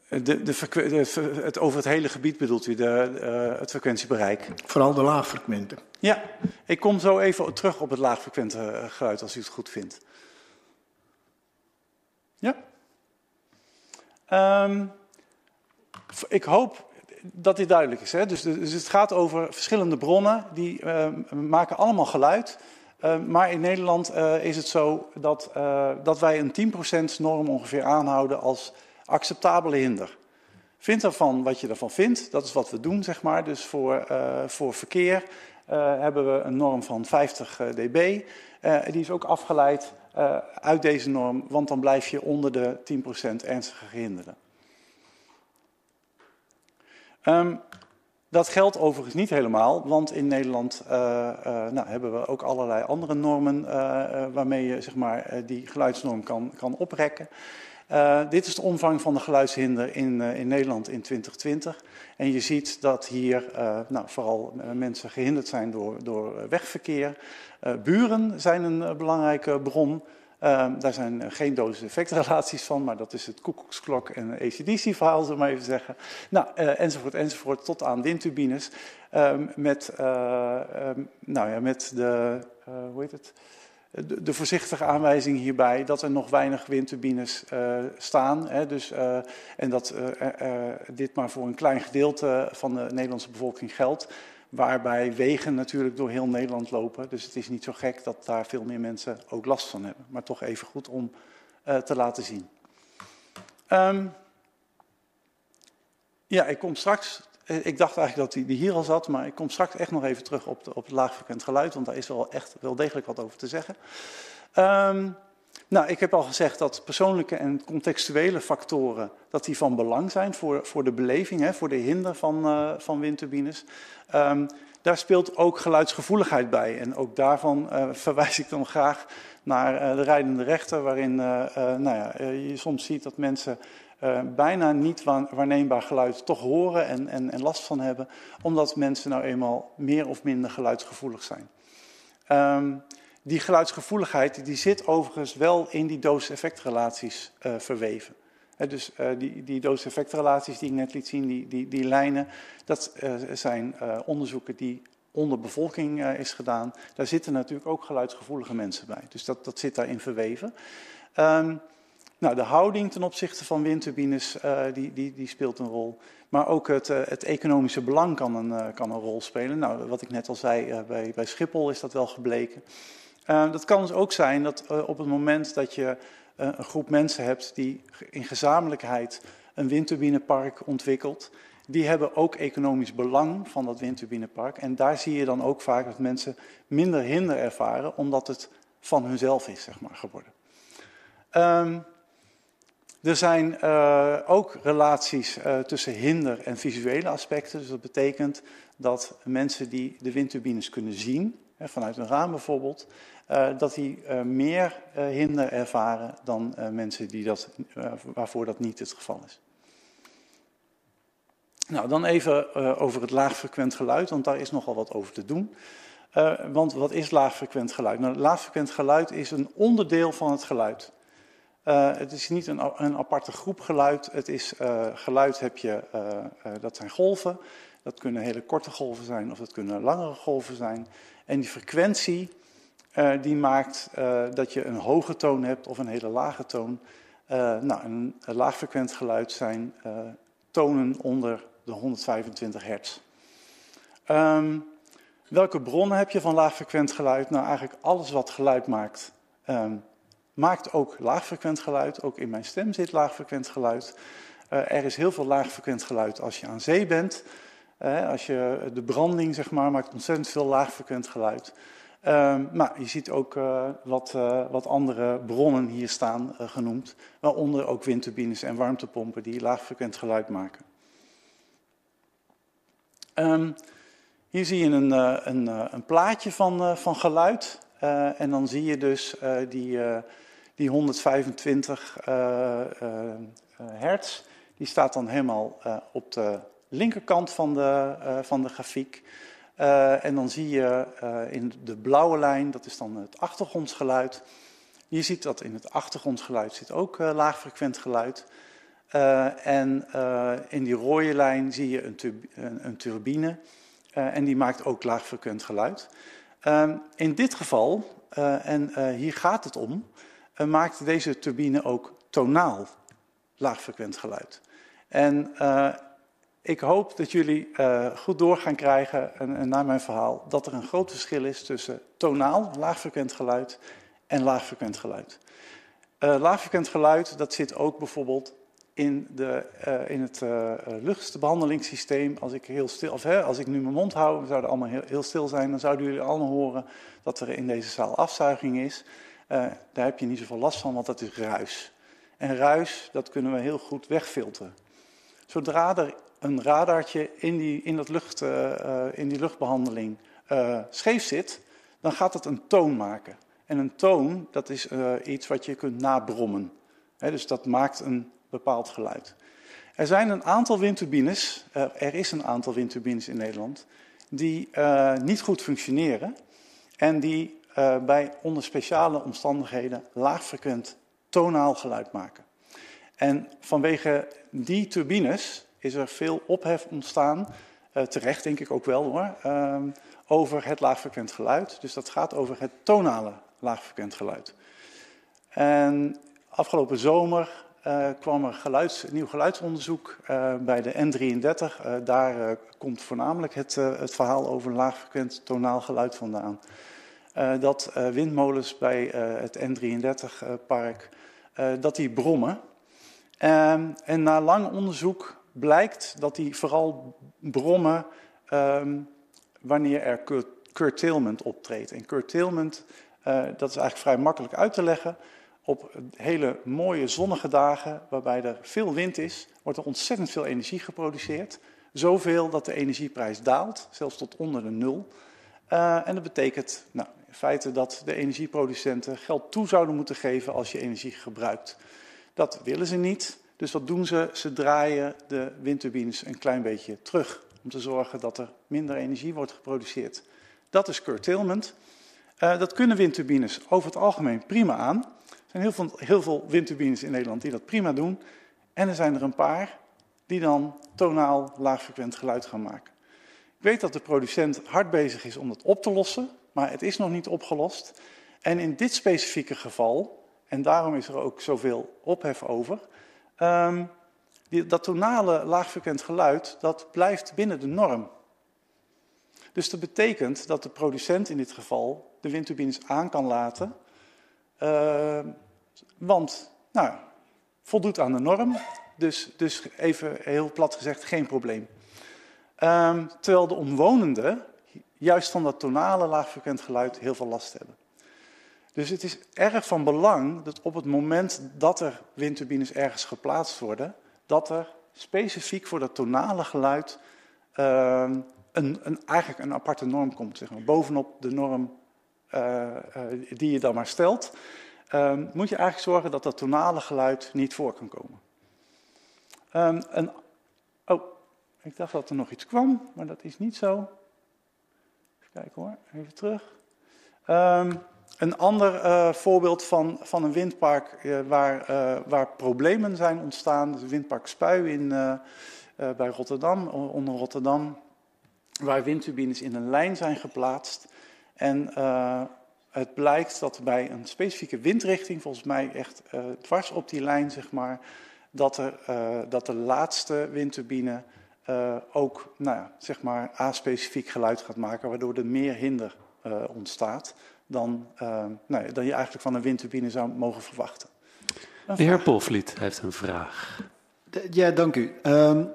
De, de, de, het, over het hele gebied bedoelt u, de, uh, het frequentiebereik? Vooral de laagfrequente. Ja, ik kom zo even terug op het laagfrequente eh, geluid als u het goed vindt. Ja. Um, ik hoop dat dit duidelijk is. Hè? Dus, dus, het gaat over verschillende bronnen, die uh, maken allemaal geluid. Uh, maar in Nederland uh, is het zo dat, dat wij een 10% norm ongeveer aanhouden als acceptabele hinder. Vind ervan wat je ervan vindt, dat is wat we doen, zeg maar. Dus voor, voor verkeer hebben we een norm van 50 dB. die is ook afgeleid uit deze norm, want dan blijf je onder de 10% ernstige gehinderden. Um, dat geldt overigens niet helemaal, want in Nederland uh, uh, nou, hebben we ook allerlei andere normen uh, waarmee je zeg maar, die geluidsnorm kan, kan oprekken. dit is de omvang van de geluidshinder in, in Nederland in 2020. En je ziet dat hier nou, vooral mensen gehinderd zijn door, door wegverkeer. buren zijn een belangrijke bron. Um, daar zijn geen dosis-effectrelaties van, maar dat is het koekoeksklok en ACDC-verhaal, zullen we maar even zeggen. Nou, uh, enzovoort, enzovoort, tot aan windturbines. Um, met, uh, um, nou ja, met de, hoe heet het? De, de, voorzichtige aanwijzing hierbij dat er nog weinig windturbines staan. Hè, dus, en dat dit maar voor een klein gedeelte van de Nederlandse bevolking geldt. Waarbij wegen natuurlijk door heel Nederland lopen. Dus het is niet zo gek dat daar veel meer mensen ook last van hebben. Maar toch even goed om uh, te laten zien. Um, ja, ik kom straks ik dacht eigenlijk dat die, die hier al zat, maar ik kom straks echt nog even terug op, de, op het laagfrequent geluid, want daar is wel echt wel degelijk wat over te zeggen. Um, nou, ik heb al gezegd dat persoonlijke en contextuele factoren dat die van belang zijn voor, voor de beleving, hè, voor de hinder van, uh, van windturbines. Um, daar speelt ook geluidsgevoeligheid bij. En ook daarvan uh, *laughs* verwijs ik dan graag naar uh, de rijdende rechter, waarin nou ja, je soms ziet dat mensen bijna niet waarneembaar geluid toch horen en, en, en, last van hebben, omdat mensen nou eenmaal meer of minder geluidsgevoelig zijn. Um, die geluidsgevoeligheid die zit overigens wel in die doos-effectrelaties uh, verweven. He, dus uh, die, die doos-effectrelaties die ik net liet zien, die, die, die lijnen, dat uh, zijn onderzoeken die onder bevolking is gedaan. Daar zitten natuurlijk ook geluidsgevoelige mensen bij. Dus dat, dat zit daarin verweven. Um, nou, de houding ten opzichte van windturbines die, die, die speelt een rol. Maar ook het, het economische belang kan een, kan een rol spelen. Nou, wat ik net al zei, bij, bij Schiphol is dat wel gebleken. Uh, dat kan dus ook zijn dat uh, op het moment dat je uh, een groep mensen hebt die in gezamenlijkheid een windturbinepark ontwikkelt, die hebben ook economisch belang van dat windturbinepark. En daar zie je dan ook vaak dat mensen minder hinder ervaren, omdat het van hunzelf is, zeg maar, geworden. Um, er zijn ook relaties tussen hinder en visuele aspecten. Dus dat betekent dat mensen die de windturbines kunnen zien, vanuit een raam bijvoorbeeld, uh, dat die uh, meer uh, hinder ervaren dan mensen die dat, waarvoor dat niet het geval is. Nou, dan even over het laagfrequent geluid, want daar is nogal wat over te doen. want wat is laagfrequent geluid? Nou, laagfrequent geluid is een onderdeel van het geluid. het is niet een, een, aparte groep geluid. Het is geluid heb je, dat zijn golven. Dat kunnen hele korte golven zijn of dat kunnen langere golven zijn. En die frequentie die maakt uh, dat je een hoge toon hebt of een hele lage toon. Uh, nou, een, laagfrequent geluid zijn tonen onder de 125 hertz. Um, welke bronnen heb je van laagfrequent geluid? Nou, eigenlijk alles wat geluid maakt, um, maakt ook laagfrequent geluid. Ook in mijn stem zit laagfrequent geluid. er is heel veel laagfrequent geluid als je aan zee bent. als je de branding, zeg maar, maakt ontzettend veel laagfrequent geluid. Uh, maar je ziet ook uh, wat, uh, wat, andere bronnen hier staan uh, genoemd, waaronder ook windturbines en warmtepompen die laagfrequent geluid maken. Um, hier zie je een, een, een plaatje van, van geluid en dan zie je dus die, die 125 hertz, die staat dan helemaal op de linkerkant van de, van de grafiek. Uh, en dan zie je uh, in de blauwe lijn, dat is dan het achtergrondsgeluid. Je ziet dat in het achtergrondsgeluid zit ook uh, laagfrequent geluid. en in die rode lijn zie je een, een, een turbine. en die maakt ook laagfrequent geluid. Ehm, in dit geval, en hier gaat het om, maakt deze turbine ook tonaal laagfrequent geluid. En ik hoop dat jullie uh, goed door gaan krijgen, en, en, naar mijn verhaal, dat er een groot verschil is tussen tonaal, laagfrequent geluid, en laagfrequent geluid. Uh, laagfrequent geluid, dat zit ook bijvoorbeeld in, de, uh, in het luchtbehandelingssysteem. Als ik, heel stil, hè, als ik nu mijn mond hou, we zouden allemaal heel, heel, stil zijn, dan zouden jullie allemaal horen dat er in deze zaal afzuiging is. daar heb je niet zoveel last van, want dat is ruis. En ruis, dat kunnen we heel goed wegfilteren. Zodra er een radartje in die, in dat lucht, uh, in die luchtbehandeling uh, scheef zit, dan gaat het een toon maken. En een toon, dat is iets wat je kunt nabrommen. Dus dat maakt een bepaald geluid. Er zijn een aantal windturbines, er is een aantal windturbines in Nederland, die niet goed functioneren en die bij onder speciale omstandigheden laagfrequent tonaal geluid maken. En vanwege die turbines is er veel ophef ontstaan, uh, terecht denk ik ook wel hoor, uh, over het laagfrequent geluid. Dus dat gaat over het tonale laagfrequent geluid. En afgelopen zomer uh, kwam er geluids, nieuw geluidsonderzoek uh, bij de N33. Uh, daar komt voornamelijk het, het, verhaal over laagfrequent tonaal geluid vandaan. dat windmolens bij het N33-park, dat die brommen. en na lang onderzoek blijkt dat die vooral brommen ehm, wanneer er curtailment optreedt. En curtailment, uh, dat is eigenlijk vrij makkelijk uit te leggen. Op hele mooie zonnige dagen, waarbij er veel wind is, wordt er ontzettend veel energie geproduceerd. Zoveel dat de energieprijs daalt, zelfs tot onder de nul. Uh, en dat betekent nou, in feite dat de energieproducenten geld toe zouden moeten geven als je energie gebruikt. Dat willen ze niet. Dus wat doen ze? Ze draaien de windturbines een klein beetje terug. Om te zorgen dat er minder energie wordt geproduceerd. Dat is curtailment. Uh, dat kunnen windturbines over het algemeen prima aan. Er zijn heel veel, heel veel windturbines in Nederland die dat prima doen. En er zijn er een paar die dan tonaal laagfrequent geluid gaan maken. Ik weet dat de producent hard bezig is om dat op te lossen, maar het is nog niet opgelost. En in dit specifieke geval, en daarom is er ook zoveel ophef over, um, die, dat tonale laagfrequent geluid, dat blijft binnen de norm. Dus dat betekent dat de producent in dit geval de windturbines aan kan laten, uh, want nou, voldoet aan de norm, dus, dus even heel plat gezegd geen probleem. Um, terwijl de omwonenden juist van dat tonale laagfrequent geluid heel veel last hebben. Dus het is erg van belang dat op het moment dat er windturbines ergens geplaatst worden, dat er specifiek voor dat tonale geluid uh, een, een, eigenlijk een aparte norm komt. Zeg maar. Bovenop de norm uh, uh, die je dan maar stelt, ehm, moet je eigenlijk zorgen dat dat tonale geluid niet voor kan komen. Um, een, oh, ik dacht dat er nog iets kwam, maar dat is niet zo. Even kijken hoor, even terug. Um, een ander uh, voorbeeld van, van een windpark uh, waar, uh, waar problemen zijn ontstaan, het windpark Spui in, bij Rotterdam, onder Rotterdam, waar windturbines in een lijn zijn geplaatst. En het blijkt dat bij een specifieke windrichting, volgens mij echt dwars op die lijn, zeg maar, dat, er, dat de laatste windturbine ook nou zeg maar, a-specifiek geluid gaat maken, waardoor er meer hinder ontstaat dan, uh, nou, dan je eigenlijk van een windturbine zou mogen verwachten. De heer Polvliet heeft een vraag. Ja, dank u. Um,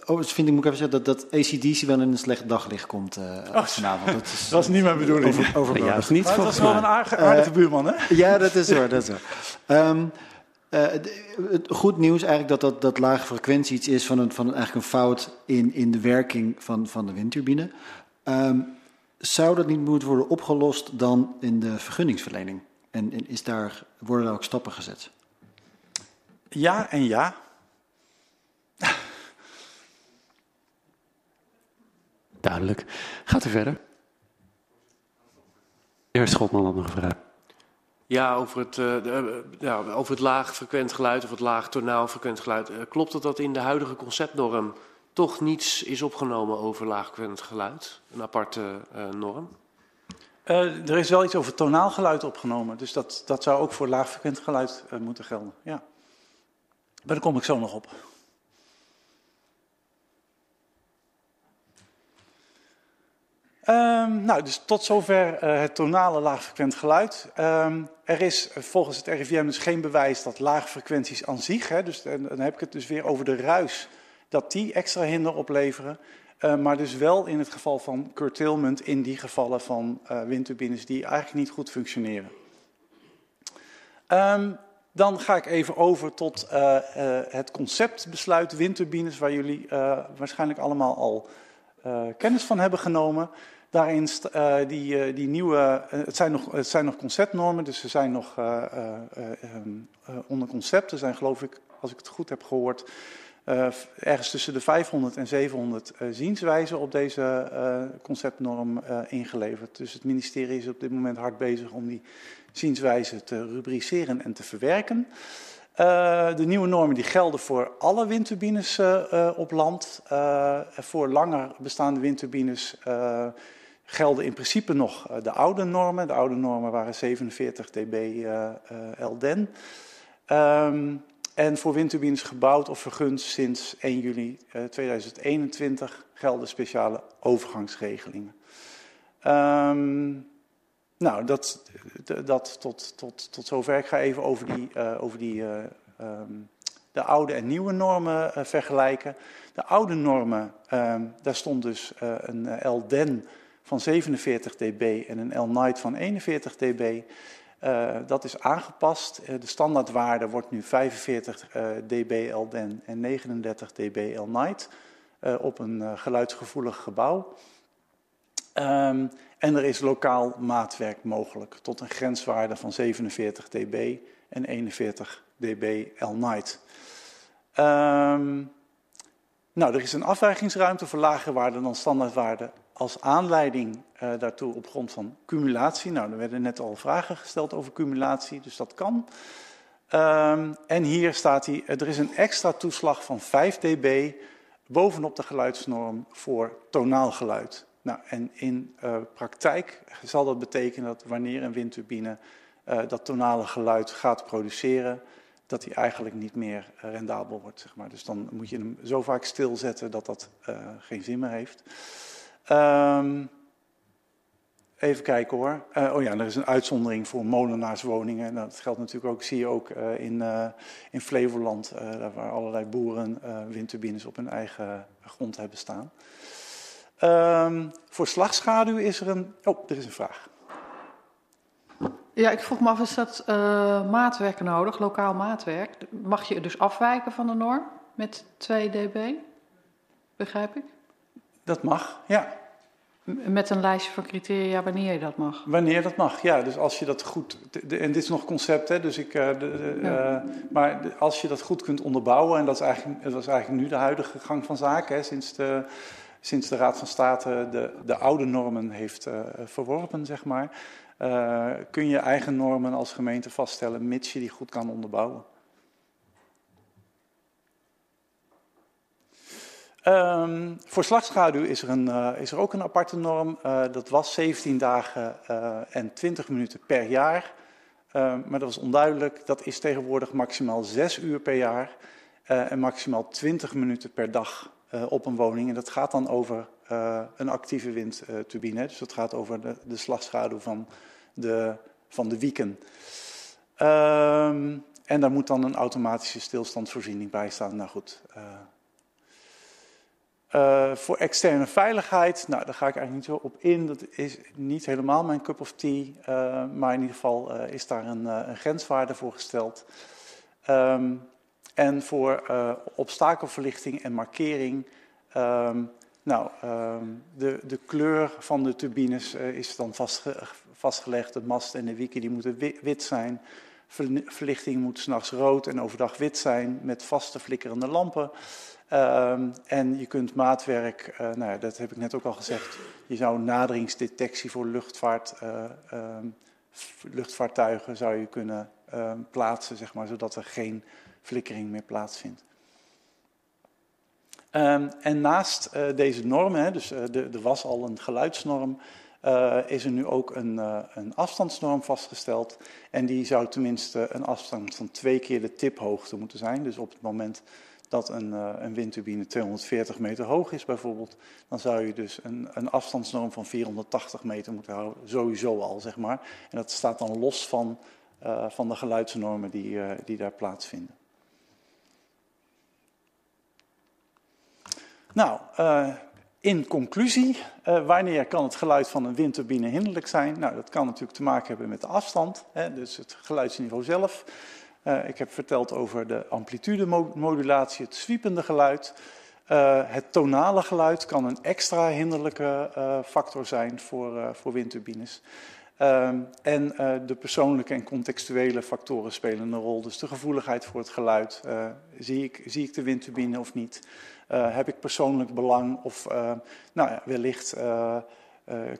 overigens vind ik, moet ik even zeggen, dat, dat ACDC wel in een slecht daglicht komt uh, oh, vanavond. Dat is, *laughs* dat is niet mijn bedoeling. Over, over ja, dat is niet maar dat is wel een aardige, aardige uh, buurman, hè? Ja, dat is waar, dat is waar. Um, uh, het goed nieuws eigenlijk dat, dat, dat lage frequentie iets is van, een, van eigenlijk een fout in, in de werking van, van de windturbine. Um, zou dat niet moeten worden opgelost dan in de vergunningsverlening? En, en is daar, worden daar ook stappen gezet? Ja en ja. Duidelijk. Gaat u verder. Eerst Schotman had nog een vraag. Ja, over het, uh, de, uh, ja, over het laag frequent geluid of het laag tonaal frequent geluid. Uh, klopt het dat in de huidige conceptnorm toch niets is opgenomen over laagfrequent geluid, een aparte uh, norm? Uh, er is wel iets over tonaal geluid opgenomen, dus dat, dat zou ook voor laagfrequent geluid uh, moeten gelden. Ja. Maar daar kom ik zo nog op. Um, nou, dus tot zover het tonale laagfrequent geluid. Um, er is volgens het RIVM dus geen bewijs dat laagfrequenties aan zich, hè, dus dan heb ik het dus weer over de ruis dat die extra hinder opleveren. Uh, maar dus wel in het geval van curtailment in die gevallen van uh, windturbines die eigenlijk niet goed functioneren. Um, dan ga ik even over tot uh, het conceptbesluit windturbines, waar jullie waarschijnlijk allemaal al kennis van hebben genomen. Daarin die, die nieuwe, het zijn, nog, het zijn nog conceptnormen, dus ze zijn nog um, onder concept. Er zijn geloof ik, als ik het goed heb gehoord, uh, ergens tussen de 500 en 700 uh, zienswijzen op deze uh, conceptnorm ingeleverd. Dus het ministerie is op dit moment hard bezig om die zienswijzen te rubriceren en te verwerken. de nieuwe normen die gelden voor alle windturbines op land. voor langer bestaande windturbines gelden in principe nog de oude normen. De oude normen waren 47 dB LDEN. Um, en voor windturbines gebouwd of vergund sinds 1 juli 2021 eh, gelden speciale overgangsregelingen. Um, nou, dat, dat tot, tot, tot zover. Ik ga even over die, uh, over die uh, um, de oude en nieuwe normen vergelijken. De oude normen, ehm, daar stond dus een LDEN van 47 dB en een L-Night van 41 dB. Uh, dat is aangepast. Uh, de standaardwaarde wordt nu 45 uh, dB LDEN en 39 dB L-Night op een geluidsgevoelig gebouw. Um, en er is lokaal maatwerk mogelijk tot een grenswaarde van 47 dB en 41 dB L-Night. Um, nou, er is een afwijkingsruimte voor lagere waarden dan standaardwaarden als aanleiding uh, daartoe op grond van cumulatie. Nou, er werden net al vragen gesteld over cumulatie, dus dat kan. Um, en hier staat hij, er is een extra toeslag van 5 dB bovenop de geluidsnorm voor tonaal geluid. Nou, en in uh, praktijk zal dat betekenen dat wanneer een windturbine uh, dat tonale geluid gaat produceren, dat hij eigenlijk niet meer rendabel wordt. Zeg maar. Dus dan moet je hem zo vaak stilzetten dat dat geen zin meer heeft. Um, even kijken hoor. Uh, oh ja, er is een uitzondering voor molenaarswoningen. Dat geldt natuurlijk ook, zie je ook uh, in, uh, in Flevoland, waar allerlei boeren windturbines op hun eigen grond hebben staan. Um, voor slagschaduw is er een. Oh, er is een vraag. Ja, ik vroeg me af, is dat maatwerk nodig, lokaal maatwerk? Mag je dus afwijken van de norm met 2 dB? Begrijp ik? Dat mag, ja. Met een lijstje van criteria wanneer je dat mag? Wanneer dat mag, ja. Dus als je dat goed. en dit is nog concept, hè? Dus ik, uh, de, ja. uh, maar als je dat goed kunt onderbouwen, en dat is eigenlijk, dat is eigenlijk nu de huidige gang van zaken, hè, sinds, de, sinds de Raad van State de, de oude normen heeft uh, verworpen, zeg maar, kun je eigen normen als gemeente vaststellen, mits je die goed kan onderbouwen. Um, voor slagschaduw is er, een, uh, is er ook een aparte norm. Uh, dat was 17 dagen uh, en 20 minuten per jaar. Ehm, maar dat was onduidelijk. Dat is tegenwoordig maximaal 6 uur per jaar en maximaal 20 minuten per dag op een woning. En dat gaat dan over een actieve windturbine. Dus dat gaat over de, de slagschaduw van de, van de wieken. Um, en daar moet dan een automatische stilstandsvoorziening bij staan. Nou goed. Uh, voor externe veiligheid, nou, daar ga ik eigenlijk niet zo op in. Dat is niet helemaal mijn cup of tea. Uh, maar in ieder geval uh, is daar een, een, grenswaarde voor gesteld. Um, en voor obstakelverlichting en markering. Um, nou, um, de, de, kleur van de turbines is dan vastge vastgelegd. De mast en de wieken die moeten wit zijn. Verlichting moet s'nachts rood en overdag wit zijn met vaste flikkerende lampen. Um, en je kunt maatwerk, uh, nou ja, dat heb ik net ook al gezegd, je zou naderingsdetectie voor luchtvaart, uh, um, luchtvaartuigen zou je kunnen uh, plaatsen, zeg maar, zodat er geen flikkering meer plaatsvindt. En naast deze normen, hè, dus er was al een geluidsnorm, is er nu ook een, een afstandsnorm vastgesteld. En die zou tenminste een afstand van twee keer de tiphoogte moeten zijn. Dus op het moment dat een, uh, een windturbine 240 meter hoog is bijvoorbeeld, dan zou je dus een, een afstandsnorm van 480 meter moeten houden, sowieso al zeg maar. En dat staat dan los van, uh, van de geluidsnormen die, uh, die daar plaatsvinden. Nou, in conclusie, wanneer kan het geluid van een windturbine hinderlijk zijn? Nou, dat kan natuurlijk te maken hebben met de afstand, hè, dus het geluidsniveau zelf. Uh, ik heb verteld over de amplitudemodulatie, het zwiepende geluid. Uh, het tonale geluid kan een extra hinderlijke uh, factor zijn voor, voor windturbines. en de persoonlijke en contextuele factoren spelen een rol. Dus de gevoeligheid voor het geluid. zie, ik, zie ik de windturbine of niet? heb ik persoonlijk belang of nou ja, wellicht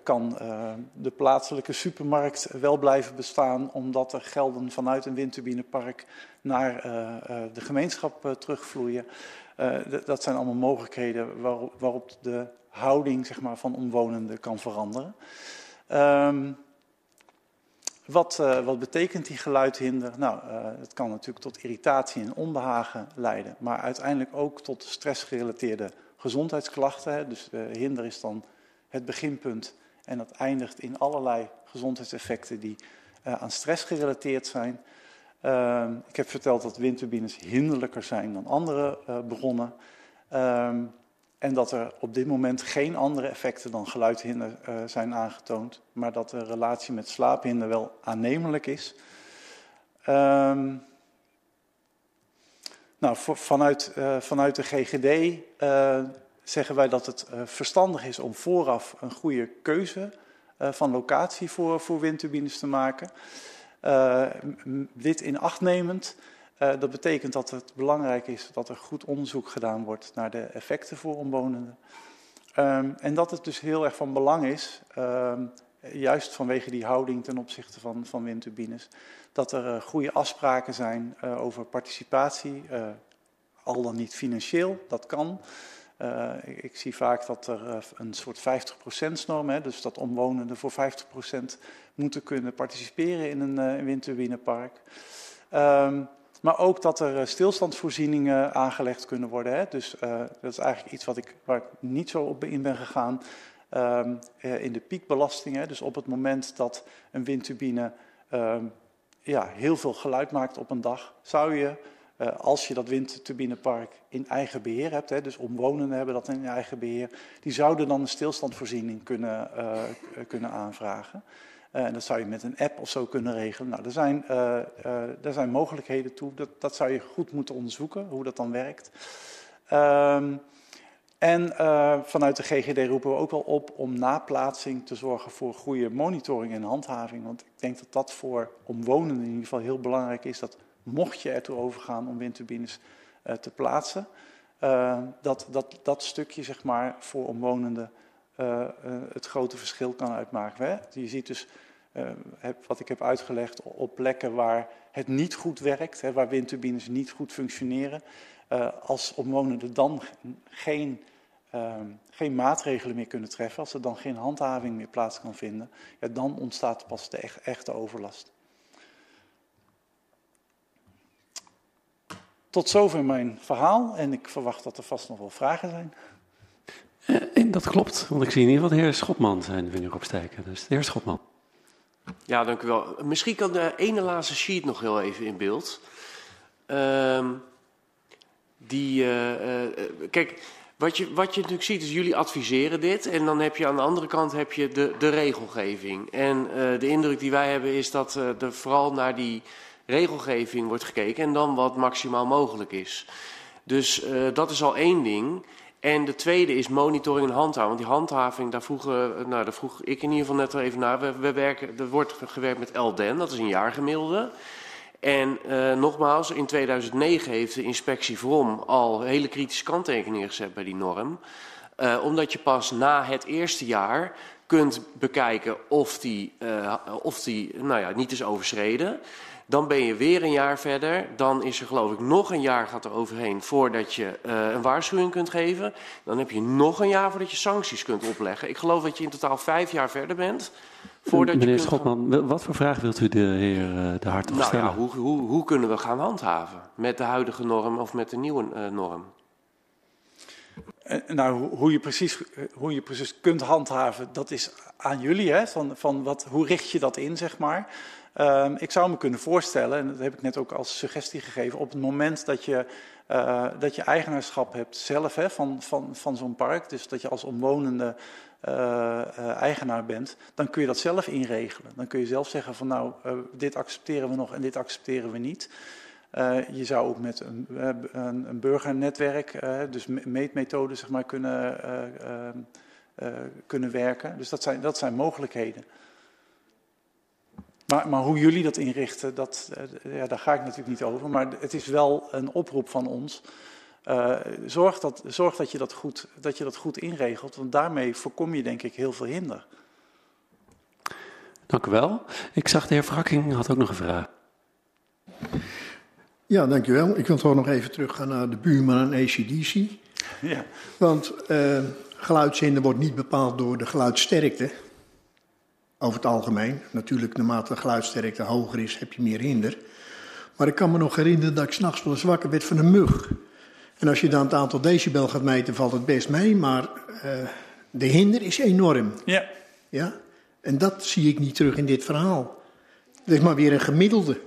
kan uh, de plaatselijke supermarkt wel blijven bestaan omdat er gelden vanuit een windturbinepark naar uh, de gemeenschap terugvloeien. dat zijn allemaal mogelijkheden waarop, de houding zeg maar, van omwonenden kan veranderen. Um, wat, wat, betekent die geluidhinder? Nou, het kan natuurlijk tot irritatie en onbehagen leiden, maar uiteindelijk ook tot stressgerelateerde gezondheidsklachten. Dus hinder is dan het beginpunt. En dat eindigt in allerlei gezondheidseffecten die uh, aan stress gerelateerd zijn. Ehm, ik heb verteld dat windturbines hinderlijker zijn dan andere uh, bronnen. Ehm, en dat er op dit moment geen andere effecten dan geluidhinder uh, zijn aangetoond, maar dat de relatie met slaaphinder wel aannemelijk is. Um, nou, vanuit, de GGD zeggen wij dat het verstandig is om vooraf een goede keuze van locatie voor, voor windturbines te maken. dit in acht nemend dat betekent dat het belangrijk is dat er goed onderzoek gedaan wordt naar de effecten voor omwonenden. Um, en dat het dus heel erg van belang is, um, juist vanwege die houding ten opzichte van, van windturbines, dat er goede afspraken zijn over participatie, al dan niet financieel, dat kan. Ik, ik, zie vaak dat er een soort 50%-norm, is, dus dat omwonenden voor 50% moeten kunnen participeren in een windturbinepark. Um, maar ook dat er eh, stilstandsvoorzieningen aangelegd kunnen worden. Hè. Dus uh, dat is eigenlijk iets wat ik, waar ik niet zo op in ben gegaan. Uh, in de piekbelasting, hè. dus op het moment dat een windturbine um, ja, heel veel geluid maakt op een dag, zou je, uh, als je dat windturbinepark in eigen beheer hebt, hè, dus omwonenden hebben dat in eigen beheer, die zouden dan een stilstandvoorziening kunnen, kunnen aanvragen. Uh, en dat zou je met een app of zo kunnen regelen. Nou, er zijn, er zijn mogelijkheden toe. Dat, dat zou je goed moeten onderzoeken, hoe dat dan werkt. Um, en vanuit de GGD roepen we ook wel op om naplaatsing te zorgen voor goede monitoring en handhaving. Want ik denk dat dat voor omwonenden in ieder geval heel belangrijk is. Dat mocht je ertoe overgaan om windturbines te plaatsen, dat, dat dat stukje zeg maar, voor omwonenden uh, het grote verschil kan uitmaken. Hè? Je ziet dus, heb, wat ik heb uitgelegd, op plekken waar het niet goed werkt, hè, waar windturbines niet goed functioneren, als omwonenden dan geen, geen maatregelen meer kunnen treffen, als er dan geen handhaving meer plaats kan vinden, ja, dan ontstaat pas de echt, echte overlast. Tot zover mijn verhaal en ik verwacht dat er vast nog wel vragen zijn. Uh, dat klopt, want ik zie in ieder geval de heer Schotman zijn vinger opsteken. Dus de heer Schotman. Ja, dank u wel. Misschien kan de ene laatste sheet nog heel even in beeld. Uh, die, uh, kijk, wat je, wat je natuurlijk ziet is, jullie adviseren dit. En dan heb je aan de andere kant heb je de, de regelgeving. En de indruk die wij hebben is dat er vooral naar die regelgeving wordt gekeken. En dan wat maximaal mogelijk is. Dus dat is al één ding. En de tweede is monitoring en handhaving. Want die handhaving, daar, vroegen, nou, daar vroeg ik in ieder geval net al even naar. We, we werken, er wordt gewerkt met LDEN, dat is een jaargemiddelde. En uh, nogmaals, in 2009 heeft de inspectie VROM al hele kritische kanttekeningen gezet bij die norm. Uh, omdat je pas na het eerste jaar kunt bekijken of die, uh, of die nou ja, niet is overschreden. Dan ben je weer een jaar verder. Dan is er geloof ik nog een jaar gaat er overheen voordat je uh, een waarschuwing kunt geven. Dan heb je nog een jaar voordat je sancties kunt opleggen. Ik geloof dat je in totaal vijf jaar verder bent. Voordat Meneer je Schotman, wat voor vraag wilt u de heer uh, De Hart nou, stellen? Ja, hoe, hoe, hoe, kunnen we gaan handhaven met de huidige norm of met de nieuwe uh, norm? Nou, hoe je, precies, hoe je precies kunt handhaven, dat is aan jullie. Hè? Van, van wat, hoe richt je dat in, zeg maar. Um, ik zou me kunnen voorstellen, en dat heb ik net ook als suggestie gegeven, op het moment dat je, uh, dat je eigenaarschap hebt zelf hè, van, van, van zo'n park, dus dat je als omwonende uh, uh, eigenaar bent, dan kun je dat zelf inregelen. Dan kun je zelf zeggen van nou, dit accepteren we nog en dit accepteren we niet. je zou ook met een, een, een burgernetwerk, dus meetmethoden zeg maar, kunnen, kunnen werken. Dus dat zijn, dat zijn mogelijkheden. Maar, maar, hoe jullie dat inrichten, dat, ja, daar ga ik natuurlijk niet over. Maar het is wel een oproep van ons. Uh, zorg dat, zorg dat, je dat, goed, dat je dat goed inregelt, want daarmee voorkom je denk ik heel veel hinder. Dank u wel. Ik zag de heer Vrakking had ook nog een vraag. Ja, dank u wel. Ik wil toch nog even teruggaan naar de buurman en ACDC. Ja. Want uh, geluidshinder wordt niet bepaald door de geluidsterkte, over het algemeen. Natuurlijk, naarmate de geluidsterkte hoger is, heb je meer hinder. Maar ik kan me nog herinneren dat ik s'nachts wel eens wakker werd van een mug. En als je dan het aantal decibel gaat meten, valt het best mee. Maar uh, de hinder is enorm. Ja. ja. En dat zie ik niet terug in dit verhaal. Het is maar weer een gemiddelde.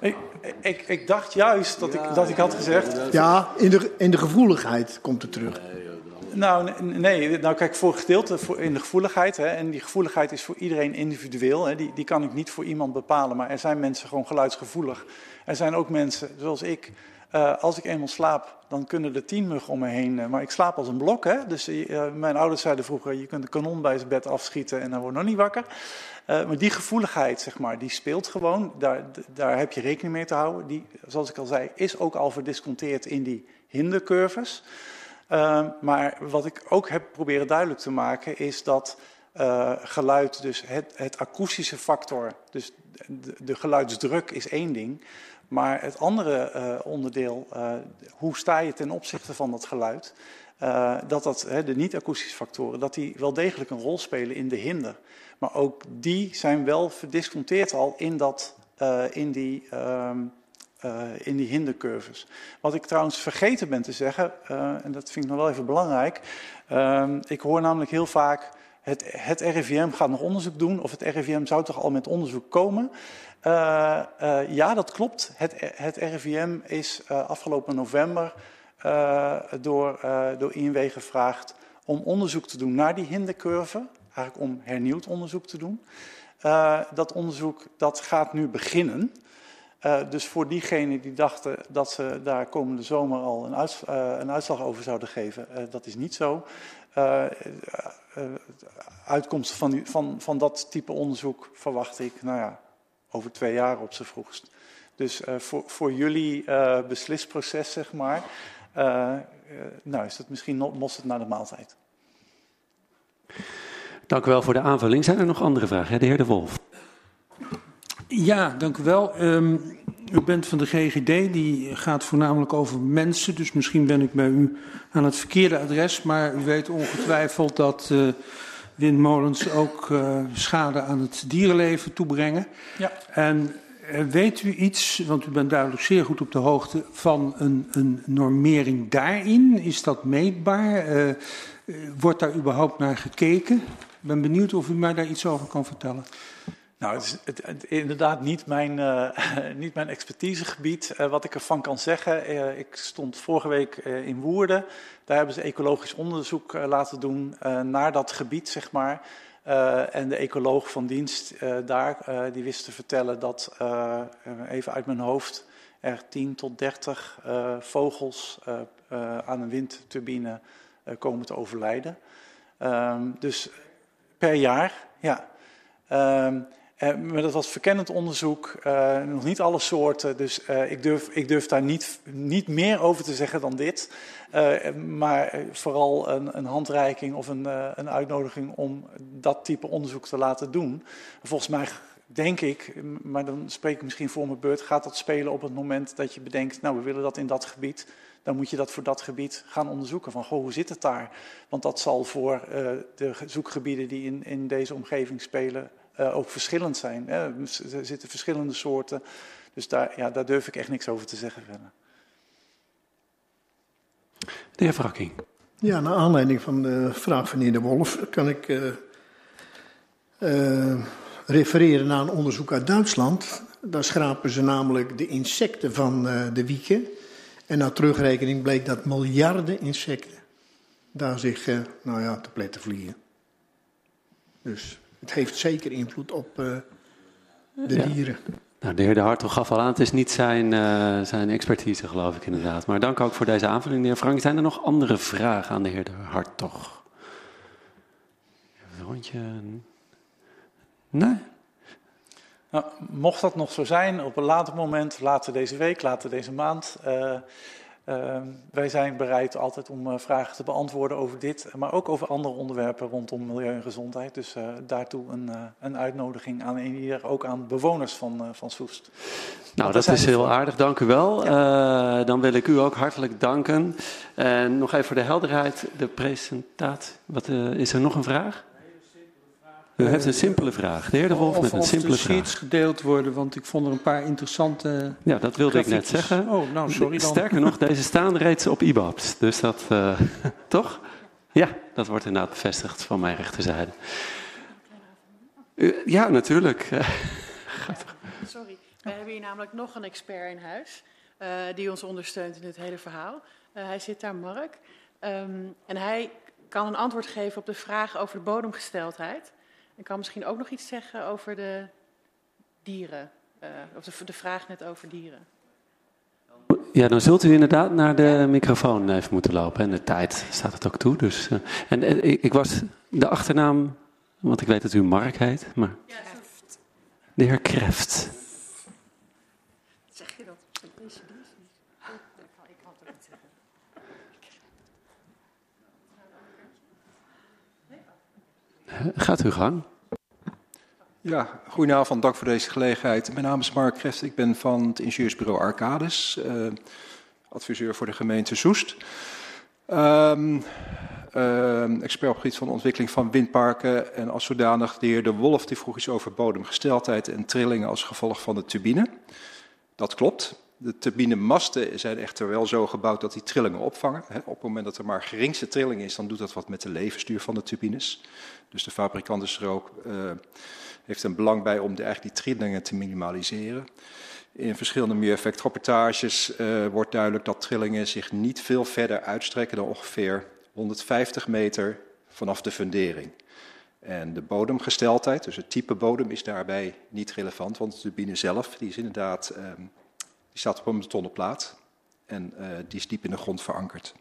Ik, ik, ik dacht juist dat, ik, dat ik had gezegd. Ja, in de, in de gevoeligheid komt het terug. Nou, nee. Nou, kijk, voor gedeelte in de gevoeligheid. Hè, en die gevoeligheid is voor iedereen individueel. Hè, die, die kan ik niet voor iemand bepalen. Maar er zijn mensen gewoon geluidsgevoelig. Er zijn ook mensen, zoals ik. Uh, als ik eenmaal slaap, dan kunnen er tien muggen om me heen. Uh, maar ik slaap als een blok. Hè? Dus uh, mijn ouders zeiden vroeger: je kunt een kanon bij zijn bed afschieten en dan wordt nog niet wakker. maar die gevoeligheid, zeg maar, die speelt gewoon. Daar, daar heb je rekening mee te houden. Die, zoals ik al zei, is ook al verdisconteerd in die hindercurves. Uh, maar wat ik ook heb proberen duidelijk te maken is dat uh, geluid, dus het, het, akoestische factor, dus de, de, geluidsdruk is één ding. Maar het andere uh, onderdeel, hoe sta je ten opzichte van dat geluid, dat, dat de niet-akoestische factoren, dat die wel degelijk een rol spelen in de hinder. Maar ook die zijn wel verdisconteerd al in, dat, in die ehm, uh, in die hindercurves. Wat ik trouwens vergeten ben te zeggen, uh, en dat vind ik nog wel even belangrijk. Uh, ik hoor namelijk heel vaak, het, het, RIVM gaat nog onderzoek doen, of het RIVM zou toch al met onderzoek komen. Ja, dat klopt. Het, het RIVM is afgelopen november door, door INW gevraagd om onderzoek te doen naar die hindercurve. Eigenlijk om hernieuwd onderzoek te doen. dat onderzoek dat gaat nu beginnen. Uh, dus voor diegenen die dachten dat ze daar komende zomer al een, uh, een uitslag over zouden geven, uh, dat is niet zo. uitkomsten van, van, van dat type onderzoek verwacht ik, nou ja, over twee jaar op z'n vroegst. Dus voor, voor jullie beslisproces, zeg maar, nou is het misschien mosterd naar de maaltijd. Dank u wel voor de aanvulling. Zijn er nog andere vragen? De heer De Wolf. Ja, dank u wel. Um, u bent van de GGD, die gaat voornamelijk over mensen. Dus misschien ben ik bij u aan het verkeerde adres. Maar u weet ongetwijfeld dat uh, windmolens ook uh, schade aan het dierenleven toebrengen. Ja. En uh, weet u iets, want u bent duidelijk zeer goed op de hoogte van een, een normering daarin? Is dat meetbaar? wordt daar überhaupt naar gekeken? Ik ben benieuwd of u mij daar iets over kan vertellen. Nou, het is het, inderdaad niet mijn, uh, *laughs* niet mijn expertisegebied. Uh, wat ik ervan kan zeggen, uh, ik stond vorige week in Woerden. Daar hebben ze ecologisch onderzoek laten doen naar dat gebied, zeg maar. en de ecoloog van dienst daar, die wist te vertellen dat, even uit mijn hoofd, er 10 tot 30 vogels aan een windturbine komen te overlijden. Um, dus per jaar, ja. Um, uh, maar dat was verkennend onderzoek, uh, nog niet alle soorten, dus uh, ik, durf, ik durf daar niet, niet meer over te zeggen dan dit. maar vooral een, een, handreiking of een, een, uitnodiging om dat type onderzoek te laten doen. Volgens mij denk ik, maar dan spreek ik misschien voor mijn beurt, gaat dat spelen op het moment dat je bedenkt, nou we willen dat in dat gebied. Dan moet je dat voor dat gebied gaan onderzoeken. Van, goh, hoe zit het daar? Want dat zal voor de zoekgebieden die in, in deze omgeving spelen uh, ook verschillend zijn. Hè. Er zitten verschillende soorten. Dus daar, ja, daar durf ik echt niks over te zeggen verder. De heer Vrakking. Ja, naar aanleiding van de vraag van meneer De Wolf kan ik uh, uh, refereren naar een onderzoek uit Duitsland. Daar schrapen ze namelijk de insecten van de wieken. En na terugrekening bleek dat miljarden insecten daar zich, nou ja, te pletten vliegen. Dus het heeft zeker invloed op uh, de ja. dieren. Nou, de heer De Hartog gaf al aan, het is niet zijn, uh, zijn expertise, geloof ik inderdaad. Maar dank ook voor deze aanvulling, de heer Frank. Zijn er nog andere vragen aan de heer De Hartog? Een rondje. Nee? Nou, mocht dat nog zo zijn, op een later moment, later deze week, later deze maand, uh, wij zijn bereid altijd om uh, vragen te beantwoorden over dit, maar ook over andere onderwerpen rondom milieu en gezondheid. Dus uh, daartoe een, een, uitnodiging aan ieder, ook aan bewoners van, van Soest. Nou, dat is heel aardig, dank u wel. Ja. dan wil ik u ook hartelijk danken. En nog even voor de helderheid, de presentatie. Wat, is er nog een vraag? U heeft een simpele vraag. De heer De Wolf of, met een simpele vraag. Of de sheets gedeeld worden, want ik vond er een paar interessante Ja, dat wilde grafiekjes. ik net zeggen. Oh, nou, sorry dan. Sterker nog, deze staan reeds op IBABS. Dus dat, uh, *laughs* toch? Ja, dat wordt inderdaad bevestigd van mijn rechterzijde. U, ja, natuurlijk. *laughs* Sorry. We hebben hier namelijk nog een expert in huis uh, die ons ondersteunt in dit hele verhaal. Uh, hij zit daar, Mark. Um, en hij kan een antwoord geven op de vraag over de bodemgesteldheid. En kan misschien ook nog iets zeggen over de dieren. Uh, of de, de vraag net over dieren. Ja, dan zult u inderdaad naar de microfoon even moeten lopen. En de tijd staat het ook toe. Dus, uh, en, en ik, ik, was de achternaam, want ik weet dat u Mark heet. Maar... De heer Kreft. Zeg je dat? Deze Ik kan het niet zeggen. Gaat uw gang. Ja, goedenavond, dank voor deze gelegenheid. Mijn naam is Mark Kreft, ik ben van het ingenieursbureau Arcades, uh, adviseur voor de gemeente Soest. Um, uh, expert op gebied van ontwikkeling van windparken en als zodanig de heer De Wolf die vroeg iets over bodemgesteldheid en trillingen als gevolg van de turbine. Dat klopt. De turbinemasten zijn echter wel zo gebouwd dat die trillingen opvangen. Op het moment dat er maar geringste trilling is, dan doet dat wat met de levensduur van de turbines. Dus de fabrikant is er ook... Uh, heeft een belang bij om de, eigenlijk die trillingen te minimaliseren. In verschillende milieueffectrapportages uh, wordt duidelijk dat trillingen zich niet veel verder uitstrekken dan ongeveer 150 meter vanaf de fundering. En de bodemgesteldheid, dus het type bodem, is daarbij niet relevant, want de turbine zelf die is inderdaad, um, die staat op een betonnen plaat en uh, die is diep in de grond verankerd.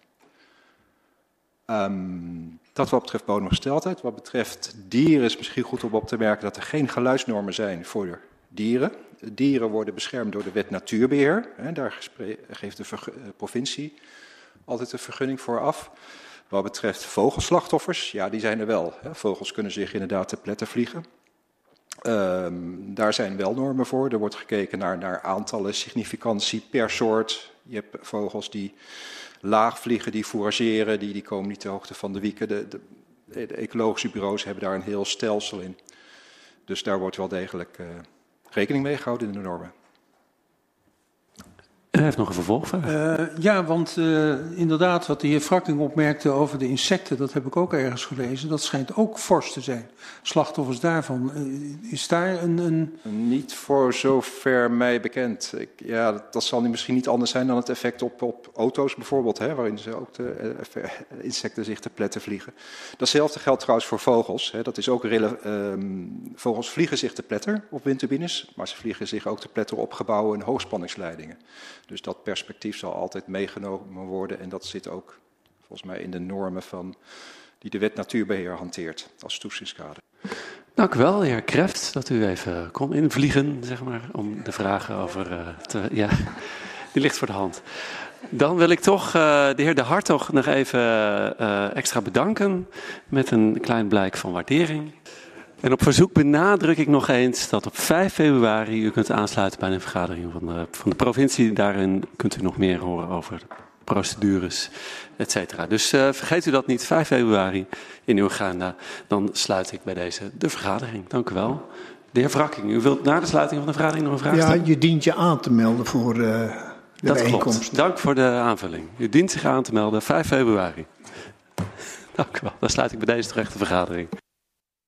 Um, dat wat betreft bodemgesteldheid. Wat betreft dieren is misschien goed om op te merken dat er geen geluidsnormen zijn voor dieren. Dieren worden beschermd door de wet natuurbeheer. Daar geeft de provincie altijd een vergunning voor af. Wat betreft vogelslachtoffers, ja, die zijn er wel. Vogels kunnen zich inderdaad te pletten vliegen. Um, daar zijn wel normen voor. Er wordt gekeken naar, naar aantallen, significantie per soort. Je hebt vogels die laag vliegen, die fourageren, die, die komen niet ter hoogte van de wieken. De, de, de, ecologische bureaus hebben daar een heel stelsel in. Dus daar wordt wel degelijk uh, rekening mee gehouden in de normen. U heeft nog een vervolgvraag. Uh, ja, want uh, inderdaad, wat de heer Frakking opmerkte over de insecten, dat heb ik ook ergens gelezen. Dat schijnt ook fors te zijn. Slachtoffers daarvan. Uh, is daar een, een. Niet voor zover mij bekend. Ik, ja, dat, dat, zal misschien niet anders zijn dan het effect op, op auto's bijvoorbeeld, hè, waarin ze ook de insecten zich te pletten vliegen. Datzelfde geldt trouwens voor vogels. Hè. Dat is ook um, vogels vliegen zich te pletter op windturbines, maar ze vliegen zich ook te pletter op gebouwen en hoogspanningsleidingen. Dus dat perspectief zal altijd meegenomen worden en dat zit ook volgens mij in de normen van, die de wet natuurbeheer hanteert als toetsingskader. Dank u wel, heer Kreft, dat u even kon invliegen, zeg maar, om de vragen over uh, te... Ja, *laughs* die ligt voor de hand. Dan wil ik toch uh, de heer De Hartog nog even uh, extra bedanken met een klein blijk van waardering. En op verzoek benadruk ik nog eens dat op 5 februari u kunt aansluiten bij een vergadering van de, van de provincie. Daarin kunt u nog meer horen over procedures, et cetera. Dus uh, vergeet u dat niet, 5 februari in uw agenda. Dan sluit ik bij deze de vergadering. Dank u wel. De heer Wrakking, u wilt na de sluiting van de vergadering nog een vraag stellen? Ja, je dient je aan te melden voor uh, de dat bijeenkomst. Klopt. Dank voor de aanvulling. U dient zich aan te melden 5 februari. Dank u wel. Dan sluit ik bij deze terechte vergadering.